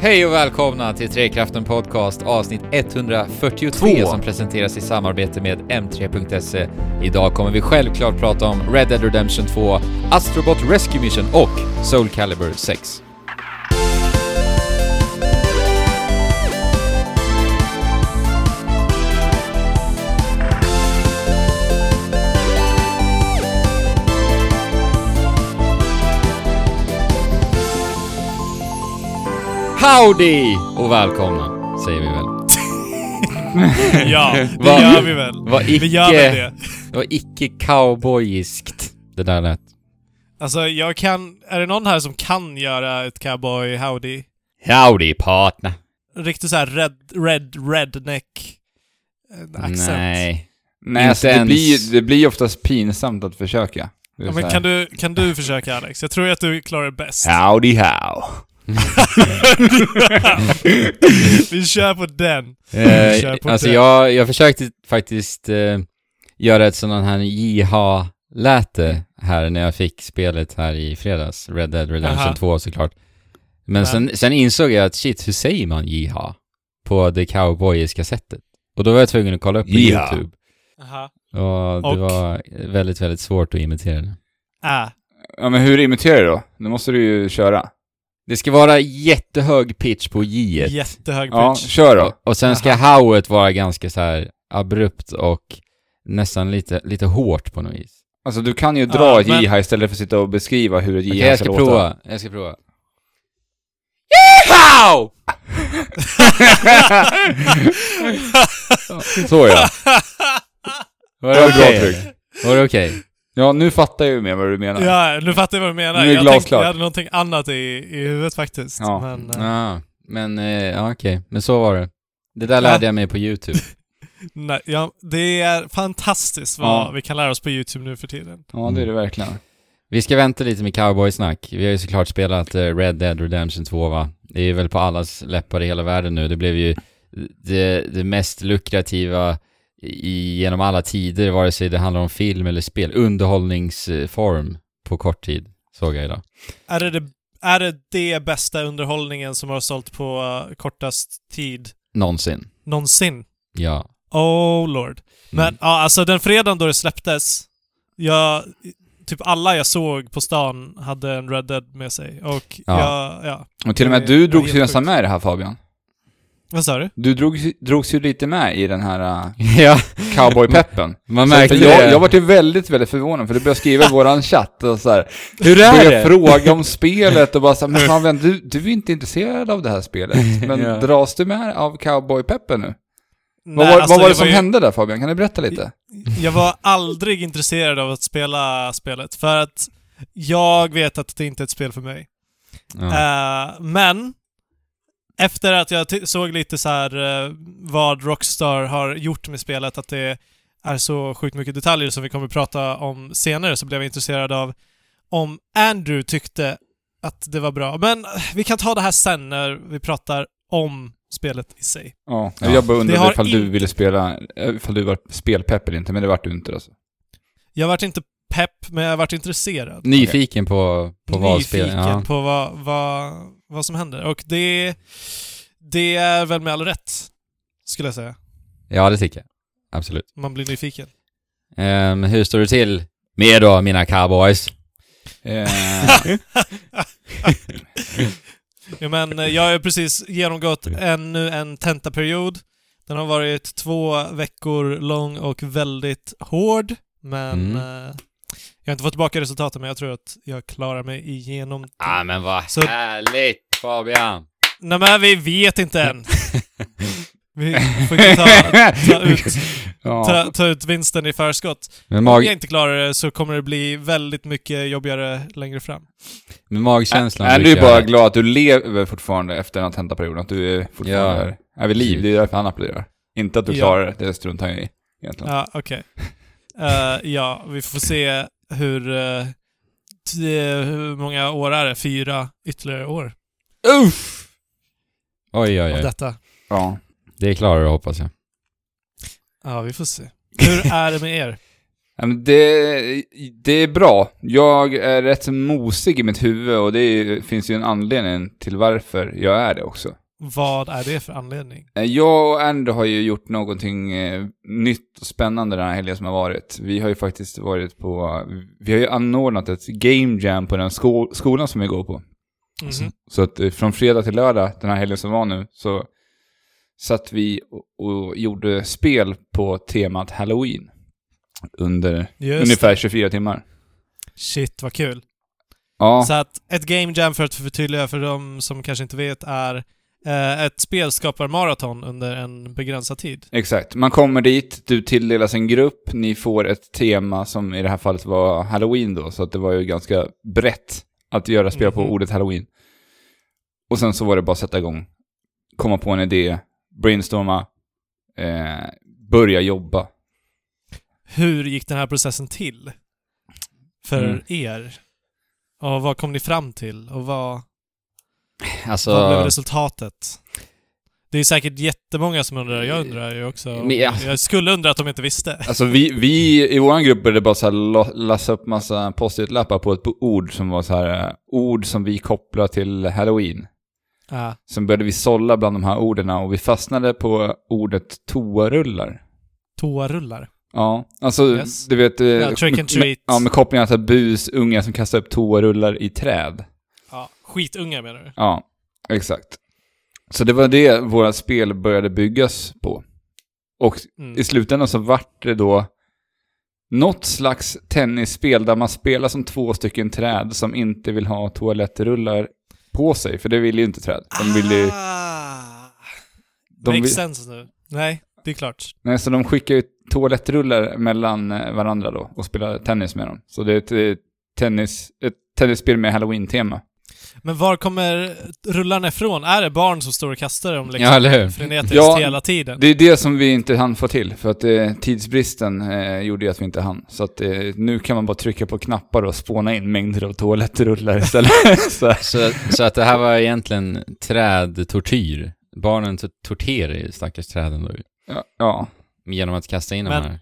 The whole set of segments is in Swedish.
Hej och välkomna till Trekraften Podcast avsnitt 142 Två. som presenteras i samarbete med M3.se. Idag kommer vi självklart prata om Red Dead Redemption 2, Astrobot Rescue Mission och Soul Calibur 6. Howdy! Och välkomna, säger vi väl. Ja, det Vad- gör vi väl. Vad Vi gör väl icke, det. vad icke cowboyiskt det där lät. Alltså, jag kan... Är det någon här som kan göra ett cowboy howdy? Howdy partner. Riktigt såhär red, red, redneck eh, accent. Nej. Nej, alltså, det, ens- blir, det blir oftast pinsamt att försöka. Det Ja, men kan du, kan du försöka Alex? Jag tror att du klarar det bäst. Howdy how. Vi kör på den. Eh, Kör på alltså det. jag, jag försökte faktiskt eh, göra ett sådant här JH-läte här när jag fick spelet här i fredags. Red Dead Redemption Aha. 2 såklart. Men sen, sen insåg jag att shit, hur säger man JH? På det cowboyiska sättet. Och då var jag tvungen att kolla upp på Yeehaw. YouTube. Aha. Och det Och? var väldigt, väldigt svårt att imitera det. Äh. Ja, men hur imiterar du då? Nu måste du ju köra. Det ska vara jättehög pitch på J. Jättehög Ja, pitch. kör då. Och sen ska howet vara ganska så här abrupt och nästan lite, lite hårt på något vis. Alltså du kan ju dra Ja, ett men- J här istället för att sitta och beskriva hur ett J Okej, här jag ska ska låta. prova. Jag ska prova. Yeehaw! Så ja. Var Det okej? tryck. Var det okej? Ja, nu fattar jag ju mer vad du menar. Ja, nu fattar jag vad du menar. Nu är jag tänkte jag hade någonting annat i, i huvudet faktiskt. Ja. Men, eh, Ja, men, eh, ja okej. Men så var det. Det där lärde jag mig på YouTube. nej, ja, det är fantastiskt vad Ja. vi kan lära oss på YouTube nu för tiden. Ja, det är det verkligen. Vi ska vänta lite med cowboysnack. Vi har ju såklart spelat eh, Red Dead Redemption 2 va? Det är väl på allas läppar i hela världen nu. Det blev ju det, det mest lukrativa i, genom alla tider, vare sig det handlar om film eller spel. Underhållningsform på kort tid, såg jag idag. Är det det, är det det bästa underhållningen som har sålt på uh, kortast tid Någonsin. någonsin? Ja. Oh lord. Men Mm. ja, alltså den fredagen då det släpptes, jag, typ alla jag såg på stan hade en Red Dead med sig. Och Ja. jag, ja. Och till och med du ju nästan med i det här Fabian. Vad sa du? Du drogs, drogs ju lite med i den här uh, ja, cowboypeppen. man märkte jag, det. jag var ju väldigt, väldigt förvånad för du började skriva i våran chatt och så här, Hur är började det? fråga om spelet och bara så här, men Fabian, du, du är inte intresserad av det här spelet. Men Ja. dras du med av cowboypeppen nu? Nej, vad var, alltså, vad var det som ju- hände där Fabian? Kan du berätta lite? Jag var aldrig intresserad av att spela spelet, för att jag vet att det inte är ett spel för mig. Ja. Eh, men, efter att jag såg lite så här eh, vad Rockstar har gjort med spelet, att det är så sjukt mycket detaljer som vi kommer prata om senare, så blev jag intresserad av om Andrew tyckte att det var bra. Men eh, vi kan ta det här sen när vi pratar om spelet i sig. Ja, Ja. jag bara undrade ifall du ville spela, eh, ifall du var spelpepp eller inte, men det vart du inte alltså. Jag vart inte pepp, men jag vart intresserad. Nyfiken på, på vad spel... nyfiken Ja. på vad, vad, vad som händer. Och det, det är väl med all rätt, skulle jag säga. ja, det tycker jag. Absolut. Man blir nyfiken. Ehm, hur står det till med då, mina cowboys? Eh, ja, men eh, jag har precis genomgått ännu en tentaperiod. Den har varit två veckor lång och väldigt hård, men Mm. Jag har inte fått tillbaka resultaten, men jag tror att jag klarar mig igenom det. Ah, men vad Så- härligt Fabian! Nej men vi vet inte än. Vi får inte ta, ta, ut, ta, ta ut vinsten i förskott. Men, Om jag inte klarar det så kommer det bli väldigt mycket jobbigare längre fram. men magkänslan Är du brukar- bara glad att du lever fortfarande efter den här tentaperioden? Att du är fortfarande Ja. är, är vid liv? Det är därför han applåderar. Inte att du Ja. klarar det, det struntar jag i egentligen. Ja, okej. Eh, ja, vi får se hur, t- hur många år är det? Fyra ytterligare år Uff! Oj, oj, av oj. detta. Ja. Det klarar du hoppas jag. Ja, vi får se. Hur är det med er? Det, det är bra. Jag är rätt mosig i mitt huvud och det är, finns ju en anledning till varför jag är det också. Vad är det för anledning? Eh, Jag och Andrew har ju gjort någonting eh, nytt och spännande den här helgen som har varit. Vi har ju faktiskt varit på, vi har ju anordnat ett game jam på den sko skolan som vi går på. Mhm. Så att eh, från fredag till lördag, den här helgen som var nu, så satt vi och, och gjorde spel på temat Halloween. Under Just ungefär 24 timmar. Shit, vad kul. Ja, Så att ett game jam, för att förtydliga för de som kanske inte vet, är eh, ett spelskaparmaraton under en begränsad tid. exakt. Man kommer dit, du tilldelas en grupp, ni får ett tema som i det här fallet var Halloween då, så att det var ju ganska brett att göra spel på Mhm. ordet Halloween. Och sen så var det bara att sätta igång, komma på en idé, brainstorma, eh, börja jobba. Hur gick den här processen till? För Mm. er? Och vad kom ni fram till? Och vad, Alltså, vad blev resultatet? Det är säkert jättemånga som undrar, jag undrar ju också. Ja. Jag skulle undra att de inte visste. Alltså vi, vi i vår grupp började bara så här lassa upp massa post-it-lappar på ett ord som var så här eh, ord som vi kopplar till halloween. Ja. Sen började vi sålla bland de här orden och vi fastnade på ordet toarullar. Toarullar. Ja, alltså Yes. du vet... eh, Ja, trick and treat. Med, ja, med kopplingen till bus, unga som kastar upp toarullar i träd. Skitunga menar du? Ja, exakt. Så det var det våra spel började byggas på. Och Mm. i slutändan så vart det då något slags tennisspel där man spelar som två stycken träd som inte vill ha toalettrullar på sig, för det vill ju inte träd. De vill ju... Ah. De Makes vill, sense nu. Nej, det är klart. nej, så de skickar ju toalettrullar mellan eh, varandra då och spelar tennis med dem. Så det är ett, eh, tennis, ett tennisspel med halloween-tema. Men var kommer rullarna ifrån? Är det barn som står och kastar dem liksom Ja, eller hur? frenetiskt Ja, hela tiden? Det är det som vi inte hann få till, för att eh, tidsbristen eh, gjorde ju att vi inte hann. Så att eh, nu kan man bara trycka på knappar och spåna in mängder av toalettrullar istället. så, Så, så att det här var egentligen trädtortyr. Barnen torterar ju stackars träden då. ja, ja. Genom att kasta in Men- de här.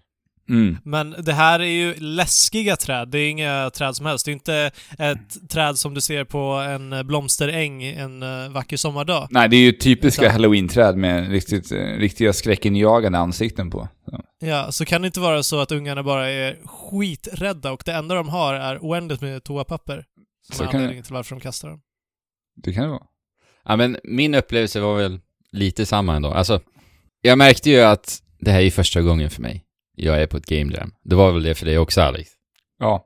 Mm. Men det här är ju läskiga träd. Det är inga träd som helst. Det är inte ett träd som du ser på en blomsteräng en eh, vacker sommardag. Nej, det är ju typiska Utan- halloween-träd med riktigt, eh, riktiga skräckinjagande ansikten på. Så. Ja, så kan det inte vara så att ungarna bara är skiträdda och det enda de har är oändligt med toapapper. Som Så är anledningen till varför de kastar dem. Det kan det vara. Ja, men min upplevelse var väl lite samma ändå. Alltså, jag märkte ju att det här är första gången för mig. Jag är på ett game jam. Det var väl det för dig också, Alex? Ja.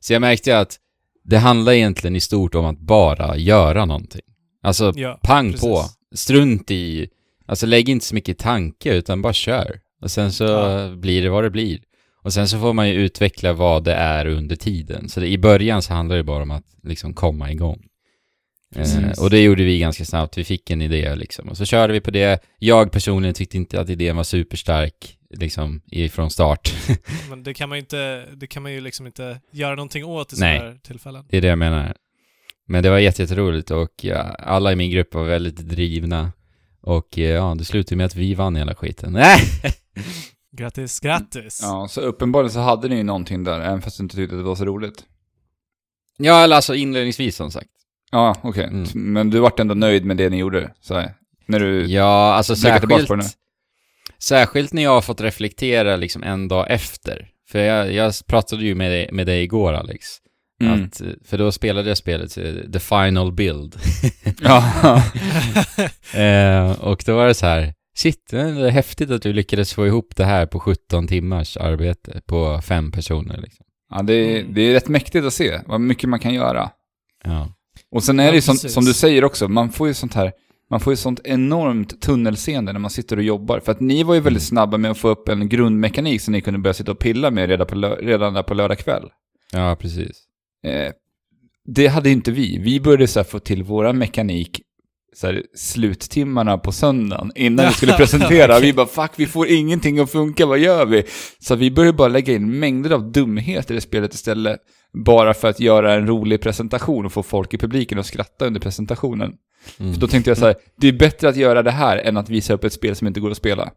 Så jag märkte att det handlar egentligen i stort om att bara göra någonting. Alltså, Ja, pang precis. på. Strunt i... Alltså lägg inte så mycket tanke, utan bara kör. Och sen så Ja. blir det vad det blir. Och sen så får man ju utveckla vad det är under tiden. Så det, i början så handlar det bara om att liksom komma igång. Eh, och det gjorde vi ganska snabbt. Vi fick en idé liksom. Och så körde vi på det. Jag personligen tyckte inte att idén var superstark, liksom, ifrån start. Men det kan man ju inte, det kan man ju liksom inte göra någonting åt i sådana här tillfällen. Det är det jag menar. Men det var jätte- jätteroligt och ja, alla i min grupp var väldigt drivna. Och eh, ja, det slutade med att vi vann hela skiten. Nej! Grattis, grattis! ja, så uppenbarligen så hade ni ju någonting där, även fast du inte tyckte att det var så roligt. Ja, eller alltså inledningsvis som sagt. Ja, okej. Mm. Men du vart ändå nöjd med det ni gjorde? Så här, när du... Ja, alltså särskilt... på det Särskilt när jag har fått reflektera liksom en dag efter. För jag, jag pratade ju med dig, med dig igår Alex. Mm. Att, för då spelade jag spelet eh, The Final Build. Ja. eh, och då var det så här, shit, det är häftigt att du lyckades få ihop det här på 17 timmars arbete på fem personer liksom. ja, det är, Mm. det är rätt mäktigt att se vad mycket man kan göra. Ja. Och sen är Ja, det ju som, som du säger också, man får ju sånt här, man får ju sånt enormt tunnelseende när man sitter och jobbar. För att ni var ju väldigt Mm. snabba med att få upp en grundmekanik som ni kunde börja sitta och pilla med redan, på lö- redan där på lördag kväll. ja, precis. Eh, det hade inte vi. Vi började så få till våra mekanik så här, sluttimmarna på söndagen innan vi skulle presentera. Vi bara fuck, vi får ingenting att funka, vad gör vi? Så vi började bara lägga in mängder av dumheter i spelet istället. Bara för att göra en rolig presentation och få folk i publiken att skratta under presentationen. Mm. För då tänkte jag så här, det är bättre att göra det här än att visa upp ett spel som inte går att spela.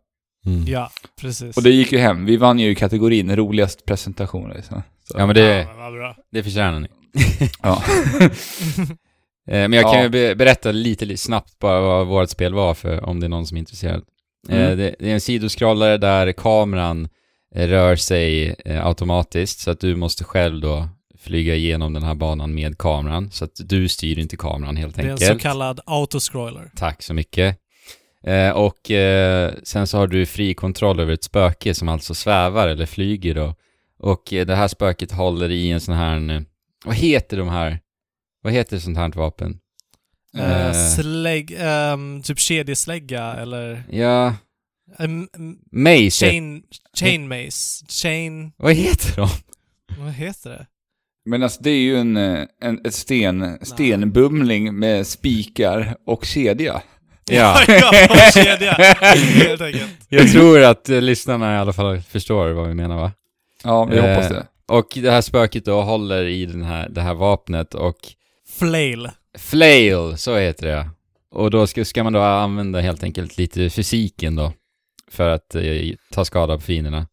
Mm. Ja, precis. Och det gick ju hem. Vi vann ju kategorin roligast presentation. Liksom. Så. Ja, men det, Ja, men det förtjänar ni. Ja. Eh, Men jag kan Ja. ju be- berätta lite, lite snabbt bara vad vårt spel var för om det är någon som är intresserad. Eh, Mm. Det, är en sidoskrollare där kameran eh, rör sig automatiskt så att du måste själv då flyga igenom den här banan med kameran så att du styr inte kameran helt Det är en enkelt. så kallad autoscroller. Tack så mycket. Eh, och eh, sen så har du fri kontroll över ett spöke som alltså svävar eller flyger då. Och eh, det här spöket håller i en sån här, eh, vad heter de här, vad heter sånt här vapen? Uh, Eh. slägg, ehm, typ kedjeslägga eller... Ja, Um, um, mace. chain, chain mace. Chain... Vad heter de? Vad heter det? Men alltså det är ju en, eh, en ett sten, stenbumling med spikar och kedja. Ja. ja, och kedja. Helt enkelt. Jag tror att eh, lyssnarna i alla fall förstår vad vi menar va? Ja, vi Eh. hoppas det. Och det här spöket då håller i den här, det här vapnet och Flail. Flail, så heter det. Och då ska, ska man då använda helt enkelt lite fysiken då. För att eh, ta skada på fienderna.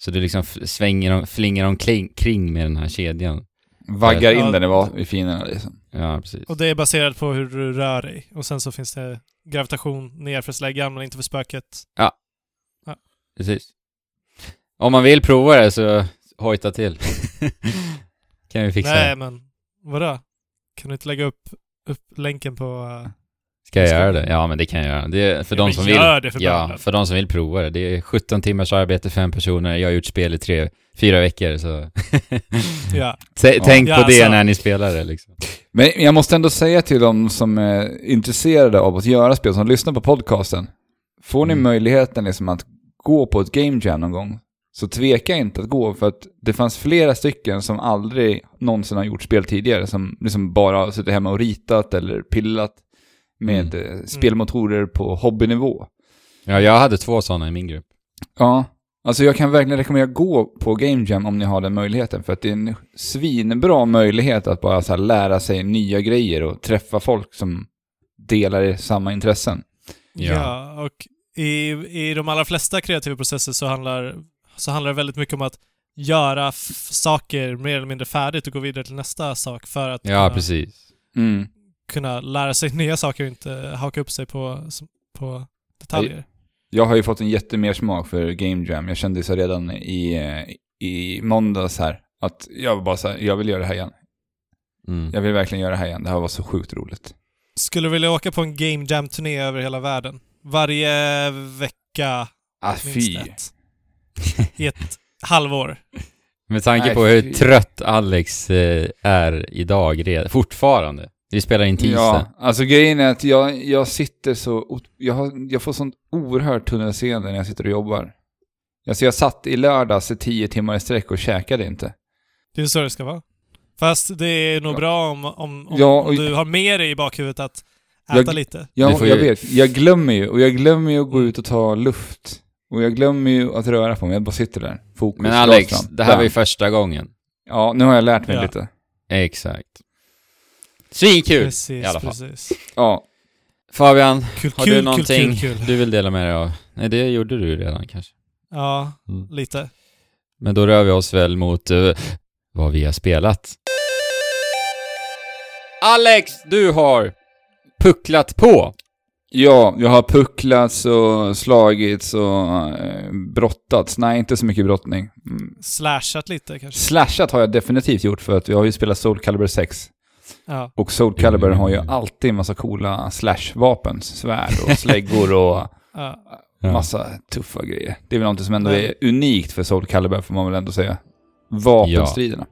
Så du liksom f- svänger, om, flingar omkring kring med den här kedjan. Vaggar in Ja. den i, i finerna liksom. Ja, precis. Och det är baserat på hur du rör dig. Och sen så finns det gravitation ner för släggan, men inte för spöket. precis. Om man vill prova det så hojta till. kan vi fixa Nej, det. men vadå? Kan du inte lägga upp, upp länken på... Uh, Ska jag göra det? Ja, men det kan jag göra. Det är för Ja, de som vill. det för ja, för de som vill prova det. Det är 17 timmars arbete, fem personer. Jag har gjort spel i tre, fyra veckor, så... ja. T- Ja. Tänk på det alltså. när ni spelar det liksom. Men jag måste ändå säga till de som är intresserade av att göra spel, som lyssnar på podcasten. Får ni Mm. möjligheten liksom att gå på ett game jam någon gång, så tveka inte att gå, för att det fanns flera stycken som aldrig någonsin har gjort spel tidigare, som liksom bara har suttit hemma och ritat eller pillat med eh, spelmotorer på hobbynivå. Ja, jag hade två sådana i min grupp. Ja, alltså jag kan verkligen rekommendera att gå på Game Jam om ni har den möjligheten. För att det är en svinbra möjlighet att bara så här lära sig nya grejer och träffa folk som delar i samma intressen. Ja. Ja. och i, i de allra flesta kreativa processer så handlar, så handlar det väldigt mycket om att göra saker mer eller mindre färdigt och gå vidare till nästa sak för att Ja, kunna, precis. Mm. Kunna lära sig nya saker och inte haka upp sig på, på detaljer. Jag har ju fått en jättemer smak för Game Jam. Jag kände så redan i, i måndags här att jag var bara så här, jag vill göra det här igen. Mm. Jag vill verkligen göra det här igen. Det här var så sjukt roligt. Skulle du vilja åka på en Game Jam-turné över hela världen? Varje vecka, Ah, minst fy. ett. I ett halvår. Med tanke Nej, på hur fy. trött Alex eh, är idag, fortfarande. Vi spelar in tisdag. Ja, alltså grejen är att jag, jag sitter så, jag, har, jag får sånt oerhört tunnelseende när jag sitter och jobbar. Alltså jag satt i lördags i tio timmar i sträck och käkade inte. Det är så det ska vara. Fast det är nog Ja. bra om, om, om, Ja, om du har med dig i bakhuvudet att Jag- äta lite. Jag, får jag ju- vet, jag glömmer ju, och jag glömmer ju att gå ut och ta luft. Och jag glömmer ju att röra på mig, jag bara sitter där. Fokus, Men Alex, det här var ju första gången. Ja, nu har jag lärt mig Ja. lite. Exakt. Svinkul! Precis, i alla fall. precis. Ja, Fabian, Kul, har kul, du kul, någonting kul, kul. du vill dela med dig av? Nej, det gjorde du redan kanske. Ja, Mm. lite. Men då rör vi oss väl mot eh, vad vi har spelat. Alex, du har pucklat på. ja, jag har pucklats och slagits och eh, brottats. Nej, inte så mycket brottning. Mm. Slashat lite kanske. Slashat har jag definitivt gjort för att jag har ju spelat Soul Calibur 6. Ja. Och Soul Calibur har ju alltid en massa coola slash-vapen. Svärd och släggor och ja. Massa tuffa grejer. Det är väl något som ändå är unikt för Soul Calibur får man väl ändå säga. Vapenstriderna.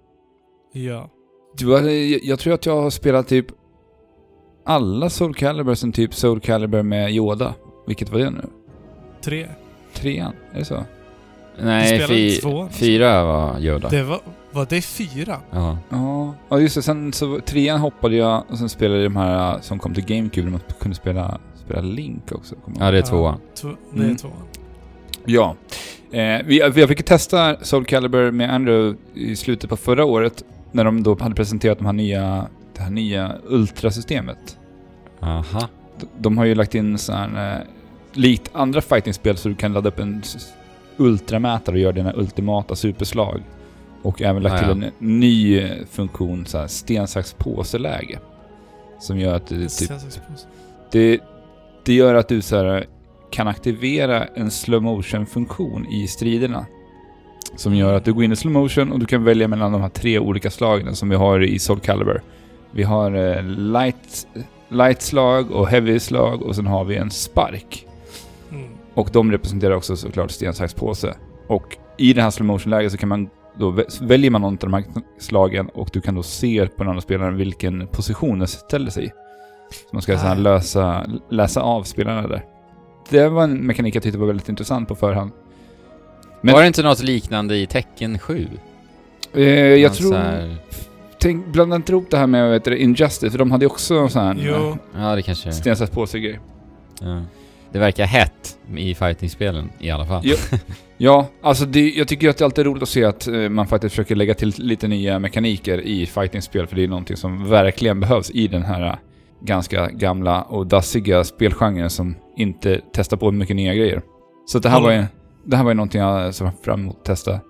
ja. Du, jag, jag tror att jag har spelat typ alla Soul Calibur sen typ Soul Calibur med Yoda. Vilket var det nu? Tre. Trean? Är det så? Nej, fy, två. fyra var Yoda. Det var... Var det fyra? Ja. Ja, ja just det. Sen så trean hoppade jag och sen spelade jag de här äh, som kom till GameCube. Man kunde spela, spela Link också. ja, det är Ja. tvåan. Två, det är Mm. tvåan. Ja. Eh, vi, jag fick testa Soul Calibur med Andrew i slutet på förra året. När de då hade presenterat de här nya, det här nya Ultrasystemet. Aha. De- De har ju lagt in sån här, eh, likt andra fightingspel så du kan ladda upp en ultramätare och göra dina ultimata superslag. Och även lagt Ah, till en ny funktion, så här, sten, sax, påse-läge. Som gör att du, typ, det, det gör att du så här, kan aktivera en slow motion funktion i striderna. Som gör att du går in i slow motion och du kan välja mellan de här tre olika slagen som vi har i Soul Calibur. Vi har eh, light, light slag och heavy slag och sen har vi en spark. Mm. Och de representerar också såklart sten, sax, påse. Och i det här slow motion-läget så kan man då vä- väljer man någon av de här slagen och du kan då se på den andra spelaren vilken position den ställer sig i. Så man ska Ah. lösa, läsa av spelarna där. Det var en mekanik jag tyckte var väldigt intressant på förhand. Men- Var det inte något liknande i Tecken 7? Eh, jag tror... här- Tänk, blanda inte ihop det här med heter det, Injustice, för de hade ju också sån här Jo. Ja, det kanske... sten, sax, påse-grej. Ja. Det verkar hett i fightingspelen i alla fall. Jo. Ja, alltså det, jag tycker att det alltid är roligt att se att eh, man faktiskt försöker lägga till lite nya mekaniker i fightingspel, för det är någonting som verkligen behövs i den här eh, ganska gamla och dassiga spelgenren som inte testar på mycket nya grejer. Så det här var ju, det här var ju någonting jag såg fram emot att testa.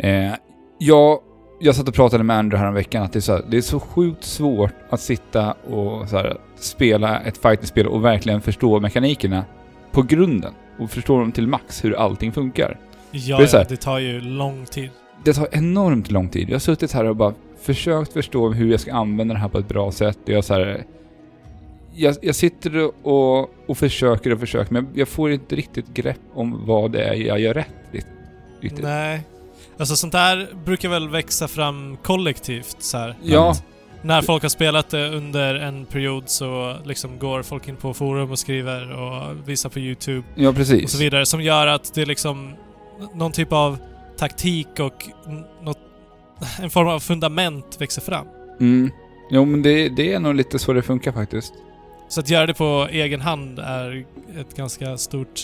Eh, jag, jag satt och pratade med Andrew här veckan att det är, så här, det är så sjukt svårt att sitta och så här, spela ett fightingspel och verkligen förstå mekanikerna på grunden och förstå dem till max hur allting funkar. Ja, Det är så ja, här- det tar ju lång tid. Det tar enormt lång tid. Jag har suttit här och bara försökt förstå hur jag ska använda det här på ett bra sätt. Jag, så här, jag, jag sitter och, och försöker och försöker, men jag får inte riktigt grepp om vad det är jag gör rätt. Riktigt. Nej. Alltså sånt där brukar väl växa fram kollektivt så här. Ja, När folk har spelat det under en period så liksom går folk in på forum och skriver och visar på YouTube ja och precis. så vidare. Som gör att det är liksom någon typ av taktik och något, en form av fundament växer fram. Mm. Jo, men det, det är nog lite så det funkar faktiskt. Så att göra det på egen hand är ett ganska stort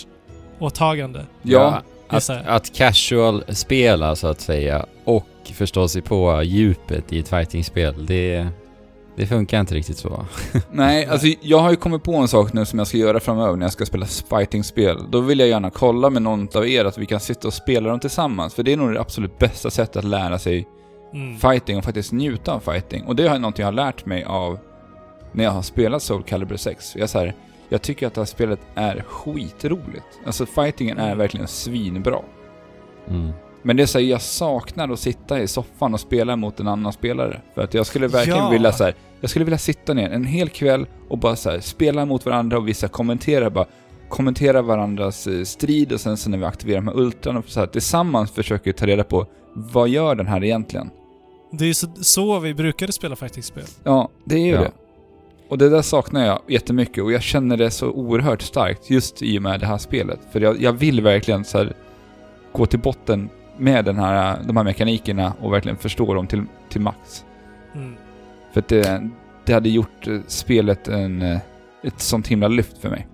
åtagande. Ja, att, att casual-spela så att säga och förstå sig på djupet i ett fightingspel, det, det funkar inte riktigt så. Nej, alltså jag har ju kommit på en sak nu som jag ska göra framöver när jag ska spela fightingspel. Då vill jag gärna kolla med någon av er att vi kan sitta och spela dem tillsammans. För det är nog det absolut bästa sättet att lära sig Mm. fighting och faktiskt njuta av fighting. Och det är någonting jag har lärt mig av när jag har spelat Soul Calibur 6. Jag, så här, jag tycker att det här spelet är skitroligt. Alltså fightingen är Mm. verkligen svinbra. Mm. Men det är så här, jag saknar att sitta i soffan och spela mot en annan spelare. För att jag skulle verkligen Ja. vilja så här, jag skulle vilja sitta ner en hel kväll och bara så här, spela mot varandra och vissa kommentera bara kommentera varandras eh, strid och sen så när vi aktiverar med ultran och så här, tillsammans försöker ta reda på vad gör den här egentligen? Det är ju så, så vi brukade spela fightingspel. Ja, det är ju Ja. det. Och det där saknar jag jättemycket och jag känner det så oerhört starkt just i och med det här spelet. För jag, jag vill verkligen så här, gå till botten med den här, de här mekanikerna och verkligen förstå dem till, till max. Mm. För att det, det hade gjort eh, spelet en, eh, ett sånt himla lyft för mig.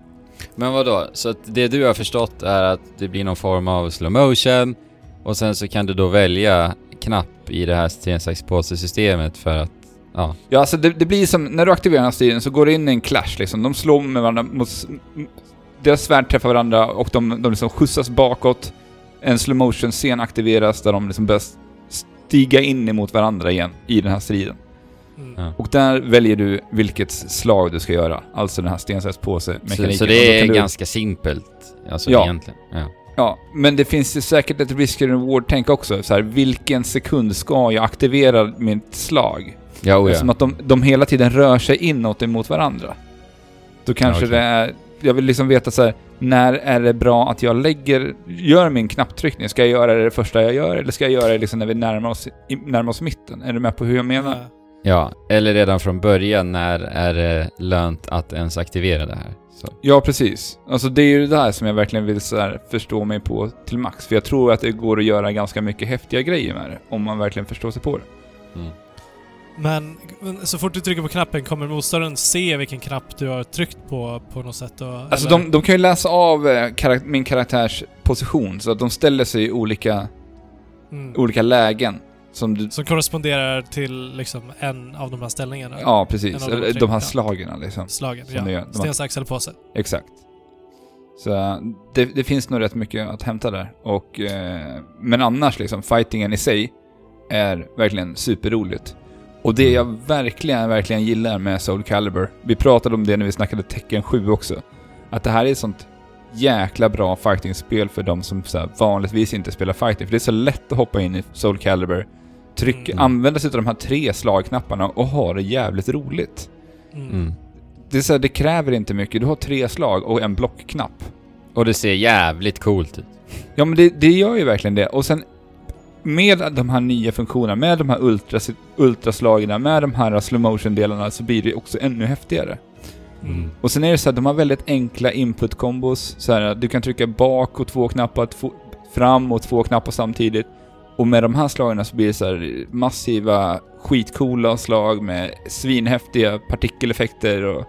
Men vad då? Så att det du har förstått är att det blir någon form av slow motion och sen så kan du då välja knapp i det här sten, sax, påse-systemet för att, ja. Ja, alltså det, det blir som, när du aktiverar den här stilen så går det in i en clash liksom. De slår med varandra mot... Deras svärd träffar varandra och de, de liksom skjutsas bakåt. En slow motion scen aktiveras där de liksom börjar stiga in emot varandra igen i den här striden. Mm. Och där väljer du vilket slag du ska göra. Alltså den här sten, sax, påse Så, mekaniken. så det är du- ganska simpelt, alltså Ja. egentligen. Ja. Ja, men det finns ju säkert ett risk and reward-tänk också. Så här, vilken sekund ska jag aktivera mitt slag? Ja, oh, Eftersom ja. att de, de hela tiden rör sig inåt emot varandra. Då kanske Ja, okej. det är... Jag vill liksom veta så här, när är det bra att jag lägger, gör min knapptryckning? Ska jag göra det, det första jag gör eller ska jag göra det liksom när vi närmar oss, närmar oss mitten? Är du med på hur jag menar? Ja. eller redan från början när är det lönt att ens aktivera det här. Så. Ja, precis. Alltså det är ju det där som jag verkligen vill så här, förstå mig på till max. För jag tror att det går att göra ganska mycket häftiga grejer med det, om man verkligen förstår sig på det. Mm. Men så fort du trycker på knappen kommer motståndaren se vilken knapp du har tryckt på på något sätt? Och, Alltså de, de kan ju läsa av eh, karak- min karaktärs position, så att de ställer sig i olika, mm. olika lägen. Som du... Som korresponderar till liksom en av de här ställningarna? Ja, precis. de de här slagen liksom. Slagen? Som. Ja. De har- Sten, sax eller påse? Exakt. Så det, det finns nog rätt mycket att hämta där. Och, eh, men annars liksom, fightingen i sig är verkligen superroligt. Och det jag verkligen, verkligen gillar med Soul Calibur, vi pratade om det när vi snackade Tekken 7 också, att det här är ett sånt jäkla bra fightingspel för de som så här, vanligtvis inte spelar fighting. För det är så lätt att hoppa in i Soul Calibur, tryck, Mm. använda sig av de här tre slagknapparna och ha det jävligt roligt. Mm. Mm. Det, är så här, det kräver inte mycket, du har tre slag och en blockknapp. Och det ser jävligt coolt ut. Ja men det, det gör ju verkligen det. Och sen med de här nya funktionerna, med de här ultra, ultraslagen, med de här slow motion delarna så blir det också ännu häftigare. Mm. Och sen är det så att de har väldigt enkla input-kombos. Så här, du kan trycka bak och två knappar, två, fram och två knappar samtidigt. Och med de här slagen så blir det så här massiva, skitcoola slag med svinhäftiga partikeleffekter och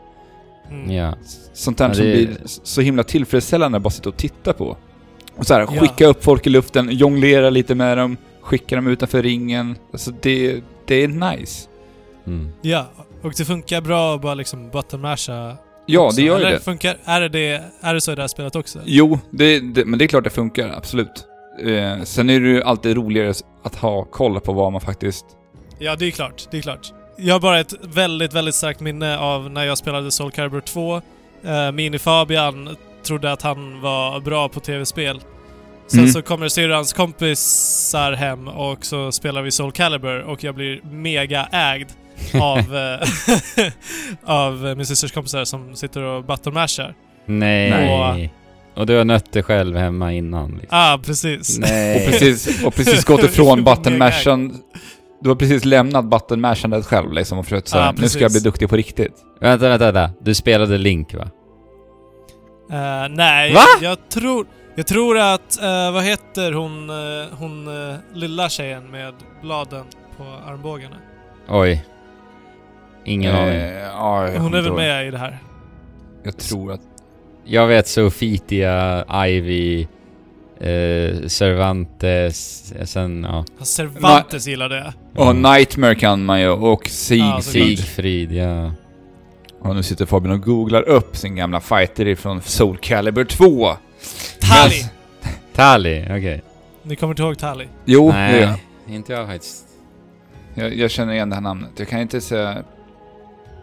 Mm. Sånt där Ja, som det- blir så himla tillfredsställande att bara sitta och titta på. Och så här, Ja. skicka upp folk i luften, jonglera lite med dem, skicka dem utanför ringen. Alltså det, det är nice. Mm. Ja, och det funkar bra att bara liksom buttonmasha Ja, också. det gör ju Eller det. Funkar, är, det det är det så i det här spelet också? Jo, det, det, men det är klart det funkar, absolut. Eh, sen är det ju alltid roligare att ha koll på vad man faktiskt... Ja, det är klart. Det är klart. Jag har bara ett väldigt, väldigt starkt minne av när jag spelade Soul Calibur 2. Uh, Mini Fabian trodde att han var bra på tv-spel. Sen Mm. så kommer syrrans kompisar hem och så spelar vi Soul Calibur och jag blir mega ägd av, eh, av min systers kompisar som sitter och buttonmashar. Nej. Nej. Och du har nött dig själv hemma innan liksom. Ah, precis. Nej. Och precis, och precis gått ifrån button-mashan... Du har precis lämnat button-mashandet själv liksom och försökt såhär, Ja, nu ska jag bli duktig på riktigt. Vänta, vänta, vänta. Du spelade Link va? Eh, nej, Va? jag tror... Jag tror att, eh, vad heter hon, eh, hon eh, lilla tjejen med bladen på armbågarna? Oj. Ingen aning. Ja, Hon är väl med i det här? Jag tror att... Jag vet Sofitia, Ivy, Cervantes, sen ja. Cervantes gillar det. Och Mm. Nightmare kan man ju, och Sig, Ja. Sigfrid, ja. Och nu sitter Fabian och googlar upp sin gamla fighter ifrån Soul Calibur 2. Tali! Tali, okej. Ni kommer inte ihåg Tali? Jo, det gör jag. Nej, inte jag faktiskt. jag. Jag känner igen det här namnet. Jag kan inte säga...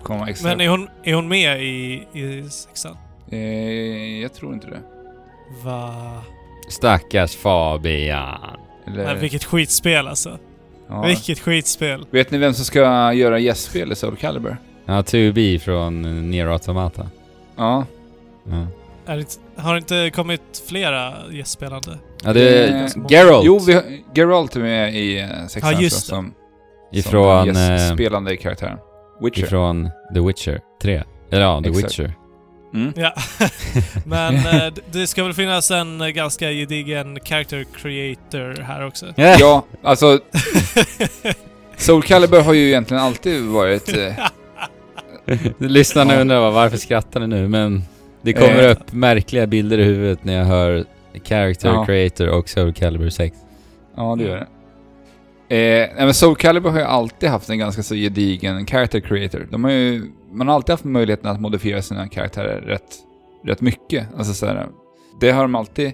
Komma exakt. Men är hon, är hon med i, i sexan? Eh, jag tror inte det. Va? Stackars Fabian. Eller, Men vilket skitspel alltså. ja. Vilket skitspel. Vet ni vem som ska göra gästspel i Soul Calibur? Ja, 2B från Nier Automata. Ja. Ja, Är det, har det inte kommit flera gästspelande? ja det Eh, är Geralt. Jo, vi har, Geralt är med i eh, sexan Ja, just det. som, ifrån, som eh, gästspelande karaktären. Witcher. ifrån The Witcher 3. Eller ja, The Exakt. Witcher. Mm. Ja. Men eh, det ska väl finnas en eh, ganska gedigen character creator här också? Ja, alltså Soul Calibur har ju egentligen alltid varit... Eh, Lyssnarna Ja. undrar varför skrattar ni nu? Men det kommer Eh. upp märkliga bilder i huvudet när jag hör Character Ja. Creator och Soul Calibur 6. ja, det gör det. Eh, nej, men Soul Calibur har ju alltid haft en ganska så gedigen character creator. De har ju, man har alltid haft möjligheten att modifiera sina karaktärer rätt, rätt mycket. Alltså så här, det har de alltid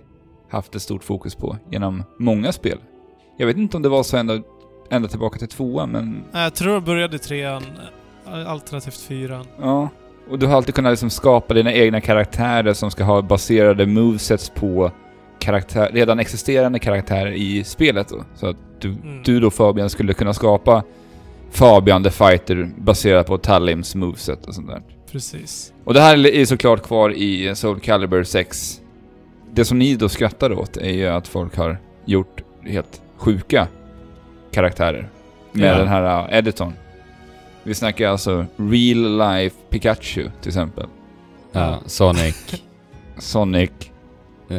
haft ett stort fokus på genom många spel. Jag vet inte om det var så ända, ända tillbaka till tvåan, men Jag tror det började i trean, alternativt fyran. Ja, och du har alltid kunnat liksom skapa dina egna karaktärer som ska ha baserade movesets på karaktär, redan existerande karaktärer i spelet då. Så att du, Mm. du då Fabian skulle kunna skapa Fabian the Fighter baserat på Talims moveset och sånt där. Precis. Och det här är såklart kvar i Soul Calibur 6. Det som ni då skrattar åt är ju att folk har gjort helt sjuka karaktärer med Ja. den här uh, editorn. Vi snackar alltså real life Pikachu till exempel. Ja, Sonic, Sonic.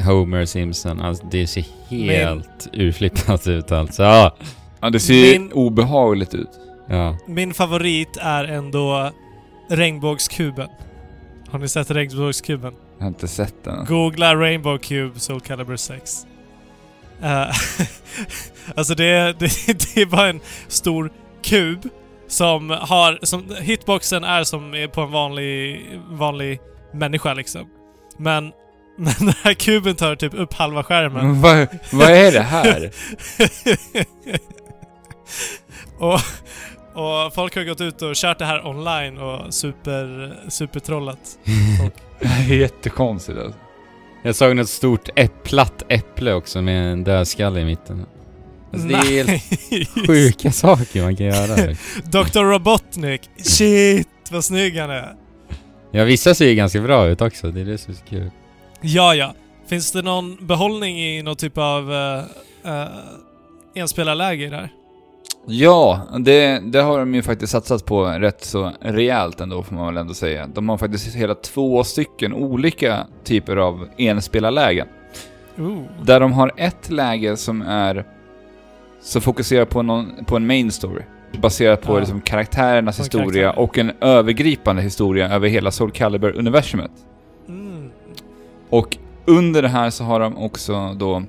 Homer Simpson. Alltså, det ser helt urflippat ut alltså. Ja. Ja, det ser Min- obehagligt ut. ja. Min favorit är ändå regnbågskuben. Har ni sett regnbågskuben? Jag har inte sett den. Googla Rainbow Cube Soul Calibur 6. Eh, alltså det är, det, det är bara en stor kub som har... Som, hitboxen är som på en vanlig, vanlig människa liksom. Men Men den här kuben tar typ upp halva skärmen. Men vad, vad är det här? och, och folk har gått ut och kört det här online och super, supertrollat. Det är jättekonstigt alltså. Jag såg något stort äpp, platt äpple också med en dödskalle i mitten. Alltså, det är helt sjuka saker man kan göra. liksom. Dr. Robotnik. Shit vad snygg han är. Ja, vissa ser ju ganska bra ut också. Det är det som är så kul. Ja, ja. Finns det någon behållning i någon typ av uh, uh, enspelarläge där? Ja, det, det har de ju faktiskt satsat på rätt så rejält ändå får man väl ändå säga. De har faktiskt hela två stycken olika typer av enspelarlägen. Ooh. Där de har ett läge som är så fokuserar på, någon, på en main story. Baserat på Ja. liksom karaktärernas På historia karaktär. och en övergripande historia över hela Soul Calibur-universumet. Mm. Och under det här så har de också då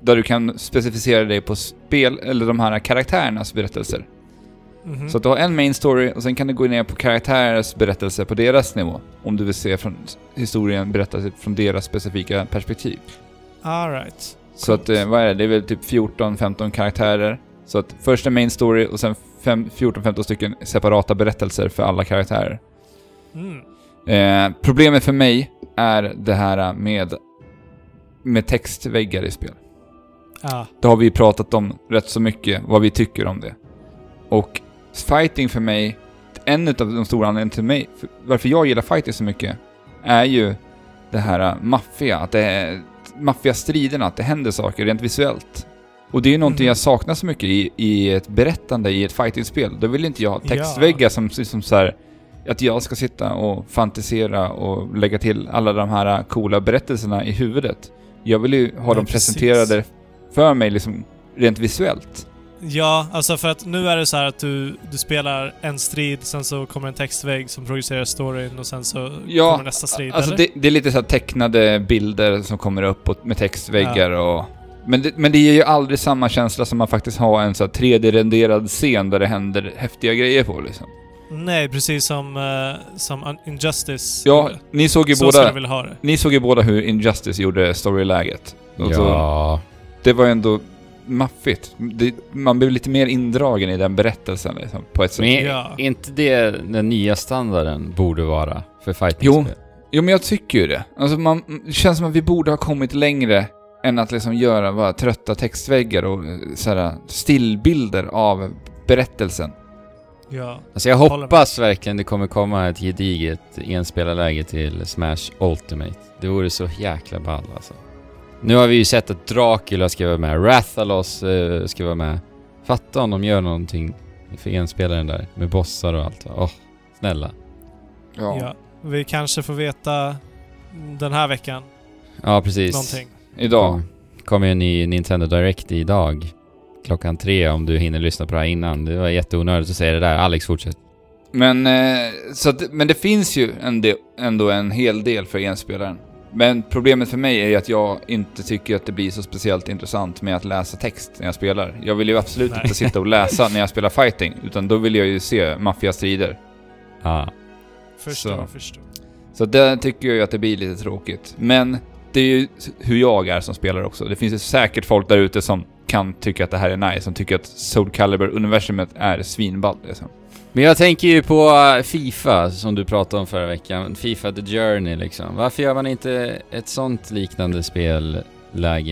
där du kan specificera dig på spel, eller de här karaktärernas berättelser. Mhm. Så att du har en main story och sen kan du gå ner på karaktärers berättelse på deras nivå. Om du vill se från historien berättas från deras specifika perspektiv. All right. Så att, eh, vad är det? Det är väl typ 14-15 karaktärer. Så att först en main story och sen fem- 14-15 stycken separata berättelser för alla karaktärer. Mm. Eh, problemet för mig är det här med, med textväggar i spel. Ah. Det har vi pratat om rätt så mycket, vad vi tycker om det. Och fighting för mig, en av de stora anledningarna till mig, för varför jag gillar fighting så mycket, är ju det här äh, maffia, att det är maffiastriderna, att det händer saker rent visuellt. Och det är ju någonting Mhm. jag saknar så mycket i, i ett berättande i ett fightingspel. Då vill inte jag ha textväggar som, som så här, att jag ska sitta och fantisera och lägga till alla de här coola berättelserna i huvudet. Jag vill ju ha Nej, dem precis. presenterade för mig liksom rent visuellt. Ja, alltså för att nu är det så här att du, du spelar en strid, sen så kommer en textvägg som projicerar storyn och sen så Ja, kommer nästa strid, Alltså eller? det, det är lite så här tecknade bilder som kommer upp och, med textväggar och... Men det, men det ger ju aldrig samma känsla som man faktiskt har en så här 3D-renderad scen där det händer häftiga grejer på liksom. Nej, precis som, eh, som Injustice Ja, gjorde. ni såg ju Så båda... ha. Ni såg ju båda hur Injustice gjorde storyläget. Och så- Ja. Det var ju ändå maffigt. Det, man blev lite mer indragen i den berättelsen liksom, på ett sätt. Men är Ja. inte det den nya standarden borde vara för Jo. fightingspel? Jo, men jag tycker ju det. Alltså man, det känns som att vi borde ha kommit längre än att liksom göra bara trötta textväggar och eh, såhär stillbilder av berättelsen. Ja. Alltså jag hoppas verkligen det kommer komma ett gediget enspelarläge till Smash Ultimate. Det vore så jäkla ball alltså. Nu har vi ju sett att Dracula ska vara med, Rathalos eh, ska vara med. Fatta om de gör någonting för enspelaren där, med bossar och allt. Åh, snälla. ja. Vi kanske får veta den här veckan Ja, precis. någonting. Idag. Ja. kommer ju en ny Nintendo Direct idag. Klockan tre om du hinner lyssna på det här innan. Det var jätteonödigt att säga det där. Alex, fortsätt. Men, eh, så att, men det finns ju en del, ändå en hel del för enspelaren. Men problemet för mig är ju att jag inte tycker att det blir så speciellt intressant med att läsa text när jag spelar. Jag vill ju absolut Nej. inte sitta och läsa när jag spelar fighting, utan då vill jag ju se maffiastrider. Ja. Förstår, Så. förstår. Så där tycker jag ju att det blir lite tråkigt. Men det är ju hur jag är som spelare också. Det finns ju säkert folk där ute som kan tycka att det här är nice, som tycker att Soul Calibur-universumet är svinballt liksom. Men jag tänker ju på uh, Fifa, som du pratade om förra veckan. Fifa The Journey liksom. Varför gör man inte ett sånt liknande spelläge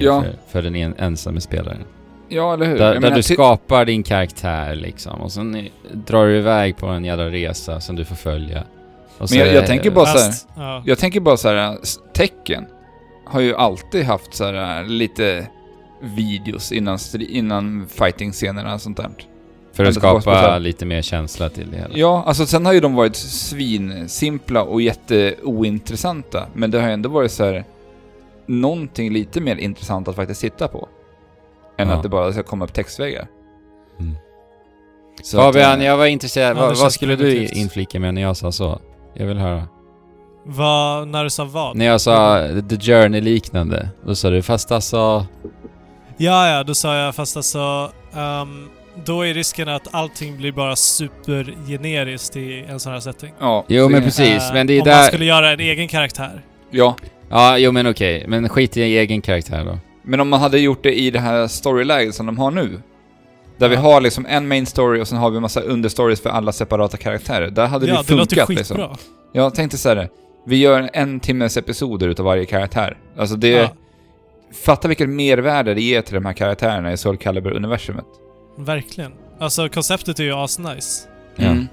Ja. för, för den en, ensamme spelaren? Ja, eller hur? Där, där menar, du skapar din karaktär liksom. Och sen drar du iväg på en jävla resa som du får följa. Men jag- jag tänker bara- så här- Fast, ja. Jag tänker bara så här, s- tecken har ju alltid haft så här lite videos innan, innan fighting-scenerna och sånt där. För att skapa lite mer känsla till det hela. Ja, alltså sen har ju de varit svinsimpla och jätteointressanta, men det har ju ändå varit så här någonting lite mer intressant att faktiskt titta på. Än Ja. att det bara ska komma upp textväggar. Mm. Fabian, eh, jag var intresserad. Ja, vad, vad skulle du inflika med när jag sa så? Jag vill höra. Vad, när du sa vad? När jag sa The Journey-liknande, då sa du fast alltså... Ja, ja, då sa jag fast alltså... ehm, då är risken att allting blir bara supergeneriskt i en sån här setting. Ja, Jo, men precis. Eh, men det är om man där... skulle göra en egen karaktär. Ja, Ja, jo men okej. Men skit i egen karaktär då. Men om man hade gjort det i det här storyläget som de har nu. Där vi har liksom en main story och sen har vi en massa understories för alla separata karaktärer. Där hade ja, det det låter funkat skitbra. liksom. Jag tänkte så här. Vi gör en timmes episoder utav varje karaktär. Alltså det... Ja, Fatta vilket mervärde det ger till de här karaktärerna i Soul Calibur-universumet. Verkligen. Alltså konceptet är ju asnice. Ja. Mm.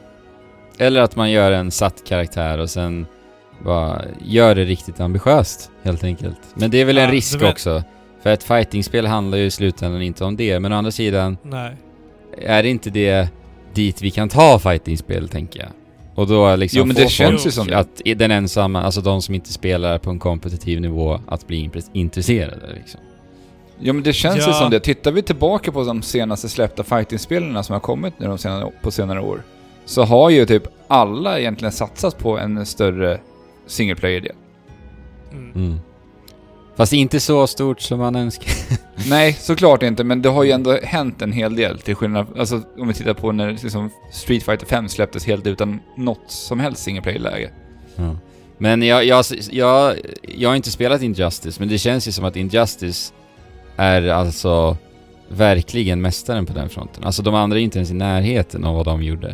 Eller att man gör en satt karaktär och sen bara gör det riktigt ambitiöst, helt enkelt. Men det är väl Ja, en risk vet- också. För ett fightingspel handlar ju i slutändan inte om det, men å andra sidan Nej. är det inte det dit vi kan ta fightingspel, tänker jag. Och då liksom Jo, men det känns ju som att den ensamma, alltså de som inte spelar på en kompetitiv nivå, att bli intresserade liksom. Ja men det känns ju Ja. som det. Tittar vi tillbaka på de senaste släppta fighting-spelen som har kommit nu de senare, på senare år. Så har ju typ alla egentligen satsat på en större single player-del. Mm. Mm. Fast inte så stort som man önskar. Nej, såklart inte, men det har ju ändå hänt en hel del till skillnad, alltså om vi tittar på när liksom Street Fighter 5 släpptes helt utan något som helst single player-läge. Ja. Men jag, jag, jag, jag har inte spelat Injustice, men det känns ju som att Injustice är alltså verkligen mästaren på den fronten. Alltså de andra är inte ens i närheten av vad de gjorde.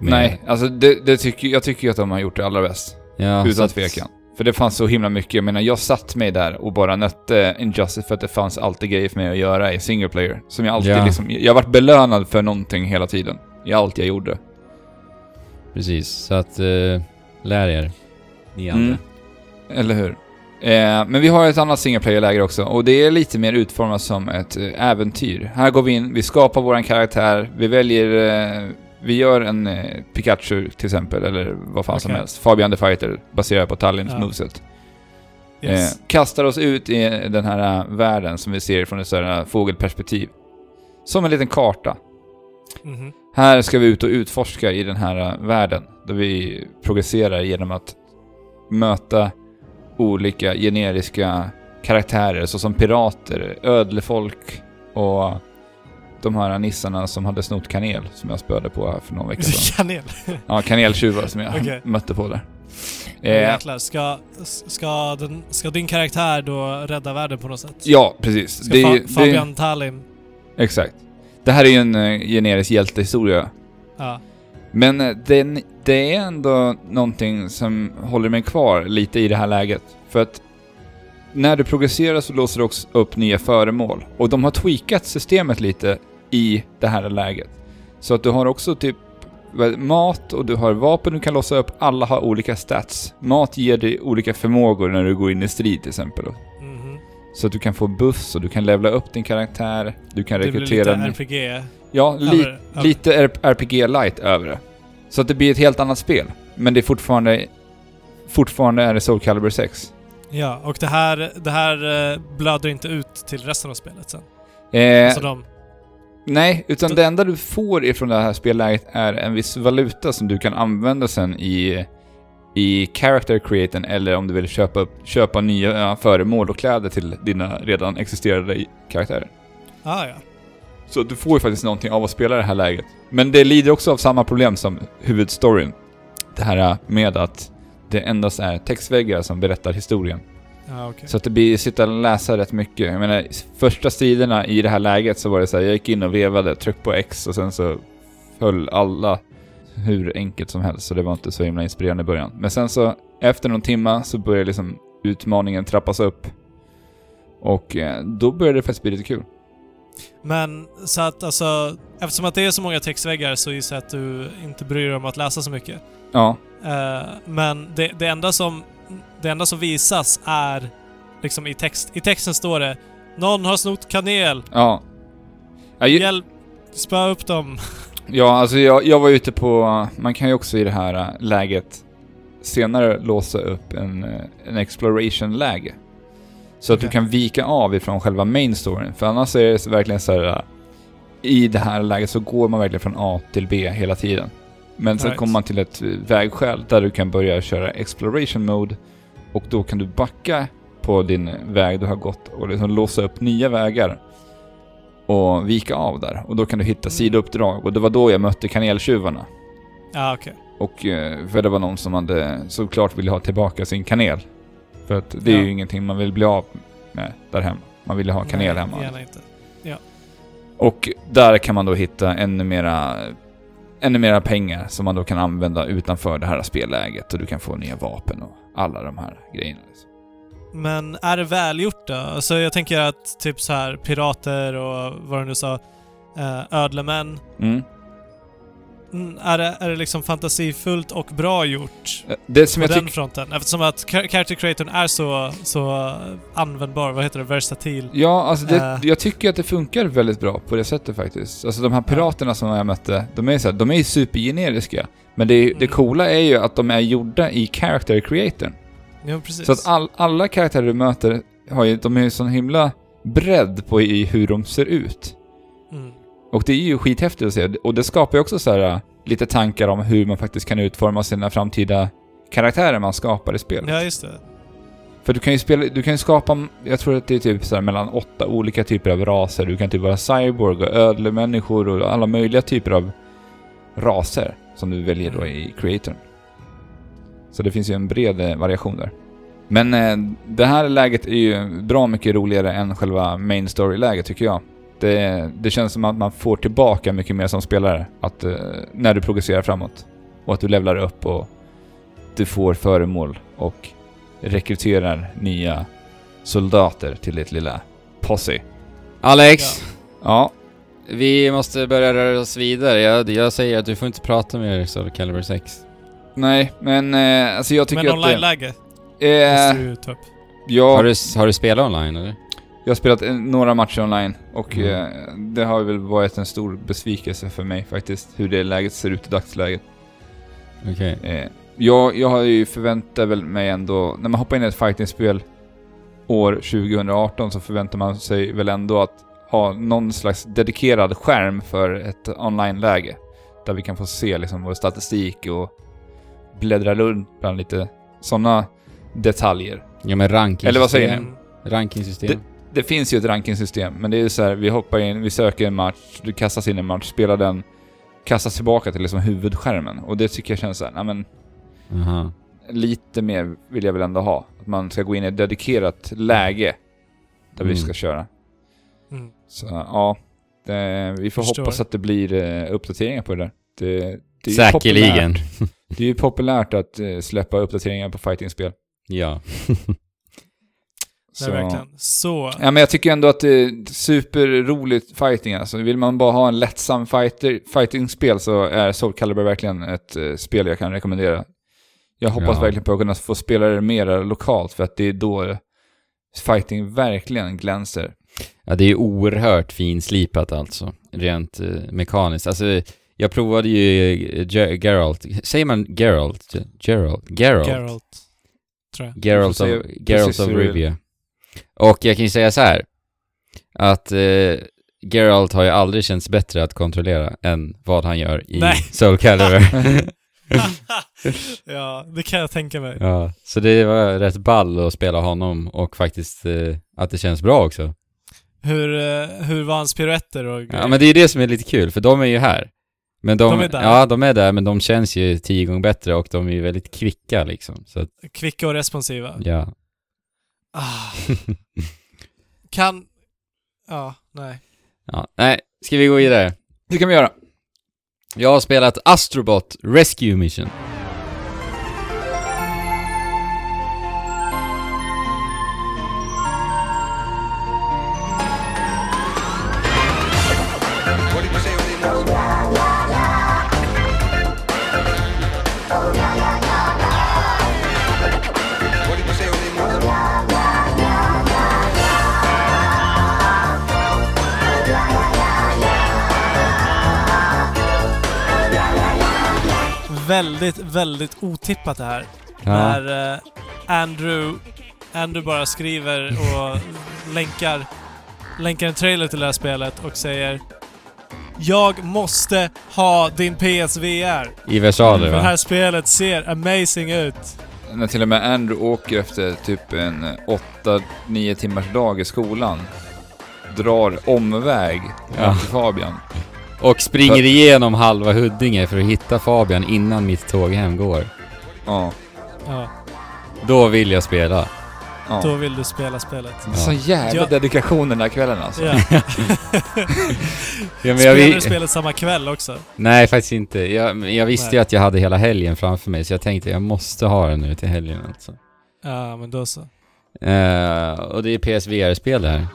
med- Nej, alltså det, det tycker, jag tycker ju att de har gjort det allra bäst. ja, utan att- tvekan. För det fanns så himla mycket, jag menar jag satt mig där och bara nötte Injustice för att det fanns alltid grejer för mig att göra i single player. Som jag alltid Ja. liksom, jag har varit belönad för någonting hela tiden. I allt jag gjorde. Precis, så att uh, lär er. Ni andra. Mm. Eller hur? Eh, men vi har ett annat single player-läger också, och det är lite mer utformat som ett eh, äventyr. Här går vi in, vi skapar våran karaktär, vi väljer, eh, vi gör en eh, Pikachu till exempel, eller vad fan som Okej. helst. Fabian the Fighter, baserat på Tallins Ja. moveset. Yes. Kastar oss ut i den här världen som vi ser från ett större fågelperspektiv. Som en liten karta. Mhm. Här ska vi ut och utforska i den här världen. Där vi progresserar genom att möta olika generiska karaktärer såsom pirater, ödlefolk och de här nissarna som hade snott kanel som jag spöade på här för någon vecka sedan. Kanel. Ja, kaneltjuvar som jag Okej. mötte på där. Eh. Eh, Jäklar, ska, ska, den, ska din karaktär då rädda världen på något sätt? ja, precis. Ska Det Fa- ju- det Fabian Tallinn... Exakt. Det här är ju en eh, generisk hjältehistoria. Ja. Men eh, det, det är ändå någonting som håller mig kvar lite i det här läget. För att när du progresserar så låser du också upp nya föremål. Och de har tweakat systemet lite i det här läget. Så att du har också typ mat och du har vapen du kan låsa upp. Alla har olika stats. Mat ger dig olika förmågor när du går in i strid till exempel. Så att du kan få buffs och du kan levla upp din karaktär. Du kan Det blir rekrytera... lite ny- RPG. Ja, li över- över- lite RPG light över det. Så att det blir ett helt annat spel. Men det är fortfarande... Fortfarande är det Soul Calibur 6. Ja, och det här, det här eh, blöder inte ut till resten av spelet sen. Eh, Alltså de... nej, utan det enda du får ifrån det här spelläget är en viss valuta som du kan använda sen i, i character createn eller om du vill köpa, köpa nya föremål och kläder till dina redan existerande karaktärer. Ah, ja. Så du får ju faktiskt någonting av att spela det här läget. Men det lider också av samma problem som huvudstoryn. Det här med att det endast är textväggar som berättar historien. Ja, okej. Så att det blir sitta och läsa rätt mycket. Jag menar, första striderna i det här läget så var det så här, jag gick in och vevade, tryck på X och sen så höll alla hur enkelt som helst. Så det var inte så himla inspirerande i början. Men sen så, efter någon timma så började liksom utmaningen trappas upp. Och eh, då började det faktiskt bli lite kul. Men så att alltså, eftersom att det är så många textväggar så gissar jag att du inte bryr dig om att läsa så mycket. Ja, Eh, men det, det, enda som, det enda som visas är liksom i text. I texten står det Någon har snott kanel. ja. ja ju- Hjälp! Spö upp dem. Ja, alltså jag, jag var ute på... Man kan ju också i det här äh, läget senare låsa upp en, äh, en exploration-läge. Så att du kan vika av ifrån själva main storyn. För annars är det verkligen så här... äh, I det här läget så går man verkligen från A till B hela tiden. Men sen Right. kommer man till ett vägskäl där du kan börja köra exploration mode. Och då kan du backa på din väg du har gått och liksom låsa upp nya vägar. Och vika av där. Och då kan du hitta sidouppdrag. Och det var då jag mötte kaneltjuvarna. Ja, okej. Och eh, för det var någon som hade såklart ville ha tillbaka sin kanel. För att det är Ja. ju ingenting man vill bli av med där hemma. Man vill ju ha kanel Nej, hemma. Gärna inte. Och där kan man då hitta ännu mera, ännu mera pengar som man då kan använda utanför det här spelläget och du kan få nya vapen och alla de här grejerna. Liksom. Men är det välgjort då? Alltså jag tänker att typ så här pirater och vad du nu sa, eh, ödlemän. Mm. Mm, är, det, är det liksom fantasifullt och bra gjort Det som på jag den fronten? Eftersom att char- character creatorn är så, så användbar, vad heter det, versatil. Ja, alltså det, Eh. jag tycker att det funkar väldigt bra på det sättet faktiskt. Alltså de här piraterna som jag mötte, de är så här, de är ju supergeneriska. Men det, det Mm. coola är ju att de är gjorda i character creatorn. Ja, precis. Så att all, alla karaktärer du möter har ju, de är ju sån himla bredd på i hur de ser ut. mm. Och det är ju skithäftigt att se. Och det skapar ju också så här äh, lite tankar om hur man faktiskt kan utforma sina framtida karaktärer man skapar i spelet. Ja, just det. För du kan ju spela, du kan ju skapa, jag tror att det är typ så här mellan åtta olika typer av raser. Du kan typ vara cyborg och ödlemänniskor och alla möjliga typer av raser som du väljer då i creatorn. Så det finns ju en bred eh, variation där. Men eh, det här läget är ju bra mycket roligare än själva main story-läget tycker jag. Det, det känns som att man får tillbaka mycket mer som spelare att, eh, när du progresserar framåt. Och att du levlar upp och du får föremål och rekryterar nya soldater till ditt lilla posse. Alex! Ja, Vi måste börja röra oss vidare. Jag, jag säger att du får inte prata mer Soul Calibur 6. Nej, men eh, alltså jag tycker Men att online-läge det... måste Eh, du ta upp. ja, Har, du, har du spelat online eller? jag har spelat eh, några matcher online och Mm. eh, det har väl varit en stor besvikelse för mig faktiskt, hur det läget ser ut i dagsläget. Okej. Eh, jag, jag har ju förväntat väl mig ändå, när man hoppar in i ett fightingspel år 2018 så förväntar man sig väl ändå att ha någon slags dedikerad skärm för ett online-läge. Där vi kan få se liksom vår statistik och bläddra runt bland lite sådana detaljer. Ja men rankingsystem. Eller vad säger ni? Rankingsystem. Det finns ju ett rankingsystem, men det är ju så här, vi hoppar in, vi söker en match, du kastas in i en match, spelar den, kastas tillbaka till liksom huvudskärmen. Och det tycker jag känns såhär, nej men Aha. lite mer vill jag väl ändå ha. Att man ska gå in i ett dedikerat läge där vi Mm. ska köra. Mm. Så ja, det, vi får Förstår. hoppas att det blir eh, uppdateringar på det där. Det, det Säkerligen. populärt. Det är ju populärt att eh, släppa uppdateringar på fightingspel. ja. Nej, verkligen. Så. Ja, men jag tycker ändå att det är superroligt fighting alltså. Vill man bara ha en lättsam fighter, fighting-spel så är Soul Calibur verkligen ett eh, spel jag kan rekommendera. Jag hoppas Ja. verkligen på att kunna få spela det mer lokalt för att det är då fighting verkligen glänser. Ja, det är ju oerhört finslipat alltså. Rent eh, mekaniskt. Alltså, jag provade ju eh, Ge- Geralt. Säger man Geralt? Ge- Geralt? Geralt? Geralt. Tror jag. Geralt of, Geralt of. Rivia. Och jag kan ju säga så här. Att eh, Geralt har ju aldrig känts bättre att kontrollera än vad han gör i Nej. Soul Calibur. ja, det kan jag tänka mig. ja, så det var rätt ball att spela honom och faktiskt eh, att det känns bra också. Hur, eh, hur var hans piruetter och Ja, men det är ju det som är lite kul, för de är ju här. Men de, De är där. Ja, de är där, men de känns ju tio gånger bättre och de är ju väldigt kvicka liksom. Så att, Kvicka och responsiva. ja. Ah. kan... Ja, nej. ja. Nej, ska vi gå vidare? Det kan vi göra. Jag har spelat Astrobot Rescue Mission. Väldigt, väldigt otippat det här. Ja. När eh, Andrew, Andrew bara skriver och länkar, länkar en trailer till det här spelet och säger Jag måste ha din PSVR. I versaler För det va? här spelet ser amazing ut. När till och med Andrew åker efter typ en 8-9 timmars dag i skolan. Drar omväg Ja. till Fabian. Och springer igenom halva Huddinge för att hitta Fabian innan mitt tåg hem går. Ja. Ja. Då vill jag spela. Ja. då vill du spela spelet. Så jävla Ja. dedikation den där kvällen alltså. Ja. Ja, men jag, Spelar vi- du spelet samma kväll också? Nej, faktiskt inte. Jag, jag visste Nej. ju att jag hade hela helgen framför mig, så jag tänkte jag måste ha den nu till helgen alltså. Ja, men då så. Eh, och det är PSVR-spel det här.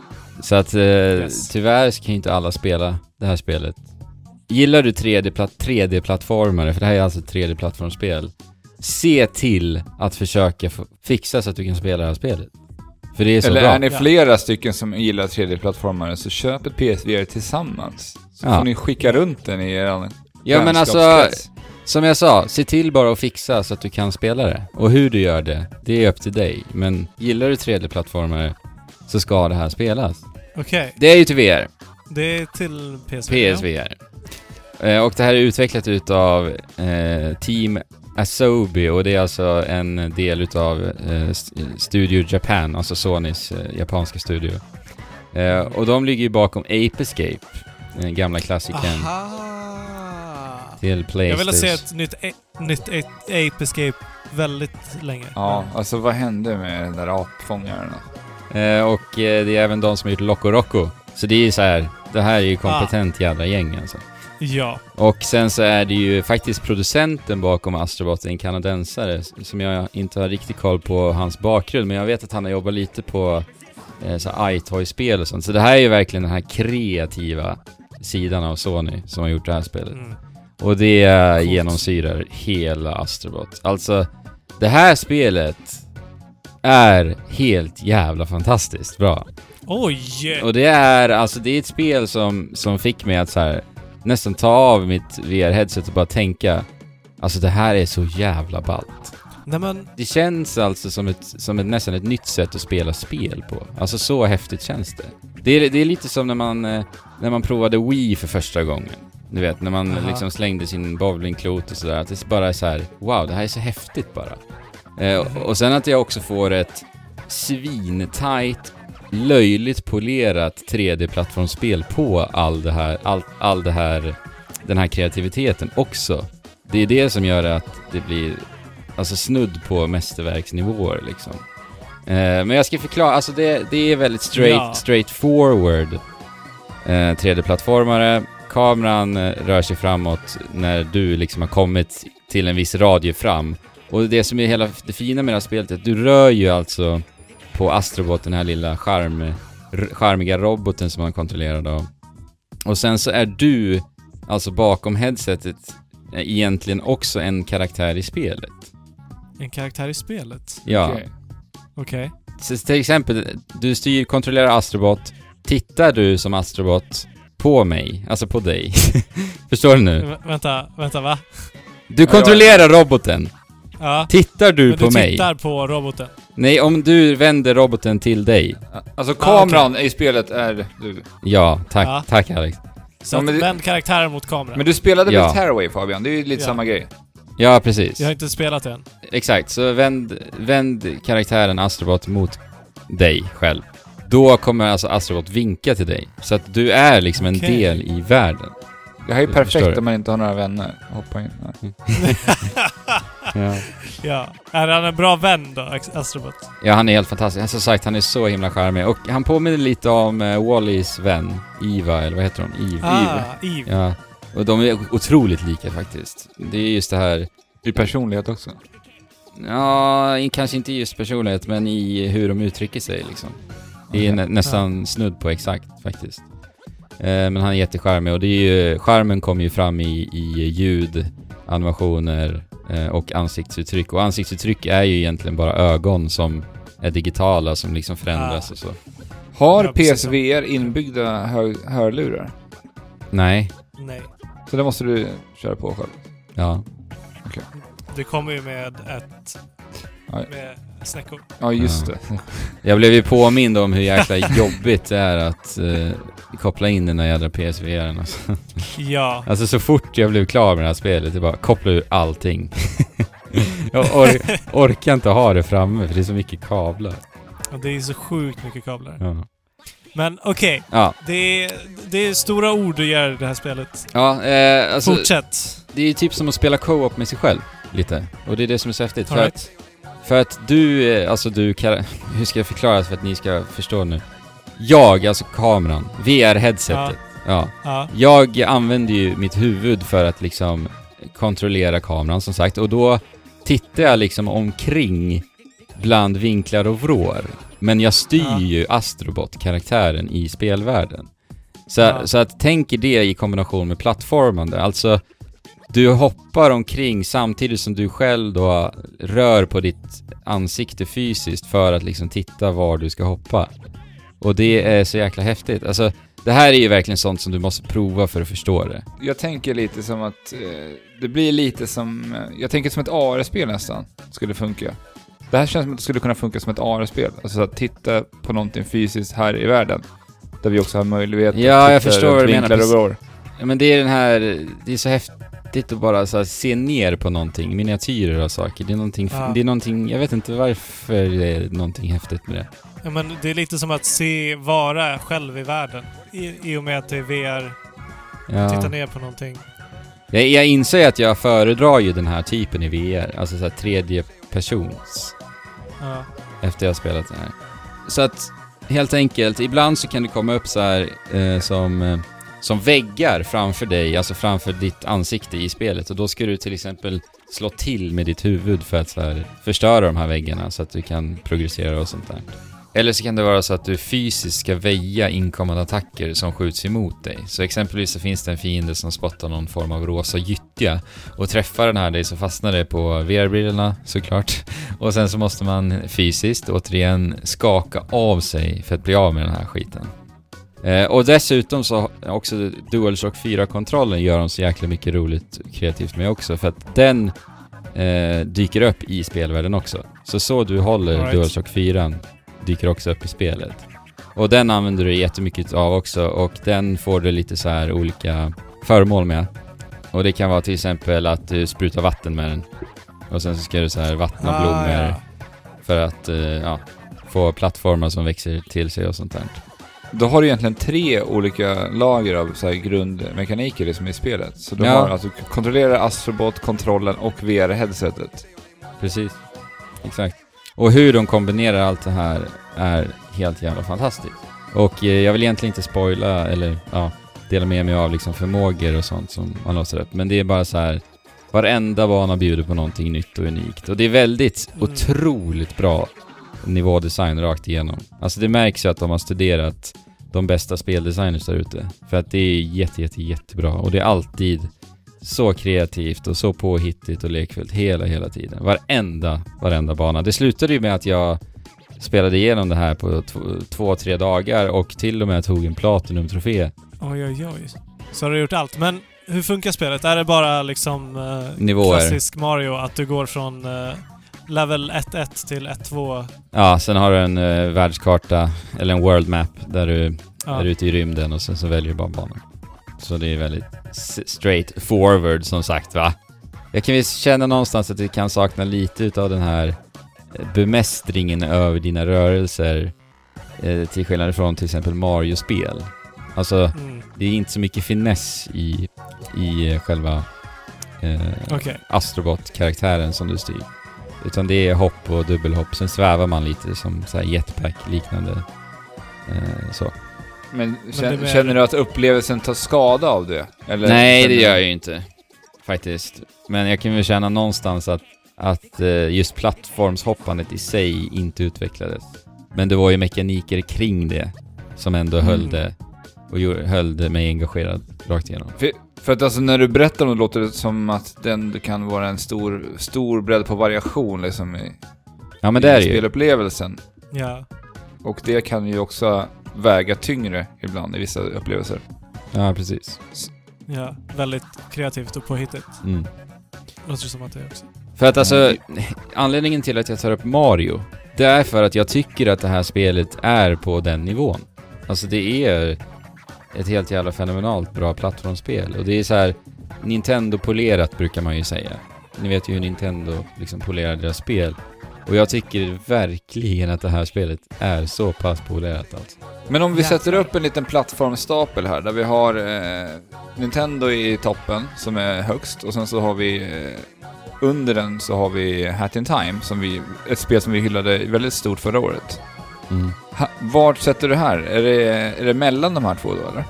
Så att eh, Yes. tyvärr så kan ju inte alla spela det här spelet. Gillar du 3D-platt- 3D-plattformare, för det här är alltså ett 3D-plattformsspel, se till att försöka fixa så att du kan spela det här spelet. För det är så Eller bra. är ni Ja. flera stycken som gillar 3D-plattformare så köp ett PSVR tillsammans. Så Ja. får ni skicka runt den i er Ja men alltså, som jag sa, se till bara att fixa så att du kan spela det. Och hur du gör det, det är upp till dig. Men gillar du 3D-plattformare så ska det här spelas. Okej, Det är ju till VR. det är till PSV. PSVR. Eh, och det här är utvecklat utav eh, Team Asobi och det är alltså en del utav eh, St- Studio Japan, alltså Sonys eh, japanska studio. Eh, och de ligger ju bakom Ape Escape, den gamla klassikern Aha! till Jag Playstation. ville se ett nytt, nytt Ape Escape väldigt länge. Ja, alltså vad hände med den där apfångaren? Eh, och eh, det är även de som har gjort Loco Roco. Så det är ju så här, det här är ju kompetent jävla gäng alltså. Ja. Och sen så är det ju faktiskt producenten bakom Astrobot, en kanadensare, som jag inte har riktigt koll på hans bakgrund, men jag vet att han har jobbat lite på eh, så iToy-spel och sånt. Så det här är ju verkligen den här kreativa sidan av Sony som har gjort det här spelet. Mm. Och det Coolt. genomsyrar hela Astrobot. Alltså, det här spelet är helt jävla fantastiskt bra. Oj! Och det är, alltså det är ett spel som, som fick mig att så här nästan ta av mitt VR-headset och bara tänka Alltså det här är så jävla ballt. Nej men, Det känns alltså som ett, som ett, nästan ett nytt sätt att spela spel på. Alltså så häftigt känns det. Det är, det är lite som när man, eh, när man provade Wii för första gången. Du vet, när man Aha. liksom slängde sin bowlingklot och sådär. Att det bara är så här: wow, det här är så häftigt bara. Eh, och, och sen att jag också får ett svintajt, löjligt polerat 3D-plattformsspel på all det här, all, all det här, den här kreativiteten också. Det är det som gör att det blir, alltså snudd på mästerverksnivåer liksom. Eh, men jag ska förklara, alltså det, det är väldigt straight, Ja. straightforward eh, 3D-plattformare. Kameran eh, rör sig framåt när du liksom har kommit till en viss radie fram. Och det som är hela det fina med det här spelet är att du rör ju alltså på Astrobot, den här lilla charm, charmiga roboten som man kontrollerar då. Och sen så är du, alltså bakom headsetet, egentligen också en karaktär i spelet. en karaktär i spelet. Ja. Okej. Okej. Så till exempel, du styr, kontrollerar Astrobot. Tittar du som Astrobot på mig, alltså på dig. Förstår du nu? Vä- Vänta, vänta va? Du kontrollerar roboten. Ja. Tittar du men på du mig? tittar på roboten? Nej, om du vänder roboten till dig. Alltså kameran i spelet är du. Ja, tack, Ja. tack Alex. Så Ja, vänd karaktären mot kameran. Men du spelade Ja. väl Tearaway Fabian? Det är ju lite Ja. samma grej. Ja, precis. Jag har inte spelat än. Exakt, så vänd, vänd karaktären Astrobot mot dig själv. Då kommer alltså Astrobot vinka till dig. Så att du är liksom en Okej. del i världen. Det här är förstår perfekt om man inte har några vänner. Hoppa in. Ja. Ja. Är han en bra vän då, Astrobot? ja, han är helt fantastisk. Som sagt, han är så himla charmig. Och han påminner lite om uh, Wallys vän, Iva, eller vad heter hon? Eve. Ah, Eve. Ja. Och de är otroligt lika faktiskt. Det är just det här I personlighet också. Ja, kanske inte just personlighet, men i hur de uttrycker sig liksom. Det är nä nästan snudd på exakt faktiskt. Eh, men han är jättecharmig och det är ju, charmen kommer ju fram i, i ljud, animationer och ansiktsuttryck. Och ansiktsuttryck är ju egentligen bara ögon som är digitala, som liksom förändras Ah. och så. Har Ja. PSVR inbyggda hör hörlurar? Nej, Nej. Så det måste du köra på själv. ja. Det kommer ju med ett... Ja. Med snäckor. Ja, just Ja. det. Jag blev ju påmind om hur jäkla jobbigt det är att eh, koppla in den där jädra PSVR'n alltså. Ja. Alltså så fort jag blev klar med det här spelet, det bara koppla ur allting. jag or- orkar inte ha det framme för det är så mycket kablar. Och det är så sjukt mycket kablar. Ja, Men okej. ja. Det, är, det är stora ord du gör i det här spelet. ja eh, alltså Fortsätt. det är ju typ som att spela co-op med sig själv, lite. Och det är det som är så häftigt. All För right. att För att du, eh, alltså du, hur ska jag förklara för att ni ska förstå nu? Jag, alltså kameran, VR-headsetet. Ja. Ja. Jag använder ju mitt huvud för att liksom kontrollera kameran som sagt och då tittar jag liksom omkring bland vinklar och vrår. Men jag styr Ja. ju Astrobot-karaktären i spelvärlden. Så, Ja. så att tänk er det i kombination med plattformande. Alltså, du hoppar omkring samtidigt som du själv då rör på ditt ansikte fysiskt för att liksom titta var du ska hoppa. Och det är så jäkla häftigt. Alltså, det här är ju verkligen sånt som du måste prova för att förstå det. Jag tänker lite som att eh, det blir lite som, eh, jag tänker som ett AR-spel nästan, skulle funka. Det här känns som att det skulle kunna funka som ett AR-spel. Alltså att titta på någonting fysiskt här i världen. Där vi också har möjlighet Ja, att jag titta förstår vad du menar. Ja, men det är den här, det är så häftigt att bara så här, se ner på någonting, miniatyrer av saker. Det är någonting, Ja. det är någonting, jag vet inte varför det är någonting häftigt med det. ja, men det är lite som att se, vara själv i världen. I, i och med att det är VR, titta Ja. ner på någonting. Jag, jag inser att jag föredrar ju den här typen i VR, alltså så här tredje persons, Ja. efter jag spelat det här. Så att, helt enkelt, ibland så kan det komma upp så här eh, som, eh, som väggar framför dig, alltså framför ditt ansikte i spelet. Och då ska du till exempel slå till med ditt huvud för att så här, förstöra de här väggarna så att du kan progressera och sånt där. Eller så kan det vara så att du fysiskt ska väja inkommande attacker som skjuts emot dig. Så exempelvis så finns det en fiende som spottar någon form av rosa gyttja och träffar den här dig så fastnar det på VR-brillorna såklart. Och sen så måste man fysiskt återigen skaka av sig för att bli av med den här skiten. Eh, och dessutom så också DualShock 4-kontrollen gör de så jäkla mycket roligt kreativt med också för att den eh, dyker upp i spelvärlden också. Så så du håller right. DualShock 4 dyker också upp i spelet. Och den använder du jättemycket av också och den får du lite så här olika föremål med. Och det kan vara till exempel att du sprutar vatten med den. Och sen så ska du så här vattna Ah, blommor ja. för att eh, ja, få plattformar som växer till sig och sånt där. Då har du egentligen tre olika lager av så här grundmekaniker liksom i spelet. Så du Ja. har alltså kontrollerar Astrobot, kontrollen och VR-headsetet. Precis. Exakt. Och hur de kombinerar allt det här är helt jävla fantastiskt. Och eh, jag vill egentligen inte spoila eller ja, dela med mig av liksom förmågor och sånt som man låser upp. Men det är bara så här. Varenda bana bjuder på någonting nytt och unikt. Och det är väldigt Mm. otroligt bra nivådesign rakt igenom. Alltså det märks ju att de har studerat de bästa speldesigners där ute. För att det är jätte, jätte, jättebra. Och det är alltid så kreativt och så påhittigt och lekfullt hela, hela tiden. Varenda, varenda bana. Det slutade ju med att jag spelade igenom det här på två, tre dagar och till och med tog en Platinum-trofé. Oj, oj, oj. Så har du gjort allt. Men hur funkar spelet? Är det bara liksom eh, Nivåer. klassisk Mario, att du går från eh, level 1-1 till 1-2? Ja, sen har du en uh, världskarta, eller en world map, där du Ja. är ute i rymden och sen så väljer du bara banor. Så det är väldigt straight forward som sagt va. Jag kan väl känna någonstans att det kan sakna lite utav den här eh, bemästringen över dina rörelser eh, till skillnad från till exempel Mario-spel. Alltså, Mm. det är inte så mycket finess i, i eh, själva eh, Okej. Astrobot-karaktären som du styr. Utan det är hopp och dubbelhopp, sen svävar man lite som så här jetpack-liknande. Eh, så. Men, känner, är mer- känner du att upplevelsen tar skada av det? Eller Nej, det gör jag ju inte. Faktiskt. Men jag kan väl känna någonstans att, att eh, just plattformshoppandet i sig inte utvecklades. Men det var ju mekaniker kring det som ändå Mm. höll det och höll mig engagerad rakt igenom. För, för att alltså när du berättar om det låter det som att den kan vara en stor, stor bredd på variation liksom i, Ja men i det är det ju. spelupplevelsen. Ja. Och det kan ju också väga tyngre ibland i vissa upplevelser. Ja, precis. Ja. Väldigt kreativt och påhittigt. Mm. Låter som att det är också. För att alltså, anledningen till att jag tar upp Mario, det är för att jag tycker att det här spelet är på den nivån. Alltså det är ett helt jävla fenomenalt bra plattformsspel. Och det är så här Nintendo-polerat brukar man ju säga. Ni vet ju hur Nintendo liksom polerar deras spel. Och jag tycker verkligen att det här spelet är så pass polerat alltså. Men om vi sätter upp en liten plattformstapel här, där vi har eh, Nintendo i toppen, som är högst, och sen så har vi eh, under den så har vi Hat in Time, som vi, ett spel som vi hyllade väldigt stort förra året. Mm. Ha, vart sätter du här? Är det, är det mellan de här två då eller?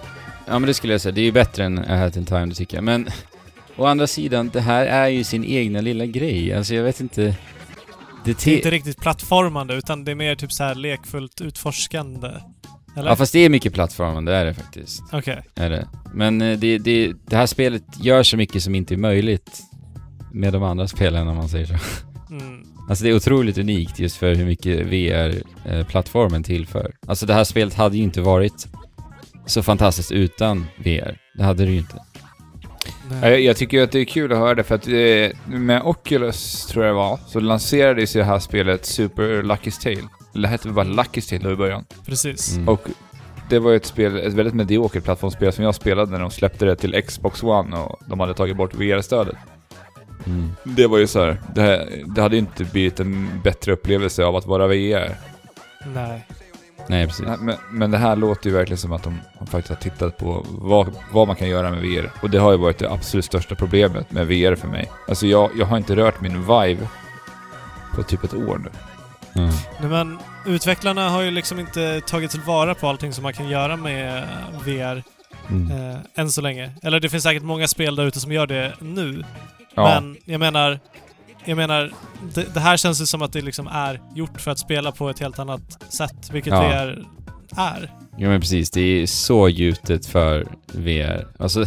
Ja men det skulle jag säga, det är ju bättre än A Hat in Time, det tycker jag. Men å andra sidan, det här är ju sin egna lilla grej. Alltså jag vet inte... Det Det är te- inte riktigt plattformande, utan det är mer typ så här lekfullt utforskande. Eller? Ja fast det är mycket plattformande, det är det faktiskt. Okej. Är det. Men eh, det, det, det här spelet gör så mycket som inte är möjligt med de andra spelen om man säger så. Mm. Alltså det är otroligt unikt just för hur mycket VR-plattformen tillför. Alltså det här spelet hade ju inte varit så fantastiskt utan VR. Det hade det ju inte. Jag, jag tycker ju att det är kul att höra det för att eh, med Oculus, tror jag det var, så lanserades ju det här spelet Super Lucky's Tale. Eller det hette väl bara Lucky's Tale då i början. Precis. Mm. Och det var ju ett spel, ett väldigt mediokert plattformsspel som jag spelade när de släppte det till Xbox One och de hade tagit bort VR-stödet. Mm. Det var ju så här, det, det hade ju inte blivit en bättre upplevelse av att vara VR. Nej. Nej, precis. Men, men det här låter ju verkligen som att de, de faktiskt har tittat på vad, vad man kan göra med VR. Och det har ju varit det absolut största problemet med VR för mig. Alltså jag, jag har inte rört min Vive på typ ett år nu. Mm. Nej, men utvecklarna har ju liksom inte tagit tillvara på allting som man kan göra med VR Mm. eh, än så länge. Eller det finns säkert många spel där ute som gör det nu. Ja, Men jag menar, jag menar, det, det här känns ju som att det liksom är gjort för att spela på ett helt annat sätt, vilket Ja. VR är. Ja men precis, det är så gjutet för VR. Alltså,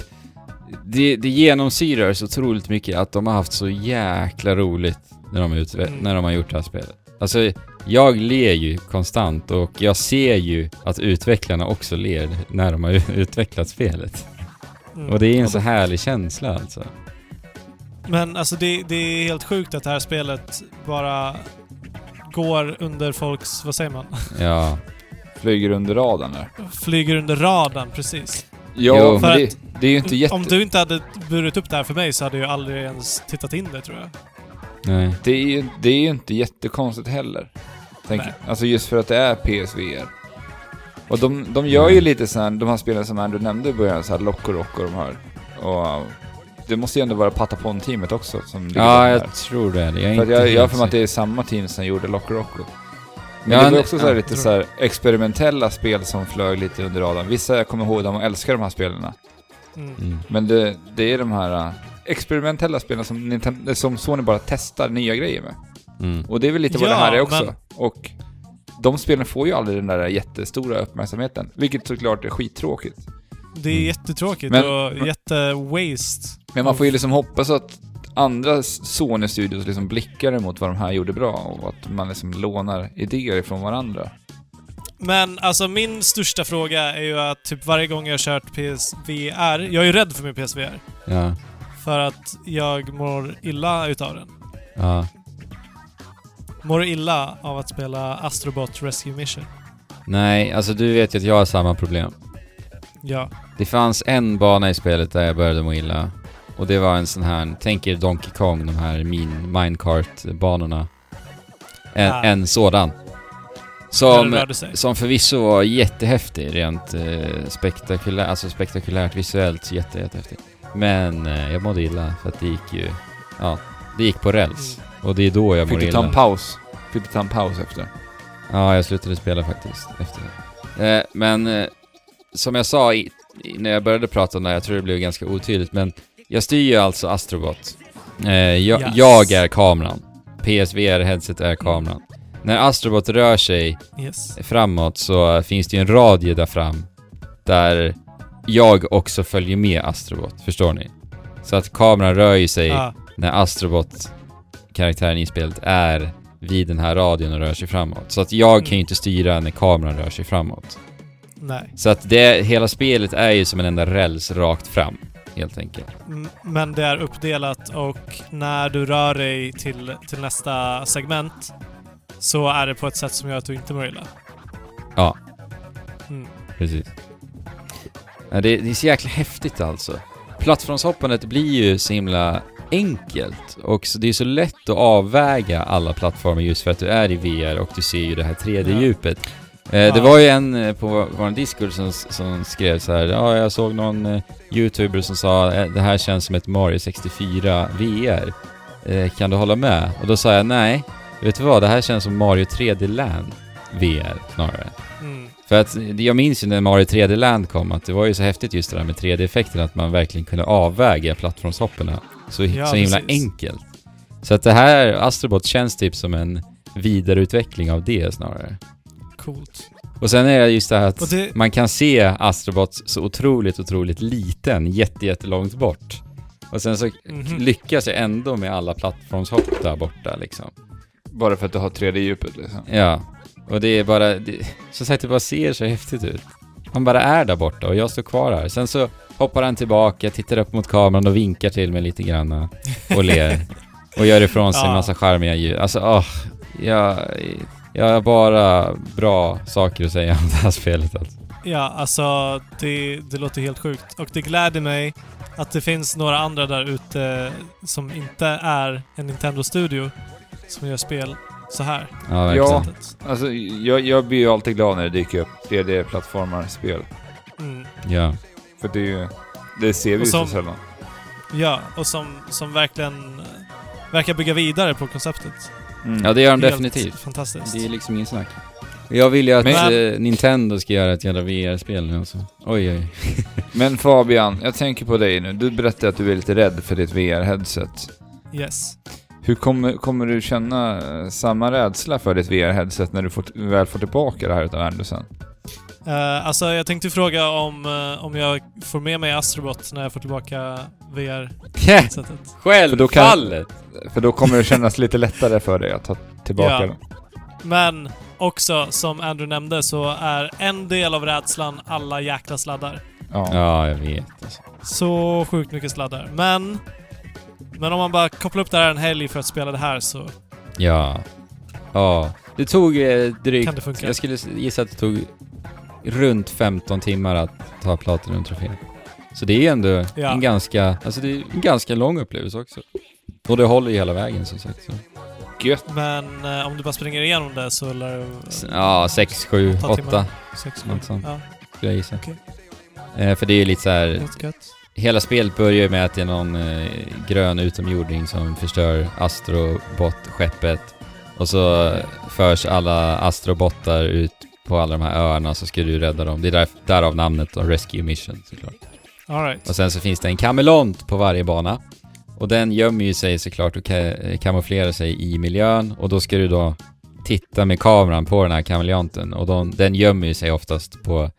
det, det genomsyrar så otroligt mycket att de har haft så jäkla roligt när de, utve- Mm. när de har gjort det här spelet. Alltså, jag ler ju konstant och jag ser ju att utvecklarna också ler när de har utvecklat spelet. Mm. Och det är en så härlig känsla alltså. Men alltså det, det är helt sjukt att det här spelet bara går under folks, vad säger man? Ja. flyger under radarn där. Flyger under radarn, precis. Ja, Jo. men För det, det är ju inte jätte... Om du inte hade burit upp det här för mig så hade jag aldrig ens tittat in det tror jag. Nej. Det är ju det är ju inte jättekonstigt heller. Tänk, Nej. alltså just för att det är PSVR. Och de, de gör ju lite så här, de här spelen som Andrew nämnde i början, så här Lock och Rock och de här. Och det måste ju ändå vara Patapon-teamet också som Ja, jag där. tror det. Jag är För jag, jag har för mig att det är samma team som gjorde Lock och Rock. Men Ja, det var också så här ja, lite så här experimentella spel som flög lite under radarn. Vissa jag kommer ihåg, de älskar de här spelen. Mm. Mm. Men det, det är de här äh, experimentella spelen som, Nintendo, som Sony bara testar nya grejer med. Mm. Och det är väl lite vad Ja, det här är också. men- Och de spelen får ju aldrig den där jättestora uppmärksamheten. Vilket såklart är skittråkigt. Det är Mm. jättetråkigt Men- och jätte-waste. Men man får ju liksom hoppas att andra Sony-studios liksom blickar emot vad de här gjorde bra och att man liksom lånar idéer ifrån varandra. Men alltså min största fråga är ju att typ varje gång jag har kört PSVR, jag är ju rädd för min PSVR. Ja. För att jag mår illa utav den. Ja. Mår illa av att spela Astrobot Rescue Mission. Nej, alltså du vet ju att jag har samma problem. Ja. Det fanns en bana i spelet där jag började må illa. Och det var en sån här, tänk er Donkey Kong, de här min minecart-banorna. En, Ah. en sådan. Som, som förvisso var jättehäftig, rent eh, spektakulärt, alltså spektakulärt visuellt jätte, jättehäftig. Men eh, jag mådde illa för att det gick ju, ja, det gick på räls. Och det är då jag Fick mår du ta en illa. paus? Fick du ta en paus efter? Ja, jag slutade spela faktiskt efter det. Eh, men eh, som jag sa i, i, när jag började prata om det här, jag tror det blev ganska otydligt, men jag styr ju alltså Astrobot. Eh, jag, Yes. jag är kameran. PSVR-headset är kameran. När Astrobot rör sig Yes. framåt så finns det ju en radie där fram, där jag också följer med Astrobot, förstår ni? Så att kameran rör ju sig Ja. när Astrobot, karaktären i spelet, är vid den här radion och rör sig framåt. Så att jag kan ju inte styra när kameran rör sig framåt. Nej. Så att det, hela spelet är ju som en enda räls rakt fram, helt enkelt. Men det är uppdelat och när du rör dig till, till nästa segment så är det på ett sätt som gör att du inte mår illa. Ja. Mm. Precis. Ja, det, det är så jäkla häftigt alltså. Plattformshoppandet blir ju så himla enkelt och det är så lätt att avväga alla plattformar just för att du är i VR och du ser ju det här 3D-djupet. Eh, Det var ju en eh, på vår Discord som, som skrev så här, ja jag såg någon eh, YouTuber som sa eh, det här känns som ett Mario 64 VR. Eh, kan du hålla med? Och då sa jag nej. Vet du vad? Det här känns som Mario 3D Land VR snarare. Mm. För att jag minns ju när Mario 3D Land kom att det var ju så häftigt just det där med 3D-effekten att man verkligen kunde avväga plattformshoppen så, Ja, så himla precis. enkelt. Så att det här Astrobot känns typ som en vidareutveckling av det snarare. Coolt. Och sen är det just det här att det- man kan se Astrobot så otroligt, otroligt liten, jätte, jättelångt bort. Och sen så Mhm. lyckas jag ändå med alla plattformshopp där borta liksom. Bara för att du har 3D-djupet liksom. Ja, och det är bara, det, som sagt det bara ser så häftigt ut. Han bara är där borta och jag står kvar här. Sen så hoppar han tillbaka, tittar upp mot kameran och vinkar till mig lite grann och ler. Och gör ifrån sig en massa charmiga ljud. Alltså, åh, jag, jag har bara bra saker att säga om det här spelet alltså. Ja, alltså det, det låter helt sjukt. Och det gläder mig att det finns några andra där ute som inte är en Nintendo-studio som gör spel så här. Ja. Ja. Alltså, jag, jag blir ju alltid glad när det dyker upp 3D-plattformar-spel. Mm. Ja. För det är ju... Det ser vi ju så sällan. Ja, och som, som verkligen verkar bygga vidare på konceptet. Mm. ja, det gör de Helt definitivt. Fantastiskt. Det är liksom ingen snack. Jag vill ju att Men- eh, Nintendo ska göra ett jävla VR-spel nu alltså. Oj, oj. Men Fabian, jag tänker på dig nu. Du berättade att du är lite rädd för ditt VR-headset. Yes. Hur kommer, kommer du känna eh, samma rädsla för ditt VR-headset när du får, väl får tillbaka det här utav Anderson? Uh, alltså jag tänkte fråga om, eh, om jag får med mig Astrobot när jag får tillbaka VR-sättet. För då kan- Självfallet! För då kommer det kännas lite lättare för dig att ta tillbaka Ja. det. Men också, som Andrew nämnde, så är en del av rädslan alla jäkla sladdar. Ja. Ja, jag vet alltså. Så sjukt mycket sladdar. Men... Men om man bara kopplar upp det här en helg för att spela det här så Ja. Ja. Det tog eh, drygt... kan det funka. Jag skulle gissa att det tog runt 15 timmar att ta Platinum-trofén. Så det är ändå Ja. en ganska... Alltså det är en ganska lång upplevelse också. Och det håller ju hela vägen som sagt. Så. Gött. Men eh, om du bara springer igenom det så lär det... Ja, 6, 7, Ta 8 timmar. Sex, sju. något sånt. Ja, skulle jag gissa. Okej. Eh, för det är ju lite så här... Hela spelet börjar ju med att det är någon eh, grön utomjording som förstör Astrobot-skeppet. Och så förs alla Astrobottar ut på alla de här öarna så ska du rädda dem. Det är där, därav namnet då, Rescue Mission såklart. All right. Och sen så finns det en kameleont på varje bana. Och den gömmer ju sig såklart och ka- kamouflerar sig i miljön och då ska du då titta med kameran på den här kameleonten och de, den gömmer ju sig oftast på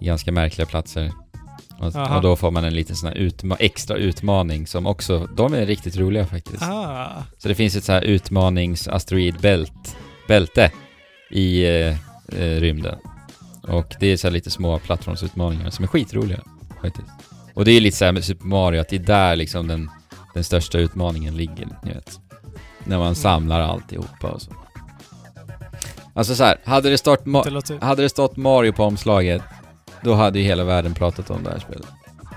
ganska märkliga platser. Och, Aha. och då får man en liten sån här utma- extra utmaning som också, de är riktigt roliga faktiskt. Ah. Så det finns ett så här utmanings-asteroidbält, bälte i eh, eh, rymden. Och det är så lite små plattformsutmaningar som är skitroliga faktiskt. Och det är lite så här med Super Mario, att det är där liksom den, den största utmaningen ligger, ni vet. När man samlar alltihopa och så. Alltså så här, hade det, stått Ma- hade det stått Mario på omslaget, då hade ju hela världen pratat om det här spelet.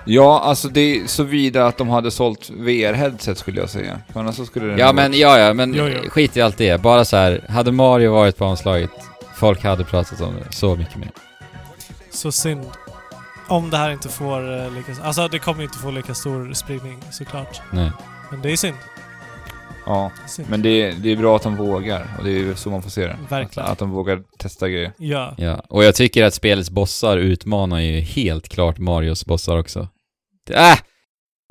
Ja, alltså det är såvida att de hade sålt VR-headset skulle jag säga. För annars så skulle det Ja men, ja ja, men Jo, jo. skit i allt det. Bara så här, hade Mario varit på omslaget, folk hade pratat om det så mycket mer. Så synd. Om det här inte får eh, lika... Alltså det kommer ju inte få lika stor spridning såklart. Nej. Men det är synd. Ja, synd. men det är, det är bra att de vågar. Och det är ju så man får se det. Verkligen. Att, att de vågar testa grejer. Ja. Ja, och jag tycker att spelets bossar utmanar ju helt klart Marios bossar också. Det, äh!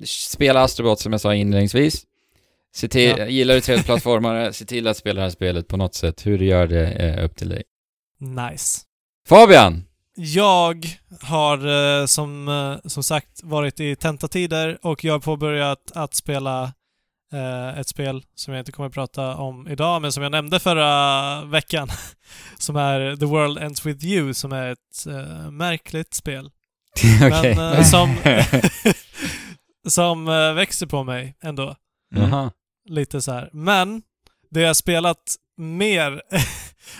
Spela Astrobot som jag sa inledningsvis. Se till, Ja. Gillar du 3D-plattformare, se till att spela det här spelet på något sätt. Hur du gör det är upp till dig. Nice. Fabian! Jag har eh, som, eh, som sagt varit i tentatider och jag har påbörjat att spela eh, ett spel som jag inte kommer att prata om idag, men som jag nämnde förra veckan. Som är The World Ends With You, som är ett märkligt spel. Okej. Men som, som växer på mig ändå. Jaha. Lite så här. Men det jag spelat mer...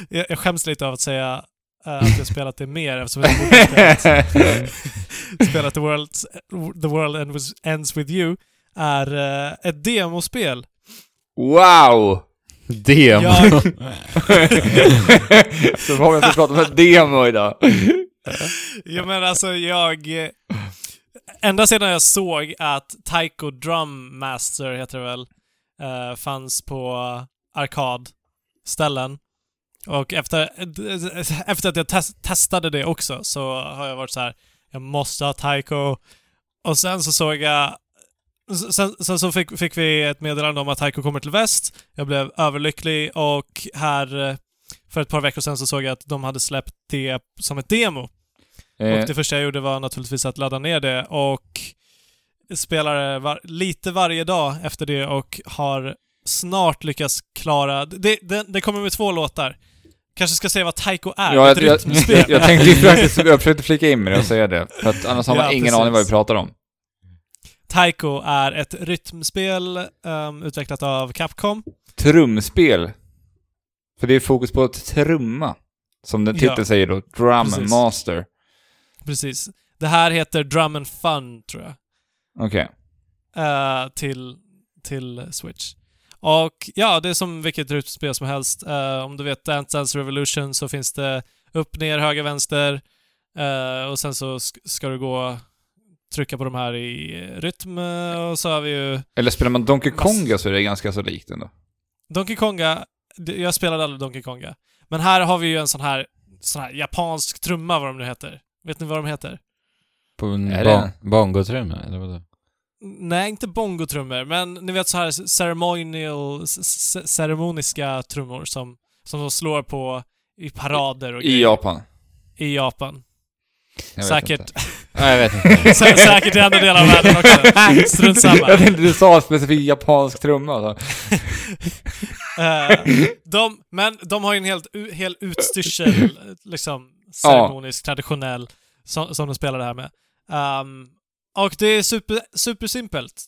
jag, skäms lite av att säga att jag spelat det mer eftersom jag borde spelat, spelat The, World, The World Ends- With You är eh, ett demospel. Wow! Demo. Jag, så Fabian ska prata om ett demo idag. jag menar alltså jag... eh, Ända sedan jag såg att Taiko Drum Master, heter det väl, eh, fanns på arkadställen. Och efter, efter att jag tes- testade det också så har jag varit så här. jag måste ha Taiko. Och sen så såg jag Sen, sen så fick, fick vi ett meddelande om att Taiko kommer till väst. Jag blev överlycklig och här för ett par veckor sedan så såg jag att de hade släppt det som ett demo. Eh, Och det första jag gjorde var naturligtvis att ladda ner det och spelade var, lite varje dag efter det och har snart lyckats klara... Det, det, det kommer med två låtar. Kanske ska säga vad Taiko är. ja, jag, jag, rytmspel. jag tänkte faktiskt, jag försökte flika in med det och säga det. För att annars har man Ja, ingen precis. aning vad vi pratar om. Taiko är ett rytmspel ehm, utvecklat av Capcom. Trumspel. För det är fokus på ett trumma. Som den titeln Ja. säger då, Drum Precis. Master. Precis. Det här heter Drum and Fun, tror jag. Okej. eh, till, till Switch. Och ja, det är som vilket rytmspel som helst. Eh, om du vet Dance Dance Revolution så finns det upp, ner, höger, vänster. eh, och sen så sk- ska du gå trycka på de här i rytm. Och så har vi ju Eller spelar man Donkey Konga så är det ganska så likt ändå. Donkey Konga. Jag spelade aldrig Donkey Konga. Men här har vi ju en sån här, sån här japansk trumma, vad de nu heter. Vet ni vad de heter? På en det- bongotrumma, eller vadå? Nej, inte bongotrummor, men ni vet så här ceremonial, ceremoniska trummor som, som de slår på i parader och I grejer. Japan. I Japan. Jag Säkert. inte. Ja, jag vet inte. Sä- säkert i andra delar av världen också. Strunt samma. Jag tänkte du sa specifikt japansk trumma. Så. Eh, de, men de har ju en helt, hel utstyrsel, liksom ceremonisk, traditionell, som, som de spelar det här med. Ehm, och det är super, supersimpelt.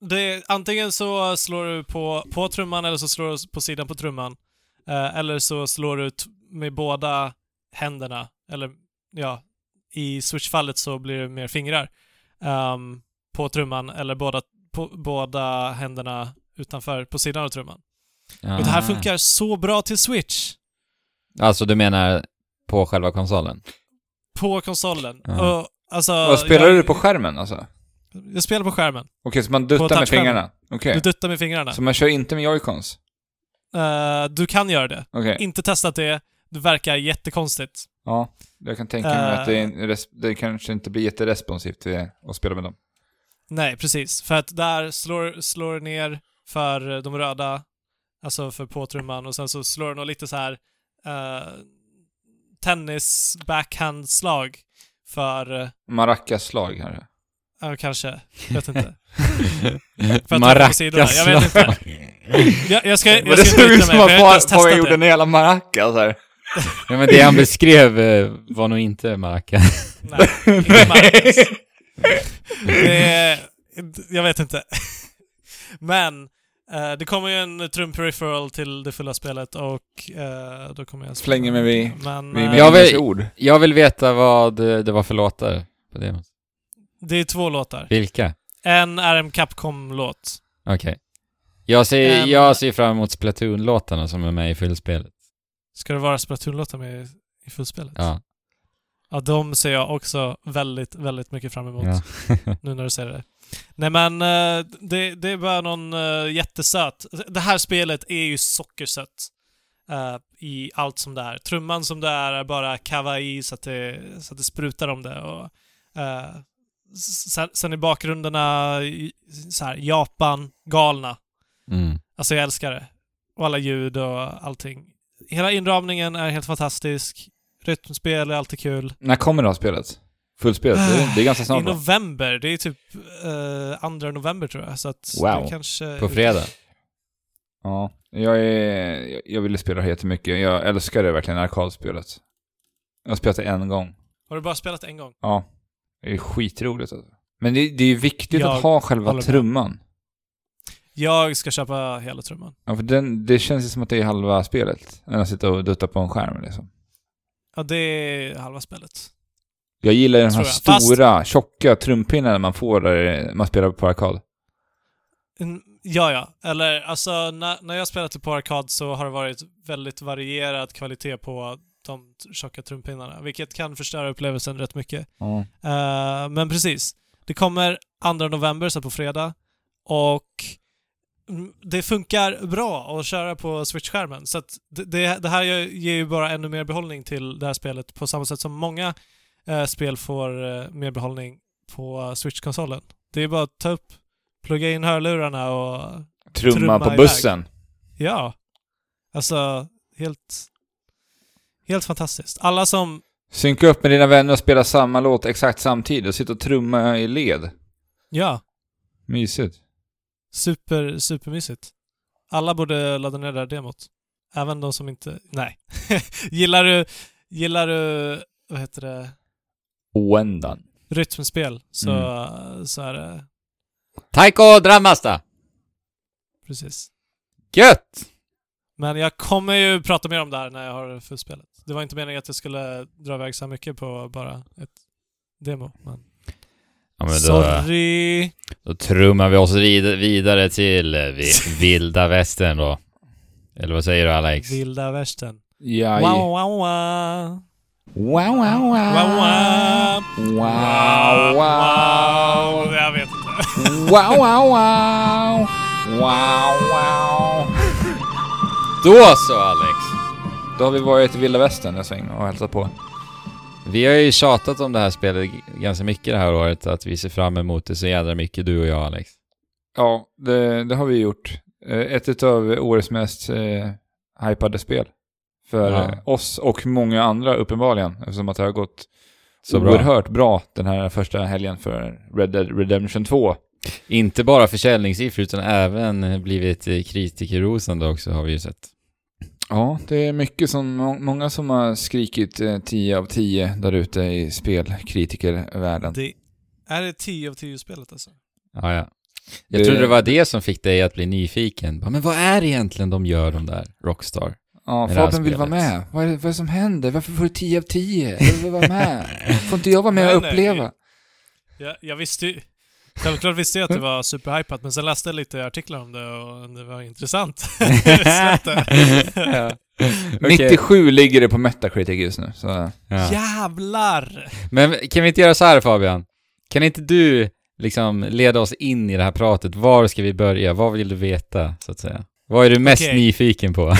Det är, antingen så slår du på, på trumman eller så slår du på sidan på trumman. Eh, eller så slår du med båda händerna. Eller ja, i switchfallet så blir det mer fingrar. ehm, på trumman eller båda, på, båda händerna utanför, på sidan av trumman. Ja. Och det här funkar så bra till Switch. Alltså, du menar på själva konsolen? På konsolen. Ja. Och, alltså, Vad spelar jag, du på skärmen alltså? Okej, Jag spelar på skärmen. så man duttar med fingrarna? Okej. Du duttar med fingrarna. Så man kör inte med joycons? Eh, du kan göra det. Okej. Inte testat det. Det verkar jättekonstigt. Ja. Jag kan tänka mig Eh. att det, en res- det kanske inte blir jätteresponsivt att spela med dem. Nej, precis. För att där slår, slår ner för de röda, alltså för påtrumman, och sen så slår det nog lite så här uh, tennis backhand-slag för, eh, Maracas-slag här. ja kanske, vet inte. Sidorna. Jag vet inte. Jag, jag ska, jag ska det såg ut som att jag testat gjorde en jävla maracas här. Ja, men det han beskrev eh, var nog inte Maracas. Nej, inte Marcus. Det är, jag vet inte. Men eh, det kommer ju en trum peripheral till det fulla spelet och eh, då kommer jag... Slänger mig vid- Men Vid eh, Jag vill- ord. Jag vill veta vad det var för låtar på demot. det är två låtar. Vilka? En är en Capcom-låt. Okej. Jag ser, En- jag ser fram emot Splatoon-låtarna som är med i fullspelet. Ska det vara Splatoon-låtar med i fullspelet? Ja. Ja, de ser jag också väldigt, väldigt mycket fram emot. ja. nu när du säger det. Nej men, eh, det, det är bara någon uh, jättesöt. Det här spelet är ju sockersött. eh, I allt som det är. Trumman som det är är bara kawaii så att det, så att det sprutar om det. Och, eh, sen, sen i bakgrunderna, så här, Japan, galna. Mm. Alltså jag älskar det. Och alla ljud och allting. Hela inramningen är helt fantastisk. Rytmspel är alltid kul. När kommer det här spelet? Fullspelet? Det är, det är ganska I snart va? november. Det är typ uh, andra november tror jag. Så att Wow. kanske... På fredag. Ja. Jag, är, jag- ville spela det jättemycket. Jag älskar det verkligen, arkadspelet. Jag har spelat det en gång. Har du bara spelat en gång? Ja. Det är skitroligt alltså. Men det, det är ju viktigt Jag att ha själva trumman. Jag ska köpa hela trumman. Ja, för den, det känns ju som att det är halva spelet. Än att sitta och dutta på en skärm liksom. Ja, det är halva spelet. Jag gillar den här jag. Fast- stora, tjocka trumpinnar man får där man spelar på arkad. Mm, Ja, ja. Eller alltså, när, när jag spelat på arkad så har det varit väldigt varierad kvalitet på de tjocka trumpinnarna, vilket kan förstöra upplevelsen rätt mycket. Ja. Eh, men precis. Det kommer 2 november, så på fredag. Och mm, det funkar bra att köra på Switch-skärmen. Så att det, det, här ger ger ju bara ännu mer behållning till det här spelet på samma sätt som många eh, spel får eh, mer behållning på Switch-konsolen. Det är bara att ta upp, plugga in hörlurarna och Trumma, Trumma på iväg. bussen. ja. Alltså, helt... Helt fantastiskt. Alla som... Synka upp med dina vänner och spela samma låt exakt samtidigt och sitta och trumma i led. Ja. Mysigt. Super, supermysigt. Alla borde ladda ner det här demot. Även de som inte... Nej. gillar du... Gillar du... Vad heter det? Oändan. Rytmspel så, Mm. så är det... Taiko Dramasta! Precis. Gött! Men jag kommer ju prata mer om det här när jag har fullspelet. Det var inte meningen att jag skulle dra iväg så här mycket på bara ett demo. Men... Ja, men då, Sorry! då trummar vi oss vid- vidare till eh, vi- vilda västern då. Eller vad säger du Alex? Vilda värsten. Ja, Wow, wow, wow. wow, wow, wow. Wow, wow. Wow, wow. Jag vet inte. Wow, wow, wow. Wow, wow. Då så Alex! Då har vi varit i vilda västern en sväng och hälsat på. Vi har ju tjatat om det här spelet ganska mycket det här året, att vi ser fram emot det så jädra mycket, du och jag Alex. Ja, det, det har vi gjort. Eh, Ett av årets mest eh, hypade spel. För Ja. eh, oss och många andra uppenbarligen. Eftersom att det har gått Så bra. oerhört bra. den här första helgen för Red Dead Redemption 2. Inte bara försäljningssiffror utan även blivit eh, kritikerrosande också har vi ju sett. Ja, det är mycket som, må- många som har skrikit eh, 10 av 10 där ute i spelkritikervärlden. Det är det 10 av 10 spelet alltså? Ja, ja. Jag Det- trodde det var det som fick dig att bli nyfiken. Men vad är det egentligen de gör de där, Rockstar? Ja, Fabian vill vara med. Vad är, det, vad är det som händer? Varför får du 10 av 10? Jag vill vara med. Får inte jag vara med och Nej, nej. uppleva? Jag, jag visste ju... Självklart visste jag att det var superhypat, men sen läste jag lite artiklar om det och det var intressant. Ja. 97 ligger det på Metacritic just nu. Så. Ja. Jävlar! Men kan vi inte göra så här Fabian? Kan inte du liksom leda oss in i det här pratet? Var ska vi börja? Vad vill du veta, så att säga? Vad är du mest Okej. nyfiken på? Uh,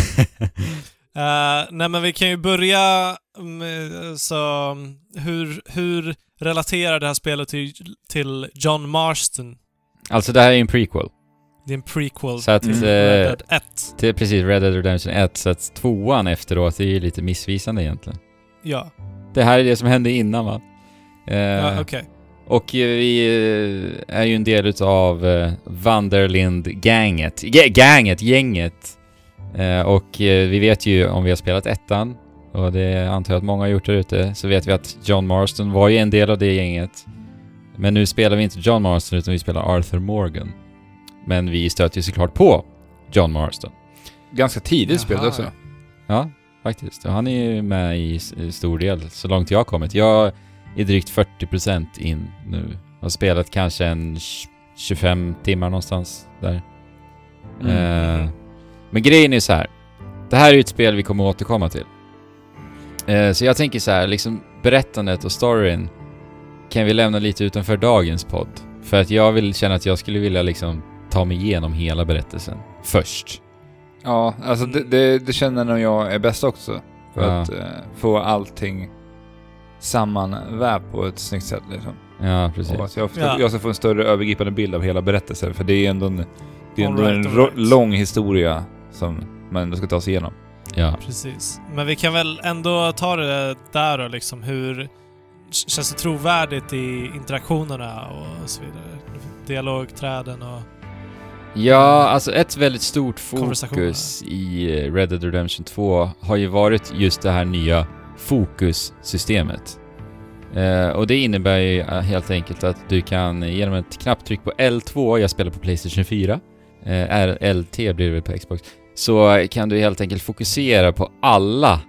nej men vi kan ju börja med, så, hur, hur relaterar det här spelet till, till John Marston? alltså det här är en prequel. Det är en prequel Så att, till eh, Red Dead 1. det är precis Red Dead Redemption 1, så att tvåan efteråt är ju lite missvisande egentligen. Ja, Det här är det som hände innan va? Eh, ja okej. Och eh, vi eh, är ju en del utav Vanderlind-ganget. Ganget, gänget. Eh, och vi vet ju om vi har spelat ettan, och det antar jag att många har gjort där ute, så vet vi att John Marston var ju en del av det gänget. Men nu spelar vi inte John Marston utan vi spelar Arthur Morgan. Men vi stöter ju såklart på John Marston. Ganska tidigt Jaha. spelet också. Ja, faktiskt. Och han är ju med i stor del, så långt jag har kommit. Jag är drygt 40% in nu. Har spelat kanske en tj- 25 timmar någonstans där. Mm. Eh, men grejen är så här. Det här är ju ett spel vi kommer återkomma till. Eh, så jag tänker så här, liksom berättandet och storyn kan vi lämna lite utanför dagens podd. För att jag vill känna att jag skulle vilja liksom ta mig igenom hela berättelsen först. Ja, alltså det, det, det känner nog jag är bäst också. För Ja. att eh, få allting sammanvävt på ett snyggt sätt liksom. Ja, precis. Och att jag, ska, Ja. jag ska få en större övergripande bild av hela berättelsen. För det är ändå en, det är ändå right, en right. lång historia som man ändå ska ta sig igenom. Ja. Precis. Men vi kan väl ändå ta det där då, liksom hur... Känns det trovärdigt i interaktionerna och så vidare? Dialogträden och... Ja, alltså ett väldigt stort fokus i Red Dead Redemption 2 har ju varit just det här nya fokussystemet. Eh, och det innebär ju eh, helt enkelt att du kan eh, genom ett knapptryck på L2, jag spelar på Playstation 4, eh, är LT blir det väl på Xbox, så kan du helt enkelt fokusera på alla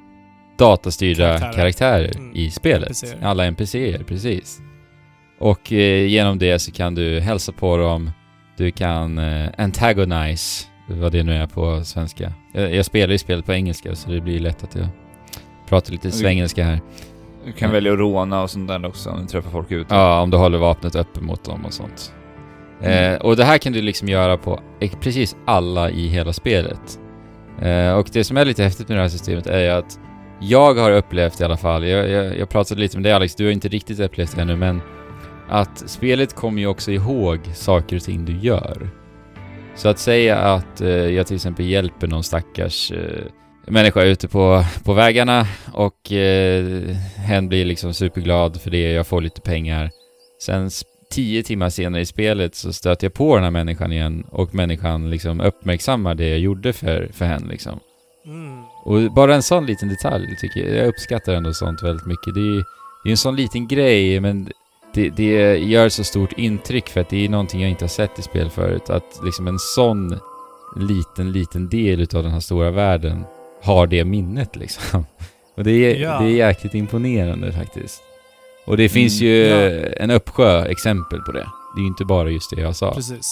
datastyrda Karaktärer. karaktärer, Mm, i spelet. NPCer. Alla NPCer, precis. Och eh, genom det så kan du hälsa på dem, du kan eh, antagonize, vad det nu är på svenska. Jag, jag spelar ju spelet på engelska så det blir lätt att jag pratar lite svengelska här. Du kan Ja. välja att råna och sånt där också om du träffar folk ute. Ja, om du håller vapnet uppe mot dem och sånt. Eh, och det här kan du liksom göra på precis alla i hela spelet. Eh, och det som är lite häftigt med det här systemet är ju att jag har upplevt i alla fall, jag, jag, jag pratade lite med dig Alex, du har inte riktigt upplevt det ännu, men att spelet kommer ju också ihåg saker och ting du gör. Så att säga att eh, jag till exempel hjälper någon stackars eh, människa ute på, på vägarna och eh, hen blir liksom superglad för det, jag får lite pengar. Sen tio timmar senare i spelet så stöter jag på den här människan igen och människan liksom uppmärksammar det jag gjorde för, för henne liksom. Mm. Och bara en sån liten detalj tycker jag, jag uppskattar ändå sånt väldigt mycket. Det är, är en sån liten grej men det, det gör så stort intryck för att det är någonting jag inte har sett i spel förut. Att liksom en sån liten, liten del utav den här stora världen har det minnet liksom. Och det är, Ja. det är jäkligt imponerande faktiskt. Och det finns Mm, ju ja. en uppsjö exempel på det. Det är ju inte bara just det jag sa. Precis.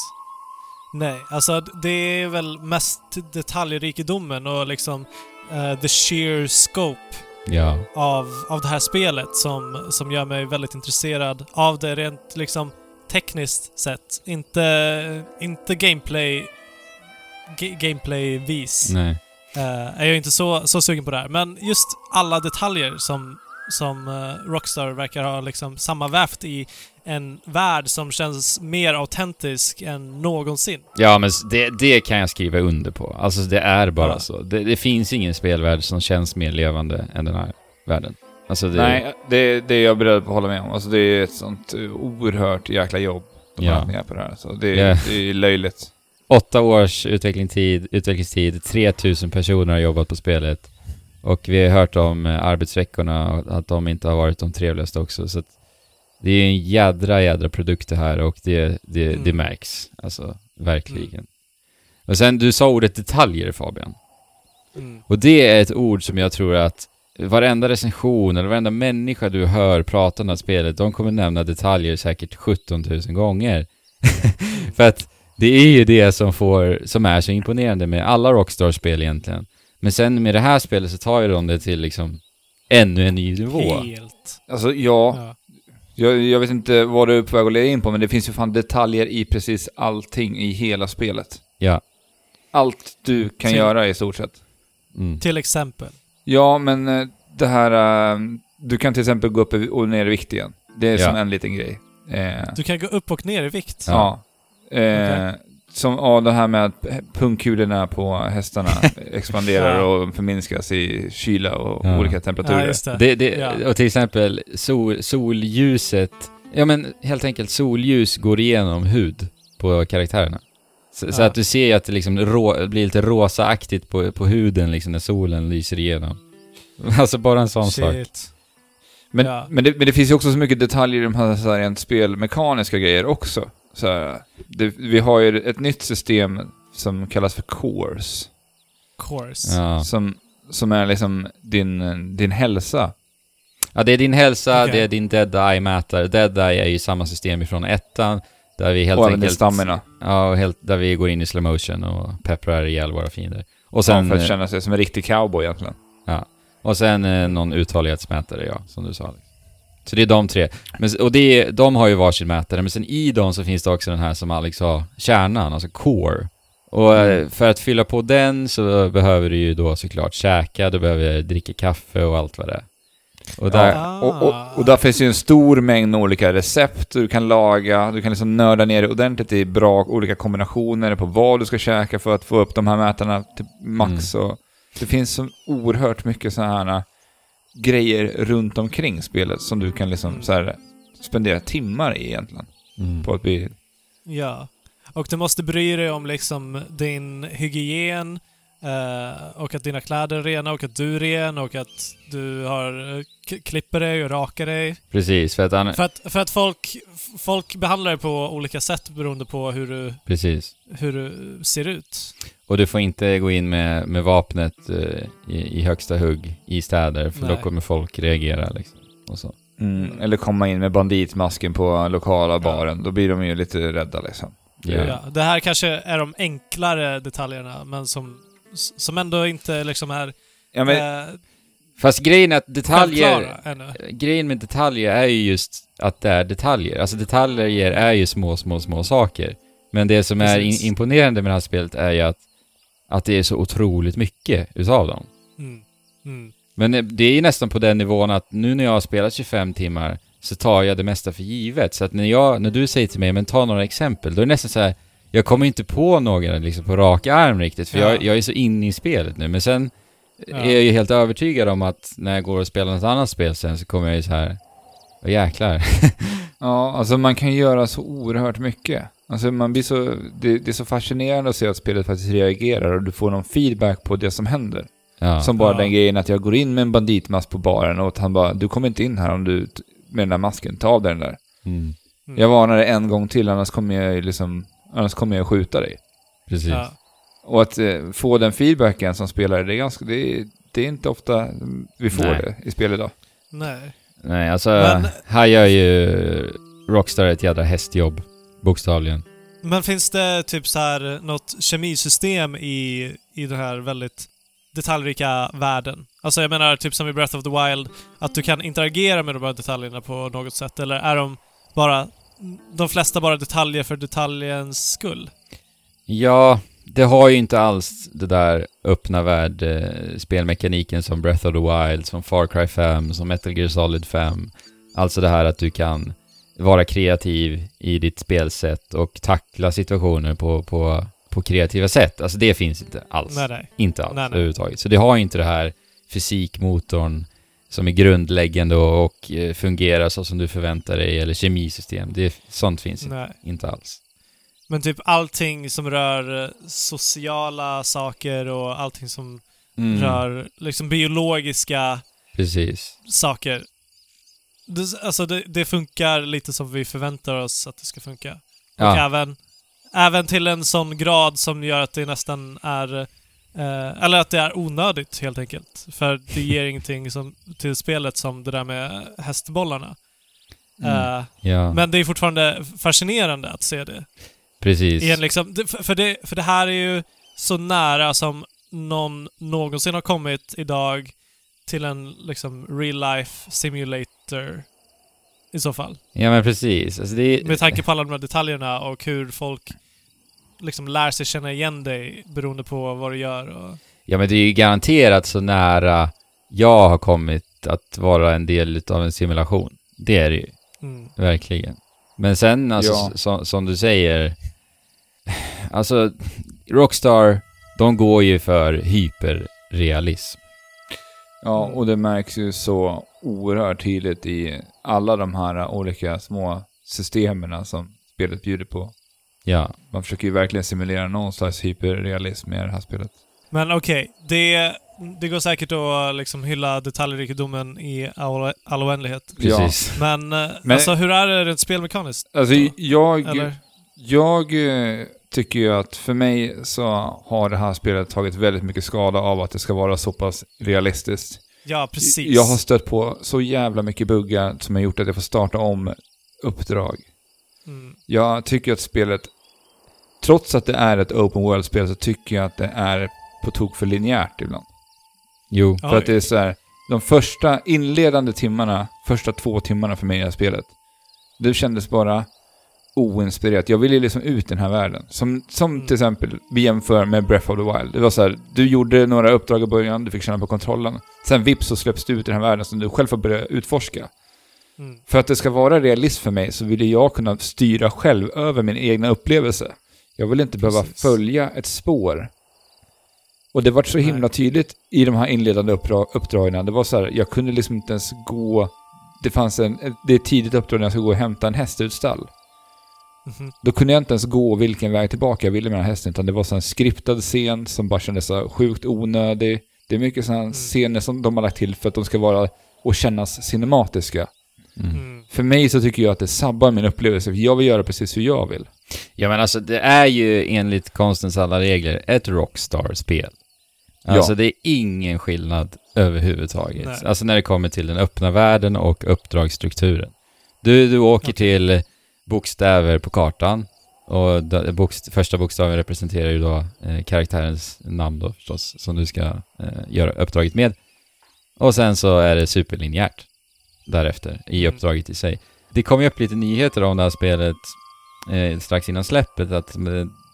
Nej, alltså det är väl mest detaljrikedomen och liksom eh, the sheer scope Ja. av, av det här spelet som, som gör mig väldigt intresserad av det rent liksom tekniskt sett. Inte, inte gameplay ga- gameplay-vis eh, är jag inte så, så sugen på det här. Men just alla detaljer som, som eh, Rockstar verkar ha liksom sammanvävt i en värld som känns mer autentisk än någonsin. Ja, men det, det kan jag skriva under på. Alltså det är bara Ja. så. Det, det finns ingen spelvärld som känns mer levande än den här världen. Alltså det... Nej, det, det är jag beredd på att hålla med om. Alltså det är ett sånt eh, oerhört jäkla jobb de har Ja. lagt ner på det här. Så det, Ja. det är löjligt. Åtta års utvecklingstid, utvecklingstid, 3000 personer har jobbat på spelet. Och vi har hört om eh, arbetsveckorna, att de inte har varit de trevligaste också. Så det är en jädra, jädra produkt det här och det, det, Mm. det märks. Alltså, verkligen. Och sen, du sa ordet detaljer Fabian. Mm. Och det är ett ord som jag tror att varenda recension eller varenda människa du hör prata om det här spelet, de kommer nämna detaljer säkert 17 000 gånger. För att det är ju det som får, som är så imponerande med alla Rockstar-spel egentligen. Men sen med det här spelet så tar ju de det till liksom ännu en ny nivå. Helt. Alltså ja, Ja. jag, jag vet inte vad du är på väg att leda in på, men det finns ju fan detaljer i precis allting i hela spelet. Ja. Allt du kan Till- göra i stort sett. Mm. Till exempel. Ja, men eh, det här... eh, Du kan till exempel gå upp och ner i vikt igen. Det är Ja. som en liten grej. Eh, Du kan gå upp och ner i vikt. ja. Eh, Okej. Som ja, det här med att pungkulorna på hästarna expanderar Ja. och förminskas i kyla och Ja. olika Ja, temperaturer. just det. Det, det, Ja. Och till exempel sol, solljuset, ja men helt enkelt solljus går igenom hud på karaktärerna. Så, så Ja. att du ser ju att det liksom rå, blir lite rosaaktigt på, på huden liksom när solen lyser igenom. Alltså bara en sån sak. Shit. Men, Ja. men, det, men det finns ju också så mycket detaljer i de här, så här rent spelmekaniska grejer också. Så här, det, vi har ju ett nytt system som kallas för cores. Course. Ja. Som, som är liksom din, din hälsa. ja, det är din hälsa, Okej. det är din dead eye-mätare. Dead eye är ju samma system ifrån ettan, där vi helt och enkelt... stamina. Ja, och helt, där vi går in i slow motion och pepprar ihjäl våra fiender. Och Sen, sen, för att känna sig som en riktig cowboy egentligen. Ja. Och sen eh, någon uthållighetsmätare, ja, som du sa. Så det är de tre. Men, och det, är- de har ju varsin mätare, men sen i dem så finns det också den här som Alex sa, kärnan, alltså core. Och eh, för att fylla på den så behöver du ju då såklart käka, du behöver dricka kaffe och allt vad det är. Och där, Ah. Och, och, och där finns ju en stor mängd olika recept du kan laga. Du kan liksom nörda ner dig ordentligt i bra olika kombinationer på vad du ska käka för att få upp de här mätarna till max. Och det finns så oerhört mycket sådana här grejer runt omkring spelet som du kan liksom så här spendera timmar i egentligen. mm. På att bli... Ja. Och du måste bry dig om liksom din hygien eh, och att dina kläder är rena och att du är ren och att du har eh, klipper dig och rakar dig. Precis, för att han, För att, för att folk, folk behandlar dig på olika sätt beroende på hur du, precis. hur du ser ut. Och du får inte gå in med, med vapnet eh, i, i högsta hugg i städer, för då Nej. kommer folk reagera liksom. Och så. Mm, eller komma in med banditmasken på lokala baren. Då blir de ju lite rädda liksom. Ja. Ja. det här kanske är de enklare detaljerna, men som, som ändå inte liksom är... Ja, men, eh, Fast grejen är att detaljer... Grejen med detaljer är ju just att det är detaljer. Alltså detaljer är ju små, små, små saker. Men det som är Precis. in imponerande med det här spelet är ju att, att det är så otroligt mycket utav dem. Mm. Mm. Men eh, det är ju nästan på den nivån att nu när jag har spelat 25 timmar så tar jag det mesta för givet. Så att när, jag, när du säger till mig, men ta några exempel, då är det nästan så här, jag kommer inte på några liksom på rak arm riktigt, för Ja. jag, jag är så inne i spelet nu. Men sen Ja. är jag ju helt övertygad om att när jag går och spelar något annat spel sen så kommer jag ju så här, Åh jäklar. Ja, alltså man kan göra så oerhört mycket. Alltså man blir så, det, det är så fascinerande att se att spelet faktiskt reagerar och du får någon feedback på det som händer. Ja. Som bara Ja. den grejen att jag går in med en banditmask på baren och att han bara, du kommer inte in här om du, med den där masken, ta av dig den där. Mm, Mm. Jag varnar dig en gång till annars kommer jag liksom, annars kommer jag skjuta dig. precis. Ja. Och att eh, få den feedbacken som spelare, det är ganska, det är, det är inte ofta vi får Nej. det i spel idag. Nej. Nej, alltså Men- här gör ju Rockstar ett jädra hästjobb, bokstavligen. Men finns det typ så här något kemisystem i, i den här väldigt detaljrika världen? Alltså jag menar typ som i Breath of the Wild, att du kan interagera med de här detaljerna på något sätt, eller är de bara de flesta bara detaljer för detaljens skull? Ja, det har ju inte alls det där öppna värld eh, spelmekaniken som Breath of the Wild, som Far Cry 5, som Metal Gear Solid 5. Alltså det här att du kan vara kreativ i ditt spelsätt och tackla situationer på, på, på kreativa sätt. Alltså det finns inte alls. Nej, nej. Inte alls Nej, nej. överhuvudtaget. Så det har ju inte det här fysikmotorn som är grundläggande och, och eh, fungerar så som du förväntar dig, eller kemisystem. Det, sånt finns inte, inte alls. Men typ allting som rör eh, sociala saker och allting som Mm, rör liksom biologiska Precis. saker. Det, alltså det, det funkar lite som vi förväntar oss att det ska funka. Och Ja, även, även till en sån grad som gör att det nästan är... Eh, eller att det är onödigt helt enkelt. För det ger ingenting som, till spelet som det där med hästbollarna. Mm. Eh, ja men det är fortfarande fascinerande att se det. Precis. I en liksom, för, det, för det här är ju så nära som någon någonsin har kommit idag till en liksom real life simulator i så fall. Ja men precis. Alltså det är, Med tanke på alla de här detaljerna och hur folk liksom lär sig känna igen dig beroende på vad du gör. Och, Ja men det är ju garanterat så nära jag har kommit att vara en del av en simulation. Det är det ju, mm, verkligen. Men sen alltså, Ja. som, som du säger, alltså Rockstar, de går ju för hyperrealism. Ja, och det märks ju så oerhört tydligt i alla de här olika små systemen som spelet bjuder på. Ja, Man försöker ju verkligen simulera någon slags hyperrealism med det här spelet. Men okej, det, det går säkert att liksom hylla detaljrikedomen i all, all oändlighet. precis. Men, eh, Men- alltså hur är det rent spelmekaniskt? Alltså då? jag, Eller? jag eh, tycker ju att för mig så har det här spelet tagit väldigt mycket skada av att det ska vara så pass realistiskt. Ja, precis. Jag har stött på så jävla mycket buggar som har gjort att jag får starta om uppdrag. Mm. Jag tycker att spelet, trots att det är ett open world-spel, så tycker jag att det är på tok för linjärt ibland. Jo, För att det är så här, de första inledande timmarna, första två timmarna för mig i det här spelet, det kändes bara oinspirerat. Jag ville liksom ut i den här världen. Som, som Mm. till exempel, vi jämför med Breath of the Wild. Det var så här, du gjorde några uppdrag i början, du fick känna på kontrollen. Sen vips så släpps du ut i den här världen som du själv får börja utforska. Mm. För att det ska vara realism för mig så ville jag kunna styra själv över min egna upplevelse. Jag vill inte behöva Precis. följa ett spår. Och det var så himla tydligt i de här inledande uppdra- uppdragen. Det var så här, jag kunde liksom inte ens gå... Det fanns en... Det är tidigt uppdrag när jag ska gå och hämta en häst ur ett stall. Då kunde jag inte ens gå vilken väg tillbaka jag ville med den här hästen, utan det var så en skriptad scen som bara kändes så sjukt onödig. Det är mycket sådana Mm. scener som de har lagt till för att de ska vara och kännas cinematiska. mm. Mm. För mig så tycker jag att det sabbar min upplevelse, för jag vill göra precis hur jag vill. Ja men alltså det är ju enligt konstens alla regler ett Rockstar-spel. Alltså Ja. det är ingen skillnad överhuvudtaget. Nej. Alltså när det kommer till den öppna världen och uppdragsstrukturen. Du, du åker till bokstäver på kartan och bokst- första bokstaven representerar ju då eh, karaktärens namn då förstås, som du ska eh, göra uppdraget med. Och sen så är det superlinjärt därefter i Mm. uppdraget i sig. Det kom ju upp lite nyheter om det här spelet eh, strax innan släppet, att eh,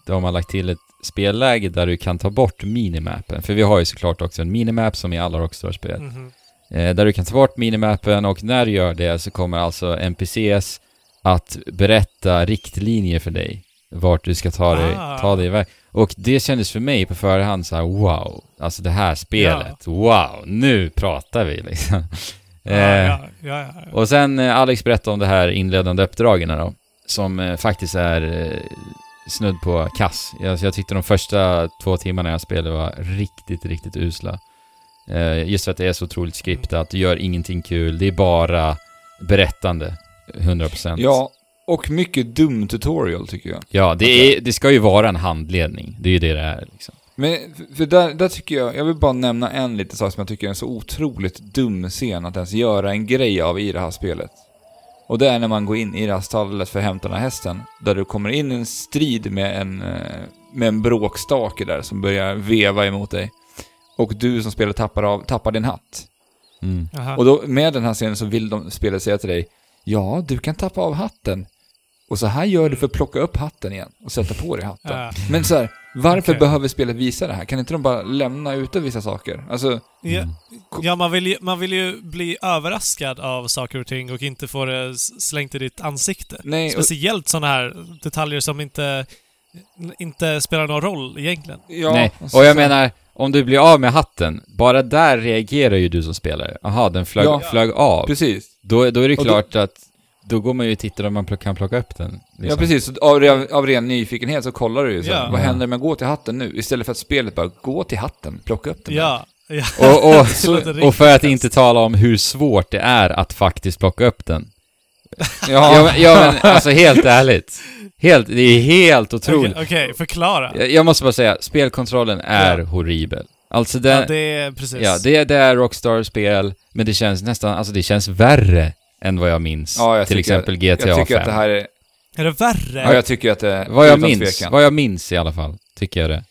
de har lagt till ett spelläge där du kan ta bort minimappen. För vi har ju såklart också en minimap som i alla Rockstar-spel. Mhm. Eh, där du kan ta bort minimappen och när du gör det så kommer alltså NPCs att berätta riktlinjer för dig. Vart du ska ta dig, Ah. ta dig iväg. Och det kändes för mig på förhand så här: wow, alltså det här spelet, wow, nu pratar vi liksom. Ja, Eh, ja, ja, ja, ja. och sen eh, Alex berättade om det här inledande uppdragen då, som eh, faktiskt är eh, snudd på kass. Jag, jag tyckte de första två timmarna jag spelade var riktigt, riktigt usla. Eh, just för att det är så otroligt skriptat, du gör ingenting kul, det är bara berättande. 100%. Ja, och mycket dum tutorial tycker jag. Ja, det, är, det ska ju vara en handledning. Det är ju det det är liksom. Men för- där, där tycker jag, jag vill bara nämna en liten sak som jag tycker är en så otroligt dum scen att ens göra en grej av i det här spelet. Och det är när man går in i det här stallet för att hämta den här hästen, där du kommer in i en strid med en, eh, med en bråkstake där som börjar veva emot dig. Och du som spelar tappar, av, tappar din hatt. Mm. Och då med den här scenen så vill de spelet säga till dig, ja, du kan tappa av hatten. Och så här gör du för att plocka upp hatten igen och sätta på dig hatten. Ja. Men så här, varför Okej. behöver spelet visa det här? Kan inte de bara lämna ute vissa saker? Alltså, Ja, Mm. ja man, vill ju, man vill ju bli överraskad av saker och ting och inte få det slängt i ditt ansikte. nej, och, Speciellt sådana här detaljer som inte, inte spelar någon roll egentligen. ja, Nej, och jag menar, om du blir av med hatten, bara där reagerar ju du som spelare. Aha, den flög, Ja. flög av. Precis. Då, då är det Och då- klart att då går man ju och tittar om man kan plocka upp den. Ja, liksom. precis. Så Av, ren- av ren nyfikenhet så kollar du ju så Ja. vad Ja. händer om jag går till hatten nu? Istället för att spelet bara, gå till hatten, plocka upp den. Ja. ja. Och, och, låter och för att inte tala om hur svårt det är att faktiskt plocka upp den. Ja, Ja, men, ja, men alltså helt ärligt. Helt, det är helt Okej, otroligt. okej, förklara. Jag, jag måste bara säga, spelkontrollen är Ja. horribel. Alltså den, ja, det är precis. Ja, det, det är Rockstar-spel, men det känns nästan, alltså det känns värre än vad jag minns. Ja, jag till tycker- exempel GTA jag tycker 5. att det här är... Är det värre? Ja, jag tycker att det... vad jag minns, tvekan. vad jag minns i alla fall, tycker jag det.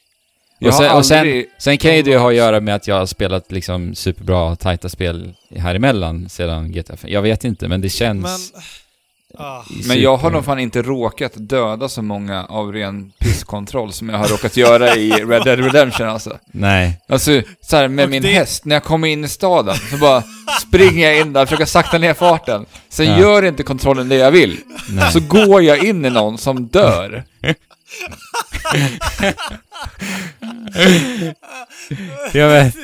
Och sen, och sen, sen kan ju det ha att göra med att jag har spelat liksom superbra, tajta spel här emellan sedan GTA 5. Jag vet inte, men det känns... Men... Ah. Men jag har nog fan inte råkat döda så många av ren pisskontroll som jag har råkat göra i Red Dead Redemption alltså. Nej. Alltså, så här med Och min det- häst, när jag kommer in i staden, så bara springer jag in där, försöker sakta ner farten. Sen Ja. gör inte kontrollen det jag vill. Nej. Så går jag in i någon som dör. Jag vet.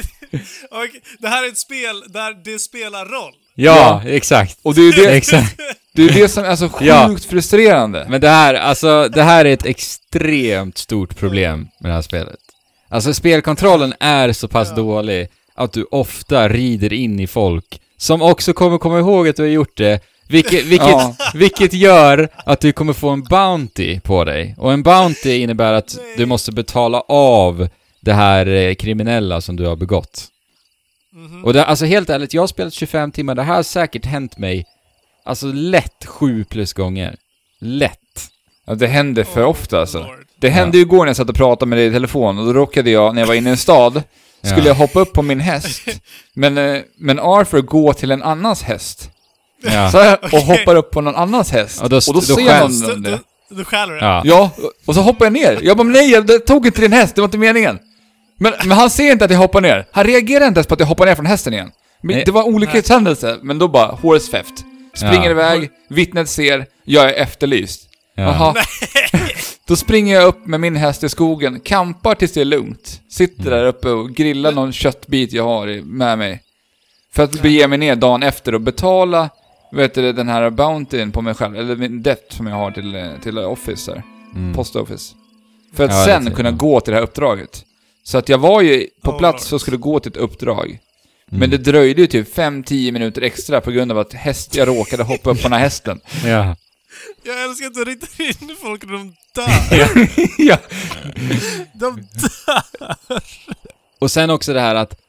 Okej, det här är ett spel där det spelar roll. Ja, exakt. Och det är det, Exakt. det, är det som är så sjukt Ja. frustrerande. Men det här, alltså, det här är ett extremt stort problem med det här spelet. Alltså spelkontrollen är så pass Ja. dålig att du ofta rider in i folk som också kommer komma ihåg att du har gjort det, vilket, vilket, Ja. vilket gör att du kommer få en Bounty på dig. Och en Bounty innebär att Nej. du måste betala av det här eh, kriminella som du har begått. Mhm. Och det, alltså helt ärligt, jag har spelat 25 timmar, det här har säkert hänt mig, alltså lätt sju plus gånger. Lätt. Ja, det händer för Oh, ofta alltså. Lord. Det hände ju igår när jag satt och pratade med dig i telefon och då råkade jag, när jag var inne i en stad, skulle Ja. jag hoppa upp på min häst. Men, eh, men Arthur går till en annans häst. Ja. Så jag, och Okej. hoppar upp på någon annans häst. Och då- och då då ser skäms någon det. då, då stjäler du Ja. Ja, och så hoppar jag ner. Jag bara, men nej, jag tog inte din häst, det var inte meningen. Men, men han ser inte att jag hoppar ner. Han reagerar inte ens på att jag hoppar ner från hästen igen. Men Nej. det var en olyckshändelse, men då bara, horse theft. Springer Ja. iväg, vittnet ser, jag är efterlyst. Ja. Jaha. Då springer jag upp med min häst i skogen, kampar tills det är lugnt. Sitter där uppe och grillar någon köttbit jag har i- med mig. För att bege mig ner dagen efter och betala, vet du, den här bountyn på mig själv, eller min debt som jag har till, till Office där. Mm. Post Office. För att Ja, sen kunna jag. gå till det här uppdraget. Så att jag var ju på Oh, plats och skulle gå till ett uppdrag. Mm. Men det dröjde ju typ 5-10 minuter extra på grund av att häst, jag råkade hoppa upp på den här hästen. Ja. Jag älskar att du ritar in folk och de dör. ja. De dör. Och sen också det här att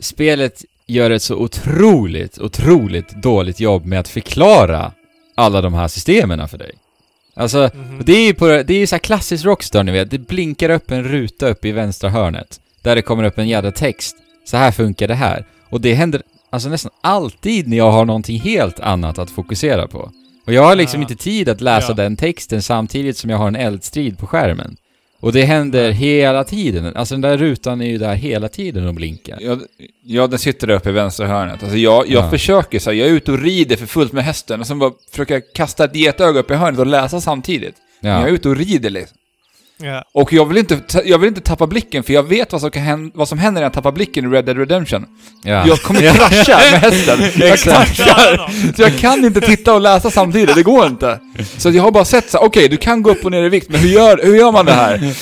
spelet gör ett så otroligt, otroligt dåligt jobb med att förklara alla de här systemen för dig. Alltså, Mhm. det är ju på, det är ju så här klassiskt Rockstar ni vet, det blinkar upp en ruta upp i vänstra hörnet. Där det kommer upp en jävla text. Så här funkar det här. Och det händer alltså nästan alltid när jag har någonting helt annat att fokusera på. Och jag har liksom Ja. inte tid att läsa Ja. den texten samtidigt som jag har en eldstrid på skärmen. Och det händer hela tiden. Alltså den där rutan är ju där hela tiden och blinkar. Ja, ja, den sitter där uppe i vänstra hörnet. Alltså jag, jag Ja. försöker så här, jag är ute och rider för fullt med hästen och sen bara försöker jag kasta ett getöga upp i hörnet och läsa samtidigt. Men jag är Ja. ute och rider liksom. Ja. Och jag vill inte, jag vill inte tappa blicken för jag vet vad som, kan hända, vad som händer när jag tappar blicken i Red Dead Redemption. ja. Jag kommer krascha med hästen. Jag kraschar. Så jag kan inte titta och läsa samtidigt, det går inte. Så jag har bara sett så okej du kan gå upp och ner i vikt, men hur gör, hur gör man det här?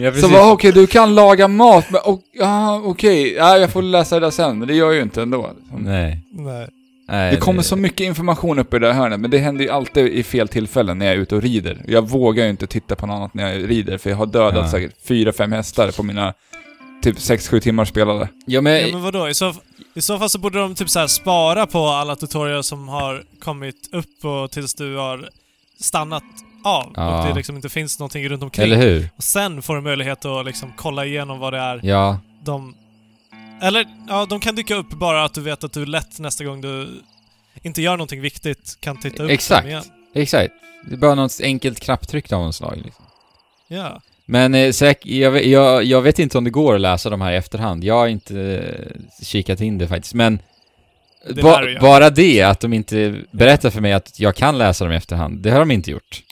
Ja, Så bara, okej du kan laga mat, men okej, ja, jag får läsa det där sen, men det gör jag ju inte ändå. Nej. Nej. Nej. Det kommer så mycket information upp i det där hörnet, men det händer ju alltid i fel tillfällen när jag är ute och rider. Jag vågar ju inte titta på något annat när jag rider, för jag har dödat Ja. säkert fyra, fem hästar på mina typ 6-7 timmar spelade. Ja, men... Ja, men vadå? I så, I så fall så borde de typ så här spara på alla tutorials som har kommit upp och tills du har stannat av. Ja. Och det liksom inte finns någonting runt omkring. Eller hur? Och sen får du möjlighet att liksom kolla igenom vad det är Ja. de... Eller, ja, de kan dyka upp bara att du vet att du lätt nästa gång du inte gör någonting viktigt kan titta upp Exakt. igen. Exakt. Det är bara något enkelt knapptryck av något slag. Liksom. Ja. Men eh, säk, jag, vet- jag, jag vet inte om det går att läsa de här i efterhand. Jag har inte eh, kikat in det faktiskt, men Det ba, bara det att de inte berättar för mig att jag kan läsa dem i efterhand, det har de inte gjort.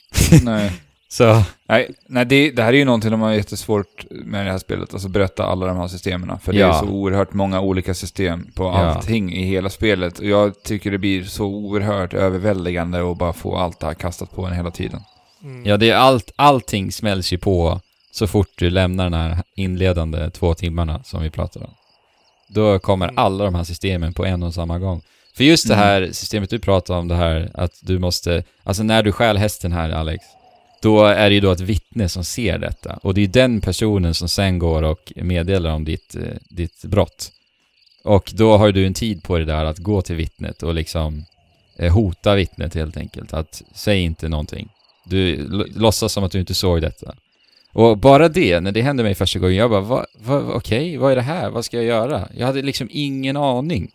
nej. Så, Nej, nej det, det här är ju någonting de har jättesvårt med det här spelet, alltså berätta alla de här systemen. För det är Ja. så oerhört många olika system på Ja. allting i hela spelet. Och jag tycker det blir så oerhört överväldigande att bara få allt det här kastat på en hela tiden. Mm. ja det är allt, allting smälls ju på så fort du lämnar den här inledande två timmarna som vi pratade om. Då kommer Mm. alla de här systemen på en och samma gång. För just det Mm. här systemet du pratar om, det här att du måste, alltså när du stjäl hästen här Alex, då är det ju då ett vittne som ser detta. Och det är den personen som sen går och meddelar om ditt, eh, ditt brott. Och då har du en tid på dig där att gå till vittnet och liksom eh, hota vittnet helt enkelt. Att säg inte någonting. Du låtsas som att du inte såg detta. Och bara det, när det hände mig första gången, jag bara, va, va, okej, vad är det här? Vad ska jag göra? Jag hade liksom ingen aning.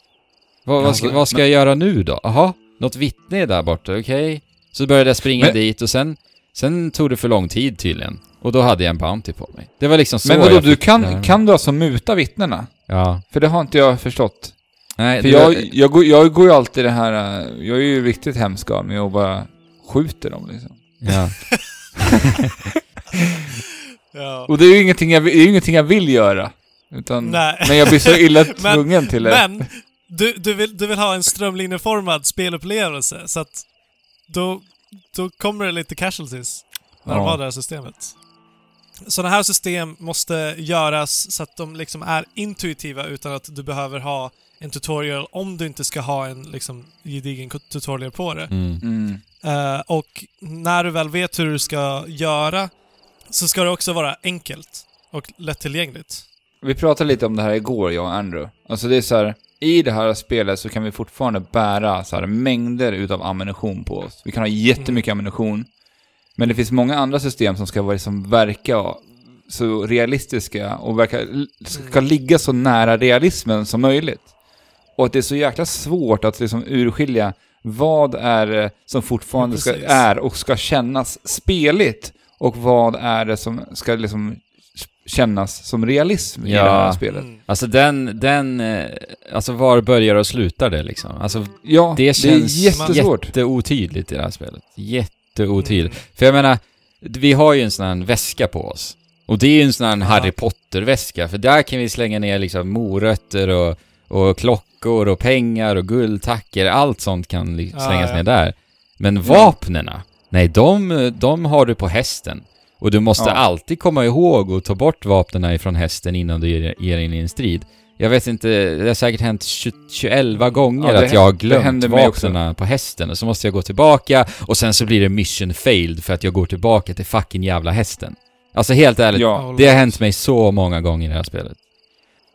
Vad, vad, ska, Alltså, vad ska jag göra nu då? Jaha, något vittne är där borta, okej. Så började jag springa Men- dit och sen, sen tog det för lång tid tydligen. Och då hade jag en bounty på mig. Det var liksom så Men vadå, jag du kan, kan du alltså muta vittnena? Ja. För det har inte jag förstått. Nej, För var- jag, jag, går, jag går ju alltid det här, eh, jag är ju riktigt hemsk av mig och bara skjuter dem liksom. Ja. Ja. Och det är ju ingenting jag, det är ingenting jag vill göra. Utan, Nej. men jag blir så illa Men- tvungen till det. Men, du, du, vill, du vill ha en strömlinjeformad spelupplevelse, så att då, då kommer det lite casualties när de Ja. har det här systemet. Sådana här system måste göras så att de liksom är intuitiva utan att du behöver ha en tutorial om du inte ska ha en liksom gedigen tutorial på det. Mm. Mm. Eh, och när du väl vet hur du ska göra så ska det också vara enkelt och lättillgängligt. Vi pratade lite om det här igår, jag och Andrew. Alltså det är så här, i det här spelet så kan vi fortfarande bära så här mängder utav ammunition på oss. Vi kan ha jättemycket ammunition. Men det finns många andra system som ska vara liksom verka så realistiska och verka, ska ligga så nära realismen som möjligt. Och att det är så jäkla svårt att liksom urskilja vad är det som fortfarande Ja, ska, är och ska kännas speligt och vad är det som ska liksom kännas som realism i det här spelet. Mm. Alltså den, den, eh, alltså var börjar och slutar det liksom? Alltså Ja, det känns det är jättesvårt. jätteotydligt i det här spelet. Jätteotydligt. För jag menar, vi har ju en sån här väska på oss. Och det är ju en sån här Harry Potter-väska, för där kan vi slänga ner liksom morötter och, och klockor och pengar och guldtackor, allt sånt kan li- Ja, slängas ja. ner där. Men vapnena, nej de, de har du på hästen. Och du måste Ja. alltid komma ihåg att ta bort vapnena ifrån hästen innan du ger, ger in i en strid. Jag vet inte, det har säkert hänt 20, 21 gånger Ja, att jag har glömt vapnena på hästen och så måste jag gå tillbaka och sen så blir det mission failed för att jag går tillbaka till fucking jävla hästen. Alltså helt ärligt, Ja, det har hänt mig så många gånger i det här spelet.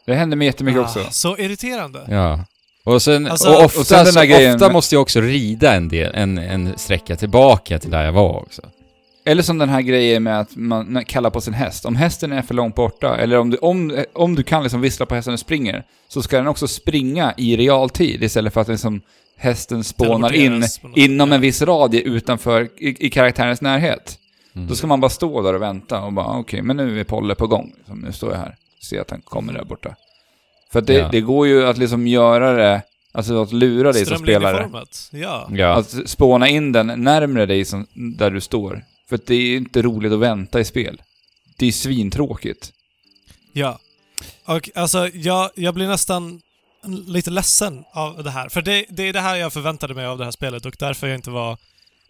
det händer mig jättemycket Ah, också. Så irriterande. Ja. Och sen, Alltså- och ofta, och sen så, grejen ofta måste jag också rida en del, en, en sträcka tillbaka till där jag var också. Eller som den här grejen med att man kallar på sin häst. Om hästen är för långt borta, eller om du, om, om du kan liksom vissla på hästen och springer, så ska den också springa i realtid istället för att liksom hästen spånar in inom en viss radie utanför, i, i karaktärens närhet. Mm. Då ska man bara stå där och vänta och bara, "Ah, okej, men nu är Polle på gång. Liksom, nu står jag här. Ser att han kommer där borta. För att det, Ja. det går ju att liksom göra det, alltså att lura dig som spelare. Ja. Ja. Att spåna in den närmre dig som, där du står. För att det är inte roligt att vänta i spel. Det är svintråkigt. Ja. Och alltså, jag, jag blir nästan lite ledsen av det här. För det, det är det här jag förväntade mig av det här spelet och därför jag inte var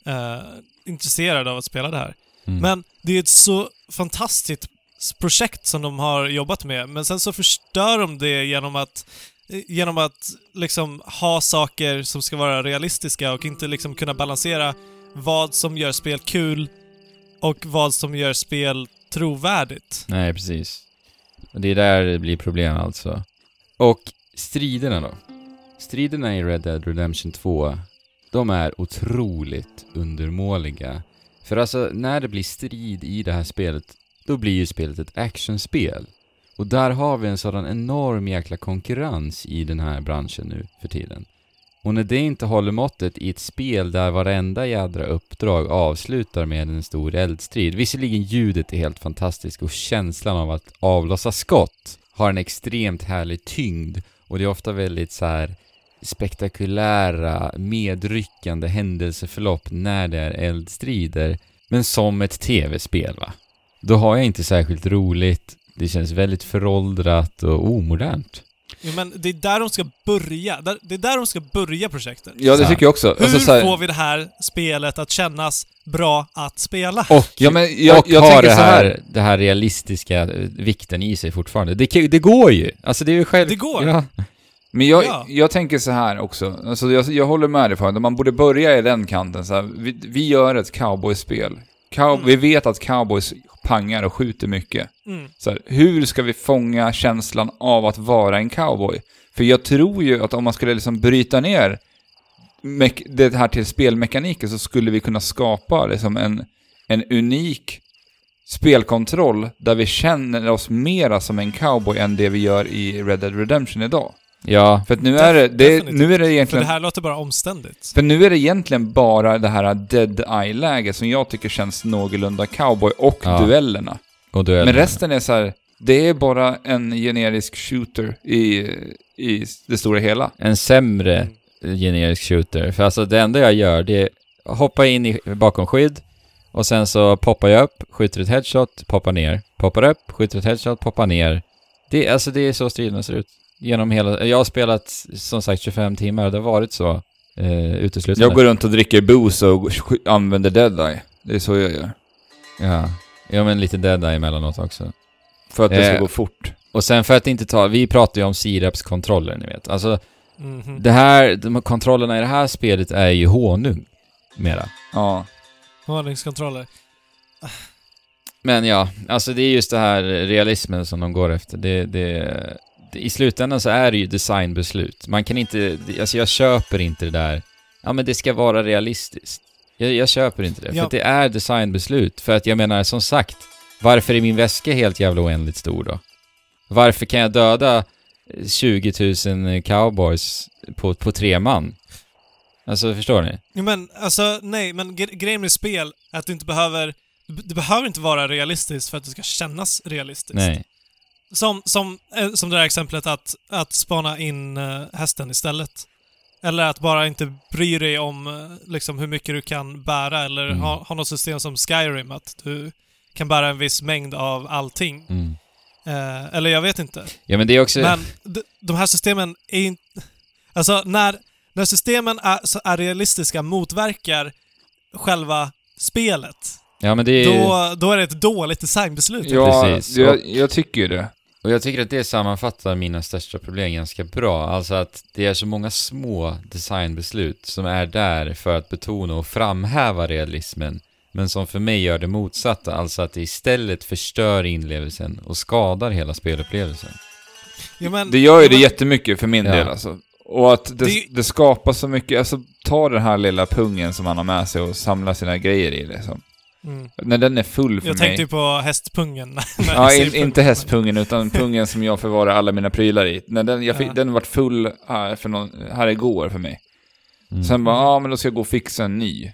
eh, intresserad av att spela det här. Mm. Men det är ett så fantastiskt projekt som de har jobbat med, men sen så förstör de det genom att genom att liksom ha saker som ska vara realistiska och inte liksom kunna balansera vad som gör spel kul och vad som gör spel trovärdigt. Nej, precis. Och det är där det blir problem alltså. Och striderna då? Striderna i Red Dead Redemption 2, de är otroligt undermåliga. För alltså, när det blir strid i det här spelet, då blir ju spelet ett actionspel. Och där har vi en sådan enorm jäkla konkurrens i den här branschen nu för tiden. Och när det inte håller måttet i ett spel där varenda jädra uppdrag avslutar med en stor eldstrid. Visserligen ljudet är helt fantastiskt och känslan av att avlossa skott har en extremt härlig tyngd och det är ofta väldigt så här spektakulära, medryckande händelseförlopp när det är eldstrider. Men som ett tv-spel va? Då har jag inte särskilt roligt, det känns väldigt föråldrat och omodernt. Jo, men det är där de ska börja. Det är där de ska börja projektet. Ja, det tycker jag också. Hur Alltså, så här- får vi det här spelet att kännas bra att spela? Och, Ja, men jag, och jag har det här, här. det här realistiska eh, vikten i sig fortfarande. Det, det går ju! Alltså det är ju själv... Det går. Ja. Men jag, Ja. jag tänker så här också. Alltså jag, jag håller med dig för att man borde börja i den kanten. Så här. Vi, vi gör ett cowboyspel. Cow, Mm. Vi vet att cowboys pangar och skjuter mycket. Mm. Så här, hur ska vi fånga känslan av att vara en cowboy? För jag tror ju att om man skulle liksom bryta ner det här till spelmekaniken så skulle vi kunna skapa liksom en, en unik spelkontroll där vi känner oss mera som en cowboy än det vi gör i Red Dead Redemption idag. Ja, För att nu är det, det nu är det För egentligen... det här låter bara omständigt. För nu är det egentligen bara det här Dead Eye-läget som jag tycker känns någorlunda cowboy och Ja. duellerna. och duell. Men resten är så här, det är bara en generisk shooter i, i det stora hela. En sämre generisk shooter. För alltså det enda jag gör, det är hoppa in i, bakom skydd och sen så poppar jag upp, skjuter ett headshot, poppar ner. Poppar upp, skjuter ett headshot, poppar ner. Det, alltså det är så striderna ser ut. Genom hela... Jag har spelat som sagt 25 timmar och det har varit så eh, uteslutande. Jag går runt och dricker booze och använder Dead Eye. Det är så jag gör. Ja. Ja men lite dead emellanåt också. För att det ska Eh. gå fort. Och sen för att inte ta, vi pratar ju om Siraps-kontroller ni vet. Alltså Mhm. det här, de här kontrollerna i det här spelet är ju honung. Mera. Ja. Hållningskontroller. Men ja, alltså det är just det här realismen som de går efter. Det, det, det, I slutändan så är det ju designbeslut. Man kan inte, alltså jag köper inte det där, ja men det ska vara realistiskt. Jag, jag köper inte det, Ja. för att det är designbeslut. För att jag menar, som sagt, varför är min väska helt jävla oändligt stor då? Varför kan jag döda 20 000 cowboys på, på tre man? Alltså, förstår ni? Jo, men alltså, nej, men gre- grejen med spel är att du inte behöver... Det behöver inte vara realistiskt för att det ska kännas realistiskt. Nej. Som, som, eh, som det där exemplet att, att spana in eh, hästen istället. Eller att bara inte bry dig om eh, liksom, hur mycket du kan bära eller Mm. ha, ha något system som Skyrim, att du kan bära en viss mängd av allting. Mm. Eh, eller jag vet inte. Ja, men det är också... Men de, de här systemen är inte... Alltså, när, när systemen är, så är realistiska motverkar själva spelet, Ja, men det är... då, då är det ett dåligt designbeslut. Ja, Precis. jag, jag tycker ju det. Och jag tycker att det sammanfattar mina största problem ganska bra. Alltså att det är så många små designbeslut som är där för att betona och framhäva realismen. Men som för mig gör det motsatta, alltså att det istället förstör inlevelsen och skadar hela spelupplevelsen. Jo, men, Det gör ju det men- jättemycket för min Ja. del alltså. Och att det, Det- det skapar så mycket, alltså ta den här lilla pungen som han har med sig och samla sina grejer i liksom. Mm. När den är full för Jag mig. tänkte ju på hästpungen. när Ja, jag in, inte hästpungen utan pungen som jag förvarar alla mina prylar i. När den, jag Ja. den vart full här, för någon, här igår för mig. Mm. Sen bara, ja men då ska jag gå och fixa en ny.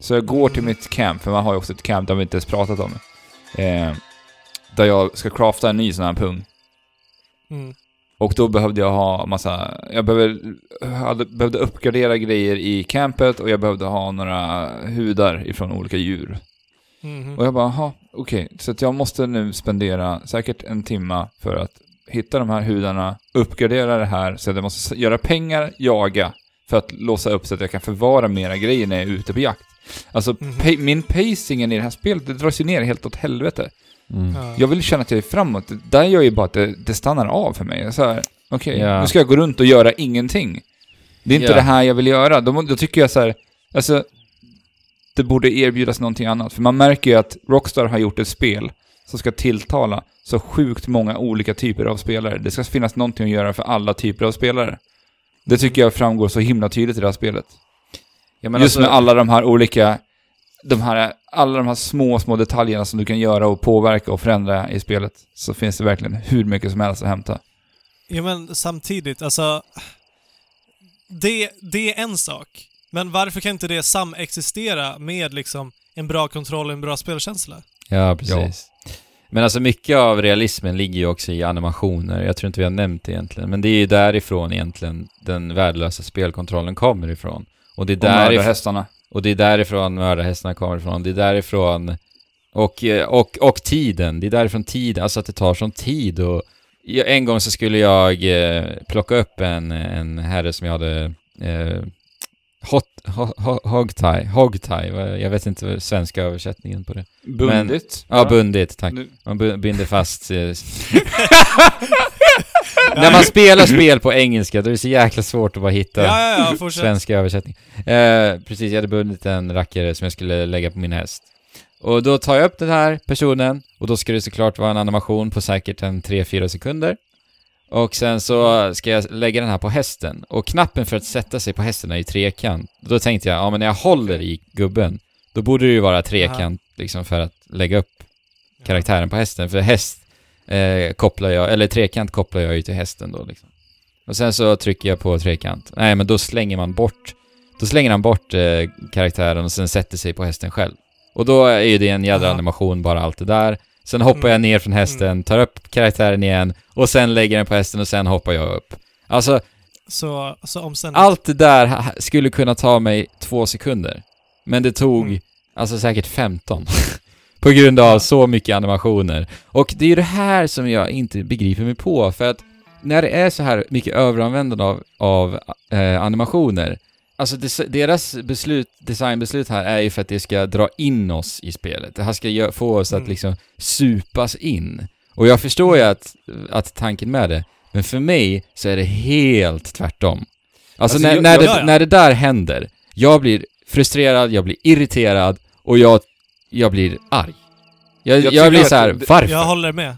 Så jag går till mitt camp, för man har ju också ett camp, har vi inte ens pratat om. Eh, där jag ska crafta en ny sån här pung. Mm. Och då behövde jag ha massa, jag behövde, hade, behövde uppgradera grejer i campet och jag behövde ha några hudar ifrån olika djur. Mhm. Och jag bara, aha, okej. Så att jag måste nu spendera säkert en timma för att hitta de här hudarna, uppgradera det här, så att jag måste göra pengar, jaga, för att låsa upp så att jag kan förvara mera grejer när jag är ute på jakt. Alltså, Mhm. pa- min pacingen i det här spelet, det dras ju ner helt åt helvete. Mm. Ja. Jag vill känna att jag är framåt. Det där gör ju bara att det, det stannar av för mig. Så här, okej, Ja. nu ska jag gå runt och göra ingenting. Det är inte Ja. det här jag vill göra. Då, då tycker jag så här, alltså, det borde erbjudas någonting annat. För man märker ju att Rockstar har gjort ett spel som ska tilltala så sjukt många olika typer av spelare. Det ska finnas någonting att göra för alla typer av spelare. Det tycker jag framgår så himla tydligt i det här spelet. Just alltså, med alla de här olika, de här, alla de här små, små detaljerna som du kan göra och påverka och förändra i spelet. Så finns det verkligen hur mycket som helst att hämta. Ja men samtidigt, alltså... Det, det är en sak. Men varför kan inte det samexistera med liksom en bra kontroll och en bra spelkänsla? Ja, precis. Men alltså mycket av realismen ligger ju också i animationer. Jag tror inte vi har nämnt det egentligen. Men det är ju därifrån egentligen den värdelösa spelkontrollen kommer ifrån. Och det är Och därifrån, hästarna. och det är därifrån mördarhästarna kommer ifrån. Det är därifrån... Och, eh, och, och tiden. Det är därifrån tiden. Alltså att det tar sån tid och... Ja, En gång så skulle jag eh, plocka upp en, en herre som jag hade... Hot, ho, ho, hogtie, hogtie, jag vet inte svenska översättningen på det. Bundit. Ja, bundit, tack. Nu- Man binder fast... När man spelar spel på engelska, då är det så jäkla svårt att bara hitta Ja, ja, svenska översättning. Eh, precis, jag hade bundit en rackare som jag skulle lägga på min häst. Och då tar jag upp den här personen, och då ska det såklart vara en animation på säkert en 3-4 sekunder. Och sen så ska jag lägga den här på hästen. Och knappen för att sätta sig på hästen är i trekant. Då tänkte jag, ja men när jag håller i gubben, då borde det ju vara trekant liksom för att lägga upp karaktären på hästen. För häst eh, kopplar jag, eller trekant kopplar jag ju till hästen då liksom. Och sen så trycker jag på trekant. Nej, men då slänger man bort, då slänger han bort eh, karaktären och sen sätter sig på hästen själv. Och då är ju det en jädra animation, bara allt det där. Sen hoppar Mm. jag ner från hästen, tar upp karaktären igen och sen lägger den på hästen och sen hoppar jag upp. Alltså, Så, så allt det där skulle kunna ta mig två sekunder. Men det tog, Mm. alltså säkert 15. på grund av så mycket animationer. Och det är ju det här som jag inte begriper mig på, för att när det är så här mycket överanvändande av, av eh, animationer, alltså deras beslut, designbeslut här är ju för att det ska dra in oss i spelet. Det här ska få oss att Mm. liksom supas in. Och jag förstår ju att, att tanken med det, men för mig så är det helt tvärtom. Alltså, Alltså, när, jag- när, jag- det, Ja, ja. när det där händer, jag blir frustrerad, jag blir irriterad och jag, jag blir arg. Jag, Jag jag, blir så här, det- varför? Jag håller med.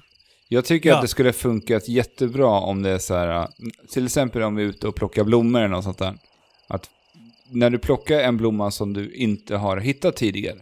Jag tycker Ja. att det skulle funkat jättebra om det är så här, till exempel om vi är ute och plockar blommor eller något sånt där. Att när du plockar en blomma som du inte har hittat tidigare,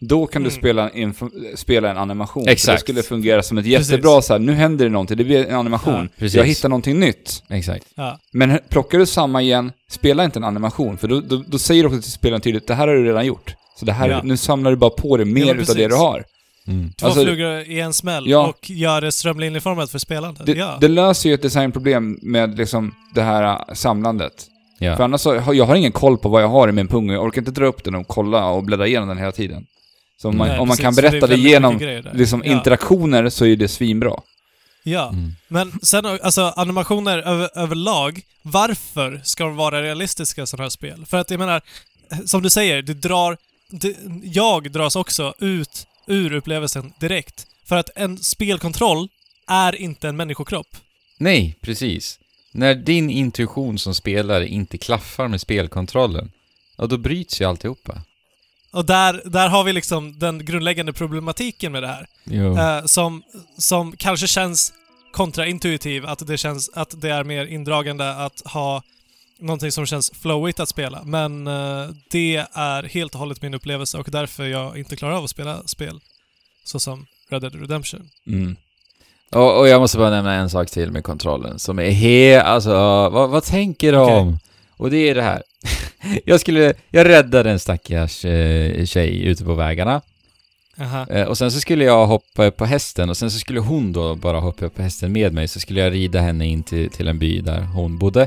då kan du Mm. spela en, spela en animation. För Exakt. Det skulle fungera som ett Precis. jättebra så här, nu händer det någonting, det blir en animation. Ja, precis. jag hittar någonting nytt. Exakt. Ja. Men plockar du samma igen, spela inte en animation, för då, då, då säger du också till spelaren tydligt, det här har du redan gjort. Så det här, Ja. nu samlar du bara på dig mer men utav det precis. du har. Mm. Två Alltså- flugor i en smäll Ja. och gör det strömlinjeformat för spelandet. Det, ja. det löser ju ett designproblem med liksom det här äh, samlandet. Ja. För annars så, har- jag har ingen koll på vad jag har i min pung jag orkar inte dra upp den och kolla och bläddra igenom den hela tiden. Så om man, Nej, om man precis. kan Så berätta det, väldigt genom mycket grejer där. liksom Ja. interaktioner så är det svinbra. Ja. Mm. Men sen alltså animationer över, överlag, varför ska de vara realistiska sådana här spel? För att jag menar, som du säger, det drar... Det, jag dras också ut ur upplevelsen direkt. För att en spelkontroll är inte en människokropp. Nej, precis. När din intuition som spelare inte klaffar med spelkontrollen, ja då bryts ju alltihopa. Och där, där har vi liksom den grundläggande problematiken med det här. Eh, som, som kanske känns kontraintuitiv, att det känns att det är mer indragande att ha någonting som känns flowigt att spela. Men eh, det är helt och hållet min upplevelse och därför jag inte klarar av att spela spel såsom Red Dead Redemption. Mm. Och, och jag måste bara nämna en sak till med kontrollen som är helt, alltså, vad, vad tänker de? Och det är det här. jag skulle, jag räddade en stackars eh, tjej ute på vägarna. Aha. Eh, och sen så skulle jag hoppa upp på hästen och sen så skulle hon då bara hoppa upp på hästen med mig så skulle jag rida henne in till, till en by där hon bodde.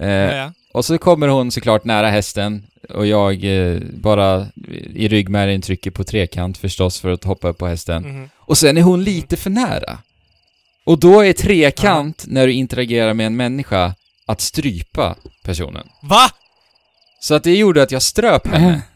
Eh, Ja, ja. och så kommer hon såklart nära hästen och jag eh, bara i ryggmärgen trycker på trekant förstås för att hoppa upp på hästen. Mhm. Och sen är hon lite för nära. Och då är trekant, när du interagerar med en människa, att strypa personen. Va? Så att det gjorde att jag ströp henne. Ah.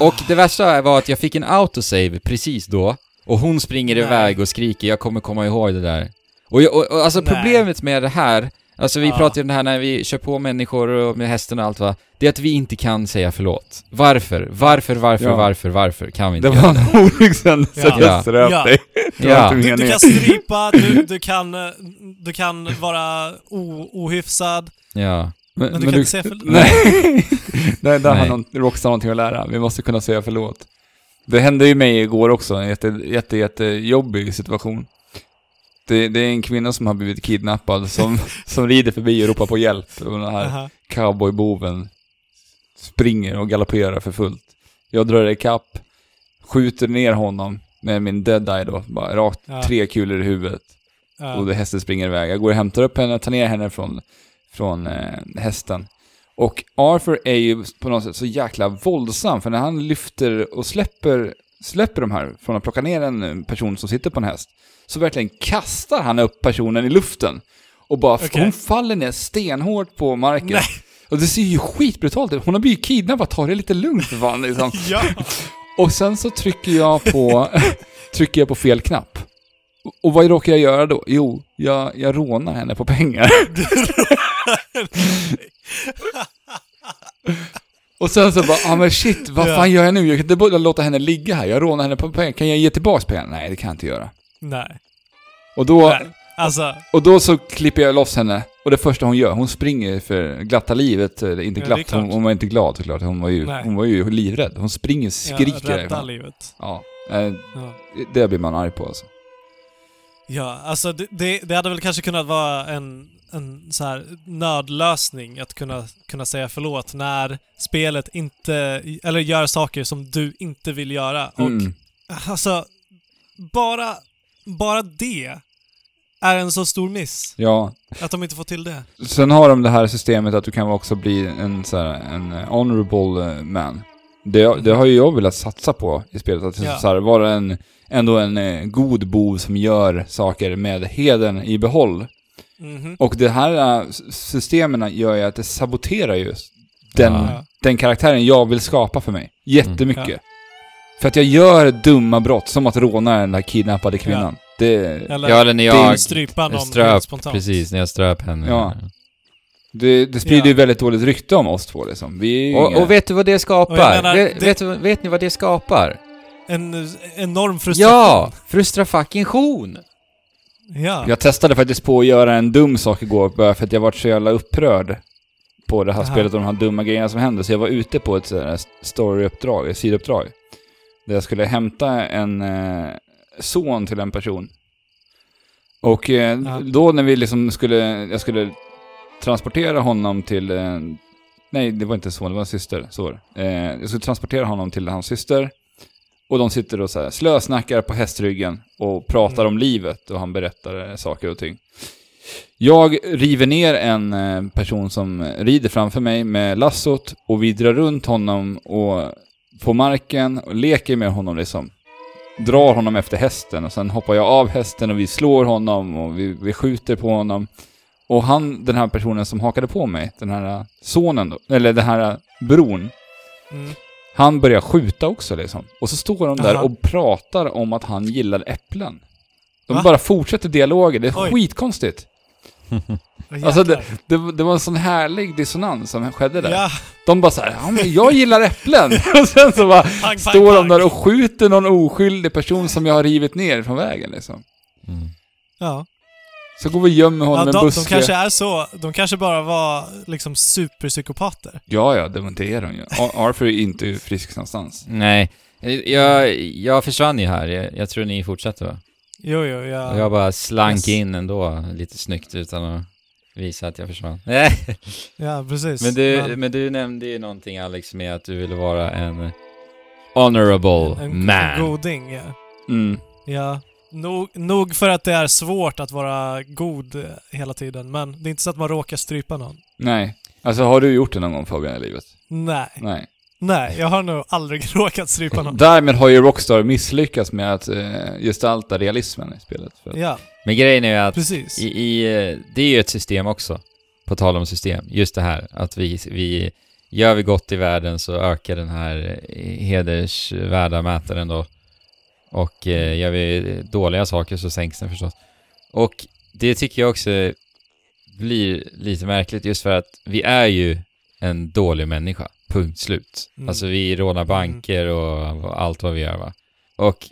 Och det värsta var att jag fick en autosave precis då, och hon springer iväg och skriker, jag kommer komma ihåg det där. Och, jag, och, och alltså Nej. problemet med det här, alltså vi Ja. pratar ju om det här när vi kör på människor och med hästen och allt va, det är att vi inte kan säga förlåt. Varför? Varför, varför, Ja. varför, varför kan vi inte Det var en olyckshändelse att Ja. jag ströp Ja. dig. Ja. Du, du kan strypa, du, du, kan, du kan vara o, ohyfsad, Ja. men du kan inte säga förlåt. Nej, där, där har Nej. någon, Rockstar någonting att lära. Vi måste kunna säga förlåt. Det hände ju mig igår också, en jätte, jätte, jättejobbig situation. Det, det är en kvinna som har blivit kidnappad som, som rider förbi och ropar på hjälp. Och den här Aha. cowboyboven springer och galopperar för fullt. Jag drar ikapp, skjuter ner honom med min dead-eye då, bara rakt Ja. tre kulor i huvudet. Ja. Och det hästen springer iväg. Jag går och hämtar upp henne, tar ner henne från, från eh, hästen. Och Arthur är ju på något sätt så jäkla våldsam, för när han lyfter och släpper, släpper de här från att plocka ner en person som sitter på en häst, så verkligen kastar han upp personen i luften. Och bara, Okej. hon faller ner stenhårt på marken. Nej. Och det ser ju skitbrutalt ut. Hon har blivit kidnappad, ta det lite lugnt för fan liksom. Ja. Och sen så trycker jag på, trycker jag på fel knapp. Och- Och vad råkar jag göra då? Jo, jag, jag rånar henne på pengar. Och sen så bara, ja ah, men shit, vad Ja. fan gör jag nu? Jag kan inte bara låta henne ligga här. Jag rånar henne på pengar. Kan jag ge tillbaks pengarna? Nej, det kan jag inte göra. Nej. Och då, Nej. Alltså, och då så klipper jag loss henne. Och det första hon gör, hon springer för glatta livet. Eller inte Ja, glatt, klart. hon, hon var inte glad såklart. Hon var ju, Nej. hon var ju livrädd. Hon springer, ja, skriker rädda därifrån. livet. Ja, eh, Ja. det blir man arg på alltså. Ja, alltså det, det hade väl kanske kunnat vara en, en så här nödlösning att kunna, kunna säga förlåt när spelet inte, eller gör saker som du inte vill göra. Och Mm. alltså, bara, bara det är en så stor miss. Ja, Att de inte får till det. sen har de det här systemet att du kan också bli en så här, en eh, honorable eh, man. Det, det har ju jag velat satsa på i spelet, att Ja. så här, vara en, ändå en eh, god bov som gör saker med heden i behåll. Mhm. Och det här s- systemen gör ju att det saboterar just den, Ja. den karaktären jag vill skapa för mig. Jättemycket. Mm. För att jag gör dumma brott, som att råna den där kidnappade kvinnan. Det, Eller Ja, eller när jag strypa någon ströp, spontant. precis, när jag ströp henne. Ja. det, det sprider ju Ja. väldigt dåligt rykte om oss två liksom. Vi ju Och, och vet du vad det skapar? Menar, vet, det- vet, vet ni vad det skapar? En enorm frustration. Ja! Frustra fucking tion! Ja. Jag testade faktiskt på att göra en dum sak igår, bara för att jag varit så jävla upprörd på det här Aha. spelet och de här dumma grejerna som hände. Så jag var ute på ett storyuppdrag, ett sidouppdrag. Där jag skulle hämta en eh, son till en person. Och eh, då när vi liksom skulle, jag skulle transportera honom till, eh, nej det var inte son, det var en syster, så var eh, Jag skulle transportera honom till hans syster. Och de sitter och så här slösnackar på hästryggen och pratar Mm. om livet och han berättar eh, saker och ting. Jag river ner en eh, person som rider framför mig med lassot och vi drar runt honom och på marken och leker med honom liksom. Drar honom efter hästen och sen hoppar jag av hästen och vi slår honom och vi, vi skjuter på honom. Och han, den här personen som hakade på mig, den här sonen då, eller den här bron, Mm. Han börjar skjuta också liksom. Och så står de där Aha. och pratar om att han gillar äpplen. De Va? bara fortsätter dialogen, det är Oj. skitkonstigt. Alltså det, det, det var en sån härlig dissonans som skedde där. Ja, De bara såhär, ja men jag gillar äpplen. och sen så bara pang, pang, står de pang. där och skjuter någon oskyldig person som jag har rivit ner från vägen liksom. Mm. Ja. Så går vi och gömmer honom Ja, i en de, buske. de kanske är så. De kanske bara var liksom superpsykopater. Ja, ja, det, det är de ju. Ar- Arthur är inte frisk någonstans. Nej, jag, jag försvann ju här. Jag, jag tror ni fortsätter va? Jo, jo, ja. Jag bara slank Yes. in ändå, lite snyggt utan att visa att jag försvann. Ja, precis. men, du, Men- men du nämnde ju någonting Alex med att du ville vara en honorable en, man. En goding, ja. Mm. ja. Nog, nog för att det är svårt att vara god hela tiden, men det är inte så att man råkar strypa någon. Nej. Alltså har du gjort det någon gång Fabian i livet? Nej. Nej. Nej, jag har nog aldrig råkat strypa någon. Därmed har ju Rockstar misslyckats med att eh, gestalta realismen i spelet. Ja, Men grejen är ju att precis. i, i, eh, det är ju ett system också, på tal om system. Just det här att vi, vi gör vi gott i världen så ökar den här eh, hedersvärda mätaren då. Och eh, gör vi dåliga saker så sänks den förstås. Och det tycker jag också blir lite märkligt just för att vi är ju en dålig människa. Punkt slut. Mm. Alltså vi rånar banker och, och allt vad vi gör va. Och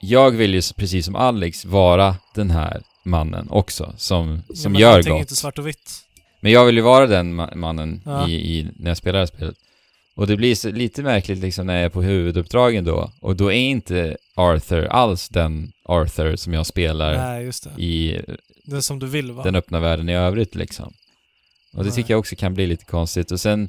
jag vill ju precis som Alex vara den här mannen också som, Ja, som men gör gott. inte svart och vitt. Men jag vill ju vara den ma- mannen Ja. i, i, när jag spelar det här spelet. Och det blir så, lite märkligt liksom när jag är på huvuduppdragen då. Och då är inte Arthur alls den Arthur som jag spelar Nej, i Det är som du vill vara. den öppna världen i övrigt liksom. Och det Nej. tycker jag också kan bli lite konstigt. Och sen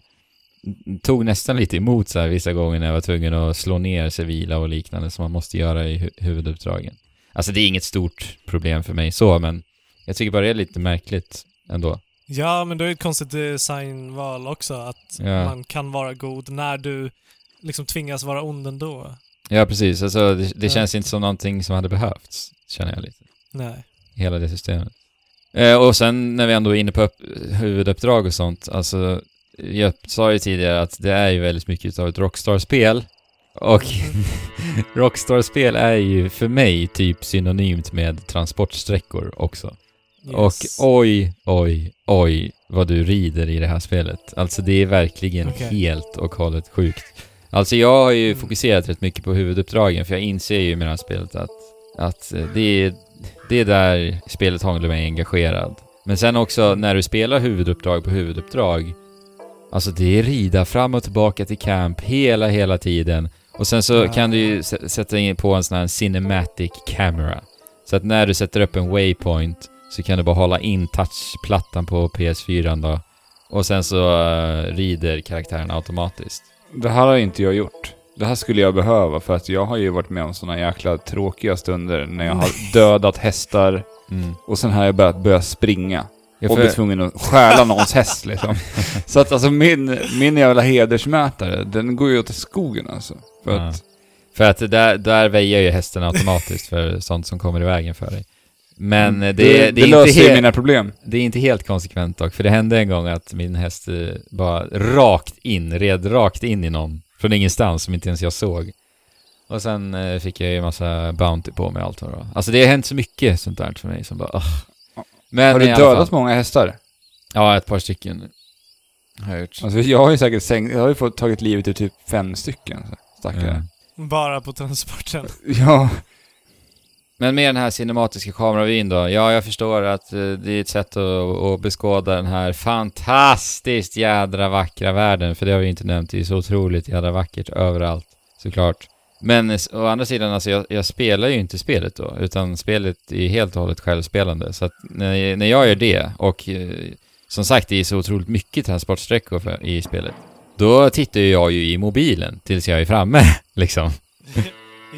tog nästan lite emot så här vissa gånger när jag var tvungen att slå ner civila och liknande som man måste göra i hu- huvuduppdragen. Alltså det är inget stort problem för mig så, men jag tycker bara det är lite märkligt ändå. Ja, men det är ett konstigt designval också. Att Ja. man kan vara god när du liksom tvingas vara ond ändå. Ja, precis. Alltså det, det Ja. känns inte som någonting som hade behövts, känner jag lite. Nej. Hela det systemet. Eh, och sen när vi ändå är inne på upp, huvuduppdrag och sånt, alltså jag sa ju tidigare att det är ju väldigt mycket av ett Rockstar-spel. Och Rockstar-spel är ju för mig typ synonymt med transportsträckor också. Och oj, oj, oj vad du rider i det här spelet. Alltså det är verkligen Okej. helt och hållet sjukt. Alltså jag har ju Mm. fokuserat rätt mycket på huvuduppdragen för jag inser ju med det här spelet att, att eh, det, är, det är där spelet håller mig engagerad. Men sen också när du spelar huvuduppdrag på huvuduppdrag, alltså det är rida fram och tillbaka till camp hela, hela tiden. Och sen så Ja. kan du ju sä- sätta in på en sån här cinematic camera. Så att när du sätter upp en waypoint så kan du bara hålla in touchplattan på PS4 då. Och sen så eh, rider karaktären automatiskt. Det här har inte jag gjort. Det här skulle jag behöva för att jag har ju varit med om såna jäkla tråkiga stunder när jag har dödat hästar Mm. och sen har jag börjat börja springa. Ja, och blivit tvungen att stjäla någons häst liksom. Så att alltså min, min jävla hedersmätare, den går ju åt skogen alltså. För Ja. att, För att där, där väjer ju hästen automatiskt för sånt som kommer i vägen för dig. Men eh, det, det, det, är löser inte ju he- mina problem. det är inte helt konsekvent dock, för det hände en gång att min häst eh, bara rakt in, red rakt in i någon från ingenstans som inte ens jag såg. Och sen eh, fick jag ju massa Bounty på mig och allt vad det var. Alltså det har hänt så mycket sånt där för mig som bara... ugh. Men Har du dödat fall- många hästar? Ja, ett par stycken. Har jag gjort. Alltså jag har ju säkert sänkt, jag har ju fått tagit livet i typ fem stycken. Stackare. Ja. Bara på transporten. Ja. Men med den här cinematiska kameravyn då, ja jag förstår att eh, det är ett sätt att, att beskåda den här fantastiskt jädra vackra världen, för det har vi inte nämnt, det är så otroligt jädra vackert överallt, såklart. Men å andra sidan, alltså jag, jag spelar ju inte spelet då, utan spelet är helt och hållet självspelande. Så att när, när jag gör det, och eh, som sagt det är så otroligt mycket transportsträckor för, i spelet, då tittar ju jag ju i mobilen tills jag är framme, liksom.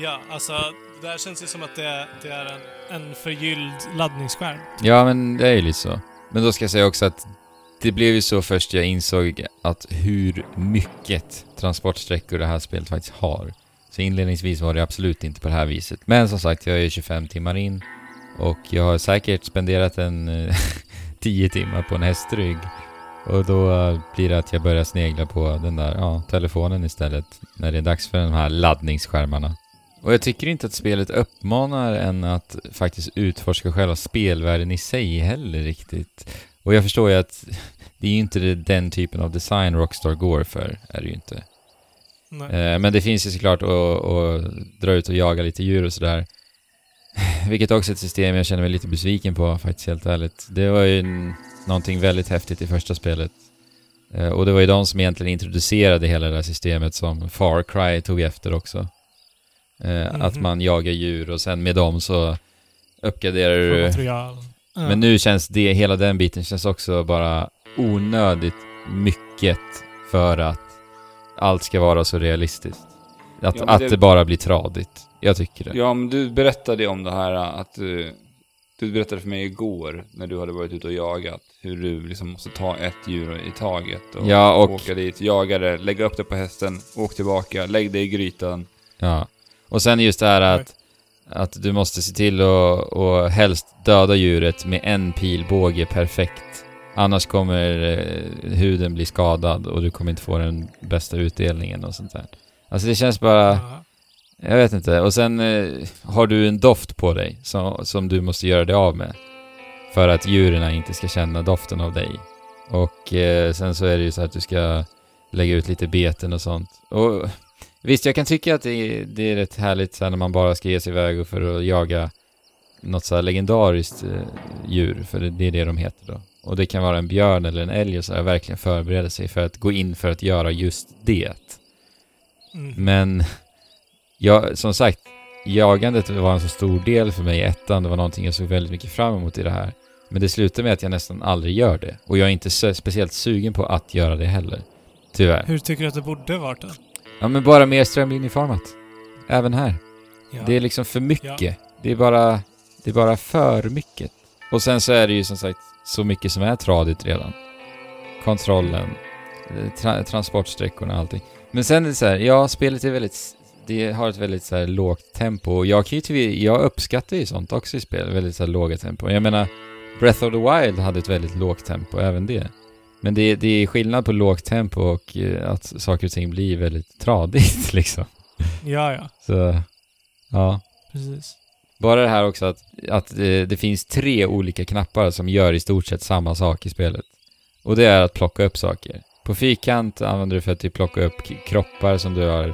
ja, alltså där känns ju som att det är, det är en, en förgylld laddningsskärm. Ja, men det är ju lite så. Men då ska jag säga också att det blev ju så först jag insåg att hur mycket transportsträckor det här spelet faktiskt har. Så inledningsvis var det absolut inte på det här viset. Men som sagt, jag är 25 timmar in och jag har säkert spenderat en eh, 10 timmar på en hästrygg. Och då eh, blir det att jag börjar snegla på den där, ja, telefonen istället. När det är dags för de här laddningsskärmarna. Och jag tycker inte att spelet uppmanar en att faktiskt utforska själva spelvärlden i sig heller riktigt. Och jag förstår ju att det är ju inte den typen av design Rockstar går för, är det ju inte. Nej. Eh, men det finns ju såklart att, att dra ut och jaga lite djur och sådär. vilket också är ett system jag känner mig lite besviken på faktiskt helt ärligt. Det var ju någonting väldigt häftigt i första spelet. Eh, och det var ju de som egentligen introducerade hela det här systemet som Far Cry tog efter också. Mhm. Att man jagar djur och sen med dem så uppgraderar du material. Ja. Men nu känns det, hela den biten känns också bara onödigt mycket för att allt ska vara så realistiskt. Att, Ja, att det- det... bara blir tradigt. Jag tycker det. Ja, men du berättade om det här att du, du berättade för mig igår när du hade varit ute och jagat hur du liksom måste ta ett djur i taget och, Ja, och- åka dit, jaga det, lägga upp det på hästen, åk tillbaka, lägg det i grytan. Ja. Och sen just det här att, att du måste se till att och helst döda djuret med en pilbåge perfekt. Annars kommer eh, huden bli skadad och du kommer inte få den bästa utdelningen och sånt där. Alltså det känns bara... Ja. Jag vet inte. Och sen eh, har du en doft på dig som, som du måste göra dig av med. För att djuren inte ska känna doften av dig. Och eh, sen så är det ju så att du ska lägga ut lite beten och sånt. Och visst, jag kan tycka att det är, det är rätt härligt så här, när man bara ska ge sig iväg och för att jaga något så här legendariskt eh, djur, för det, det är det de heter då. Och det kan vara en björn eller en älg och så här, verkligen förbereda sig för att gå in för att göra just det. Mm. Men, jag, som sagt, jagandet var en så stor del för mig i ettan. Det var någonting jag såg väldigt mycket fram emot i det här. Men det slutar med att jag nästan aldrig gör det. Och jag är inte speciellt sugen på att göra det heller. Tyvärr. Hur tycker du att det borde varit då? Ja, men bara mer strömlinjeformat. Även här. Ja. Det är liksom för mycket. Det är bara, det är bara för mycket. Och sen så är det ju som sagt så mycket som är tradigt redan. Kontrollen, eh, tra transportsträckorna och allting. Men sen är det så här, ja, spelet är väldigt, det har ett väldigt så här lågt tempo. Och jag kan ju jag uppskattar ju sånt också i spel, väldigt så låga tempo. Jag menar, Breath of the Wild hade ett väldigt lågt tempo, även det. Men det, det är skillnad på lågt tempo och eh, att saker och ting blir väldigt tradigt liksom. ja, ja. Så, ja. Precis. Bara det här också att, att det, det finns tre olika knappar som gör i stort sett samma sak i spelet. Och det är att plocka upp saker. På fyrkant använder du för att typ plocka upp kroppar som du har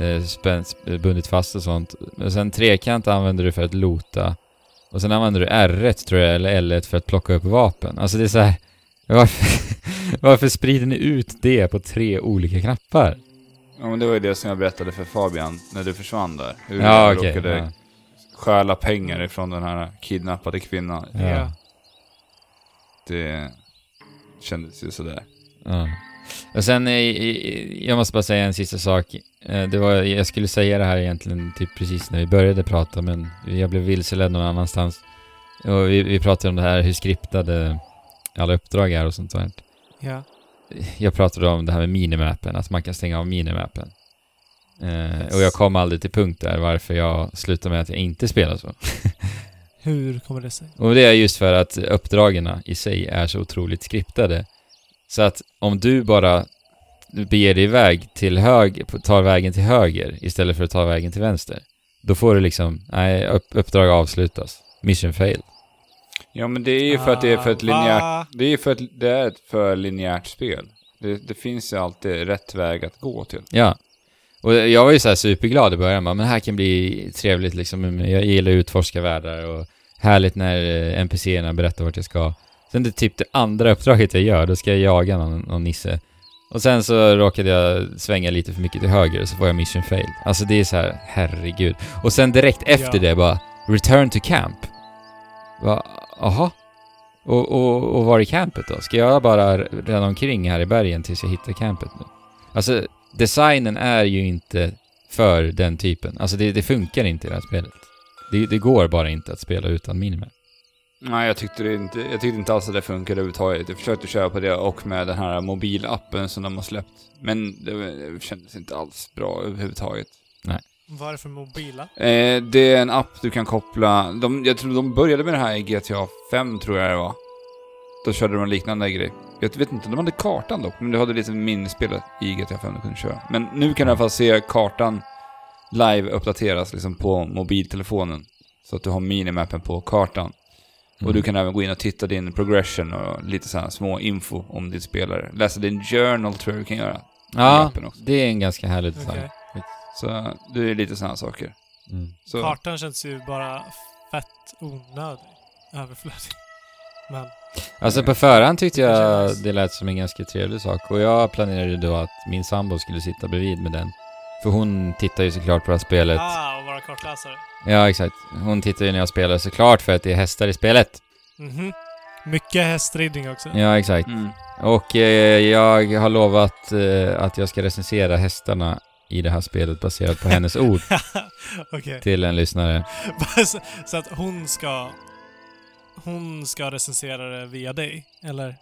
eh, spänt, bundit fast och sånt. Och sen trekant använder du för att lota. Och sen använder du R1 tror jag, eller L1 för att plocka upp vapen. Alltså det är så här. Varför, varför sprider ni ut det på tre olika knappar? Ja, men det var ju det som jag berättade för Fabian när du försvann där. Hur Ja, jag okej. råkade ja. stjäla pengar ifrån den här kidnappade kvinnan. Ja. Ja. Det kändes ju sådär. Ja. Och sen, eh, jag måste bara säga en sista sak. Eh, Det var, jag skulle säga det här egentligen typ precis när vi började prata, men jag blev vilseledd någon annanstans. Och vi, vi pratade om det här, hur skriptade alla uppdrag är och sånt där. Ja. Jag pratade om det här med minimappen, att man kan stänga av minimappen. Eh, och jag kom aldrig till punkt där varför jag slutade med att jag inte spelar så. Hur kommer det sig? Och det är just för att uppdragen i sig är så otroligt skriptade. Så att om du bara beger dig iväg till höger, tar vägen till höger istället för att ta vägen till vänster. Då får du liksom, nej, upp, uppdrag avslutas. Mission fail. Ja, men det är ju för att det är för ett Ah, linjärt... Det är ju för att det är ett för linjärt spel. Det, det finns ju alltid rätt väg att gå till. Ja. Och jag var ju så här superglad i början, bara, men det här kan bli trevligt liksom. Jag gillar att utforska världar och härligt när eh, NPCerna berättar vart jag ska. Sen det typ det andra uppdraget jag gör, då ska jag jaga någon, någon nisse. Och sen så råkade jag svänga lite för mycket till höger och så får jag mission fail. Alltså det är så här, herregud. Och sen direkt efter Ja. det bara, return to camp. Va, aha? Och, och, och var är campet då? Ska jag bara ränna omkring här i bergen tills jag hittar campet nu? Alltså, designen är ju inte för den typen. Alltså det, det funkar inte i det här spelet. Det, det går bara inte att spela utan minimap. Nej, jag tyckte, det inte, jag tyckte inte alls att det funkade överhuvudtaget. Jag försökte köra på det och med den här mobilappen som de har släppt. Men det, det kändes inte alls bra överhuvudtaget. Vad är det för mobila? Eh, det är en app du kan koppla. De, jag tror de började med det här i GTA 5 tror jag det var. Då körde de en liknande grej. Jag vet inte, de hade kartan dock, men du hade lite minispelet i GTA 5 du kunde köra. Men nu kan du i alla fall se kartan live uppdateras liksom på mobiltelefonen. Så att du har minimappen på kartan. Och du kan även gå in och titta din progression och lite sådana små info om din spelare. Läsa din journal tror jag du kan göra. Ja, det är en ganska härlig design. Okej. Så det är lite sådana saker. Mm. Så, Kartan känns ju bara fett onödig. Överflödig. Men, Alltså på förhand tyckte jag det lät som en ganska trevlig sak och jag planerade då att min sambo skulle sitta bredvid med den. För hon tittar ju såklart på det här spelet. ah, och vara kartläsare. Ja, exakt. Hon tittar ju när jag spelar såklart för att det är hästar i spelet. Mhm. Mycket hästridning också. Ja, exakt. mm. Och eh, jag har lovat eh, att jag ska recensera hästarna i det här spelet baserat på hennes ord Okej. till en lyssnare. så, att hon ska... Hon ska recensera det via dig, eller?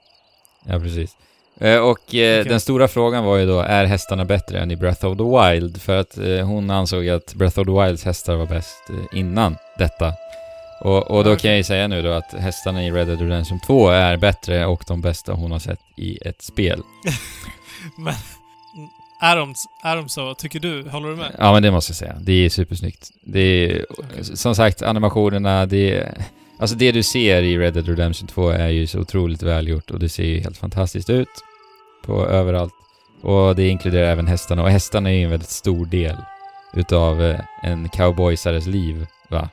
Ja, precis. Eh, och eh, Okej. den stora frågan var ju då, är hästarna bättre än i Breath of the Wild? För att eh, hon ansåg att Breath of the Wilds hästar var bäst innan detta. Och, och då Okej. kan jag ju säga nu då att hästarna i Red Dead Redemption 2 är bättre och de bästa hon har sett i ett spel. Men... Är de, är de så? Tycker du? Håller du med? Ja, men det måste jag säga. Det är supersnyggt. Det är, som sagt, animationerna, det är, Alltså det du ser i Red Dead Redemption 2 är ju så otroligt välgjort och det ser ju helt fantastiskt ut på överallt. Och det inkluderar även hästarna och hästarna är ju en väldigt stor del utav eh, en cowboysares liv, va?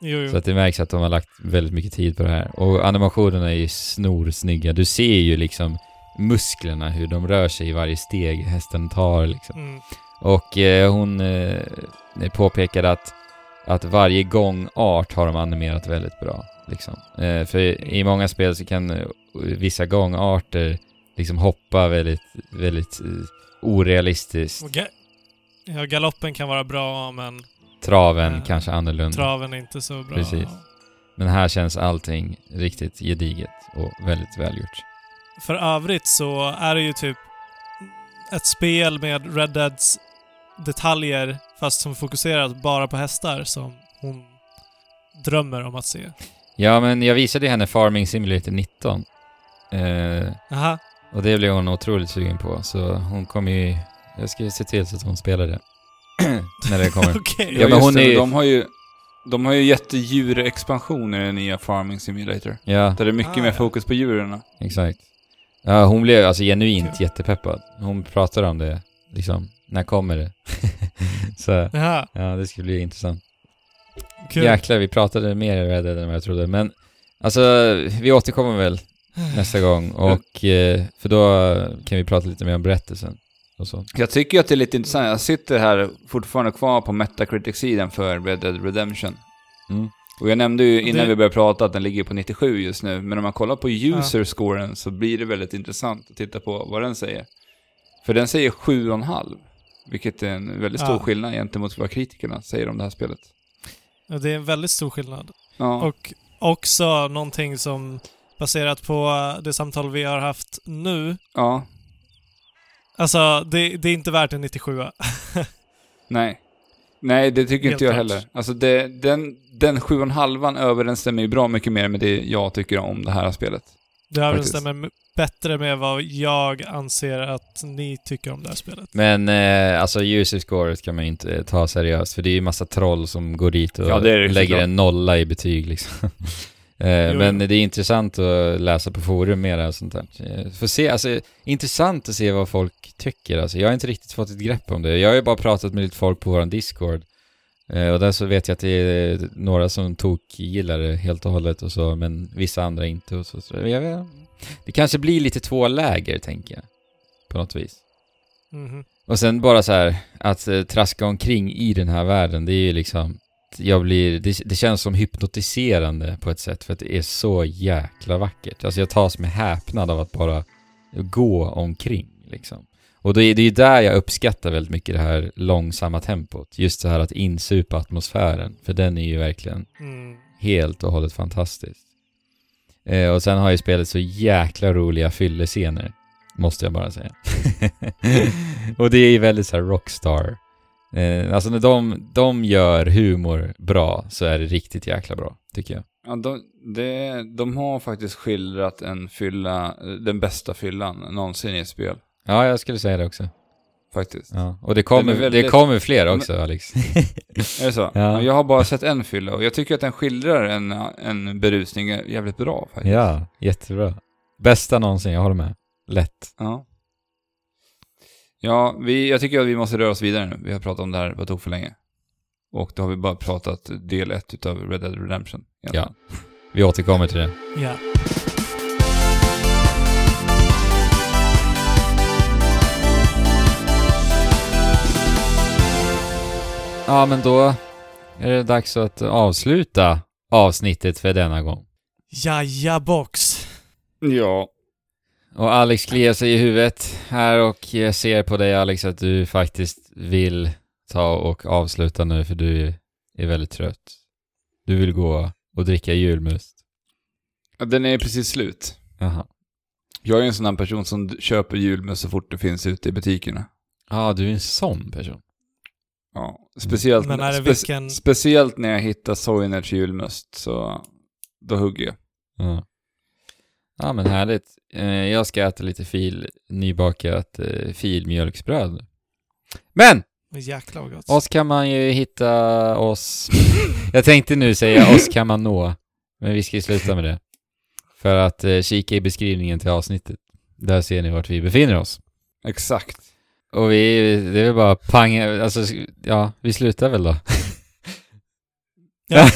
Jo, jo. Så att det märks att de har lagt väldigt mycket tid på det här. Och animationerna är ju snorsnygga. Du ser ju liksom musklerna, hur de rör sig i varje steg hästen tar liksom. Mm. Och eh, hon eh, påpekade att, att varje gång art har de animerat väldigt bra. Liksom. Eh, för i många spel så kan eh, vissa gångarter liksom hoppa väldigt, väldigt eh, orealistiskt. Ga- ja, galoppen kan vara bra, men Traven Eh, kanske annorlunda. traven är inte så bra. Precis. Men här känns allting riktigt gediget och väldigt välgjort. För övrigt så är det ju typ ett spel med Red Deads detaljer, fast som fokuserat bara på hästar, som hon drömmer om att se. Ja, men jag visade henne Farming Simulator 19. Eh, Aha. och det blev hon otroligt sugen på, så hon kommer ju... Jag ska ju se till så att hon spelar det. När det kommer. Okej. Ja, men hon det, är ju- De har ju... De har ju jättedjurexpansion i den nya Farming Simulator. Ja, Där det är mycket Ah, mer ja. fokus på djuren. exakt. Ja, hon blev alltså genuint jättepeppad. Hon pratade om det, liksom. När kommer det? så, Jaha, ja, det ska bli intressant. kul. Jäklar, vi pratade mer i Red Dead än vad jag trodde. Men, alltså, vi återkommer väl nästa gång. Och, eh, för då kan vi prata lite mer om berättelsen. Och så. Jag tycker att det är lite intressant. Jag sitter här fortfarande kvar på Metacritic-sidan för Red Dead Redemption. Mm. Och jag nämnde ju innan Det- vi började prata att den ligger på 97 just nu. Men om man kollar på user-scoren så blir det väldigt intressant att titta på vad den säger. För den säger 7,5. Vilket är en väldigt stor Ja. skillnad gentemot vad kritikerna säger om det här spelet. Ja, Det är en väldigt stor skillnad. Ja, Och också någonting som baserat på det samtal vi har haft nu. ja Alltså, det, det är inte värt en 97 nej. Nej, det tycker inte jag klart. heller. Alltså det, den, den 7,5 överensstämmer ju bra mycket mer med det jag tycker om det här spelet. Det överensstämmer bättre med vad jag anser att ni tycker om det här spelet. Men eh, alltså user scoret kan man ju inte ta seriöst för det är ju massa troll som går dit och Ja, det är det lägger en nolla i betyg liksom. eh, men det är intressant att läsa på forum mera och sånt där. Eh, Får se, alltså intressant att se vad folk tycker alltså. Jag har inte riktigt fått ett grepp om det. Jag har ju bara pratat med lite folk på våran Discord. Eh, och där så vet jag att det är några som tok gillar det helt och hållet och så, men vissa andra inte och så. så jag vet, det kanske blir lite två läger, tänker jag. På något vis. Mhm. Och sen bara så här att eh, traska omkring i den här världen, det är ju liksom... Jag blir... Det, det känns som hypnotiserande på ett sätt, för att det är så jäkla vackert. Alltså jag tas med häpnad av att bara gå omkring, liksom. Och det är det är ju där jag uppskattar väldigt mycket det här långsamma tempot. Just det här att insupa atmosfären, för den är ju verkligen Mm. helt och hållet fantastiskt. Eh, och sen har ju spelet så jäkla roliga fyllescener, måste jag bara säga. och det är ju väldigt så här rockstar. Eh, alltså när de, de gör humor bra så är det riktigt jäkla bra, tycker jag. Ja, de, det, de har faktiskt skildrat en fylla, den bästa fyllan någonsin i ett spel. Ja, jag skulle säga det också. Faktiskt. Ja. Och det kommer, är väldigt- det kommer fler också, Alex. Är det så? Ja. Jag har bara sett en fylla och jag tycker att den skildrar en, en berusning jävligt bra faktiskt. ja, jättebra. Bästa någonsin, jag håller med. Lätt. Ja. Ja, vi, jag tycker att vi måste röra oss vidare nu. Vi har pratat om det här på tok för länge. Och då har vi bara pratat del ett utav Red Dead Redemption. egentligen. Vi återkommer till det. Ja. Ja, men då är det dags att avsluta avsnittet för denna gång. Jaja box. Ja. Och Alex kliar sig i huvudet här och jag ser på dig Alex att du faktiskt vill ta och avsluta nu för du är väldigt trött. Du vill gå och dricka julmust. Den är precis slut. Jaha. Jag är en sån här person som köper julmust så fort det finns ute i butikerna. Ja, du är en sån person. Ja. Speciellt, Men är det spe- vilken- speciellt när jag hittar Soinerts julmust så då hugger jag. Ja. Ja, men härligt. Eh, Jag ska äta lite fil, nybakat eh, filmjölksbröd. Men! Jäklar vad gott. Oss kan man ju hitta oss... Jag tänkte nu säga oss kan man nå, men vi ska ju sluta med det. För att eh, kika i beskrivningen till avsnittet. Där ser ni vart vi befinner oss. Exakt. Och vi, det är väl bara pang, alltså, ja, vi slutar väl då. Ja.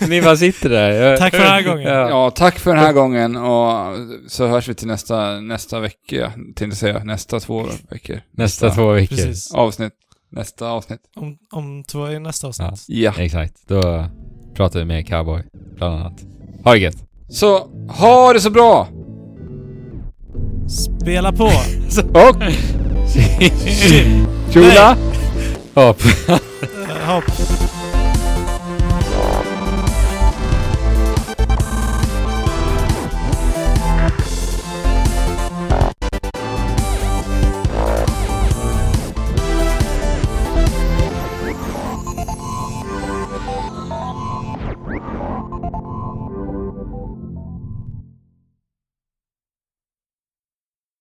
ni bara sitter där. Tack för den här gången. Ja. Ja, tack för den här gången och så hörs vi till nästa, nästa vecka, tänkte säga. Nästa två veckor. Nästa två veckor. Precis. Avsnitt. Nästa avsnitt. Om, om två i nästa avsnitt. Ja. Ja. Exakt. Då pratar vi med Cowboy, bland annat. Ha det gött. Så, ha det så bra! Spela på! Och Tjola! Hopp. Eh, hopp.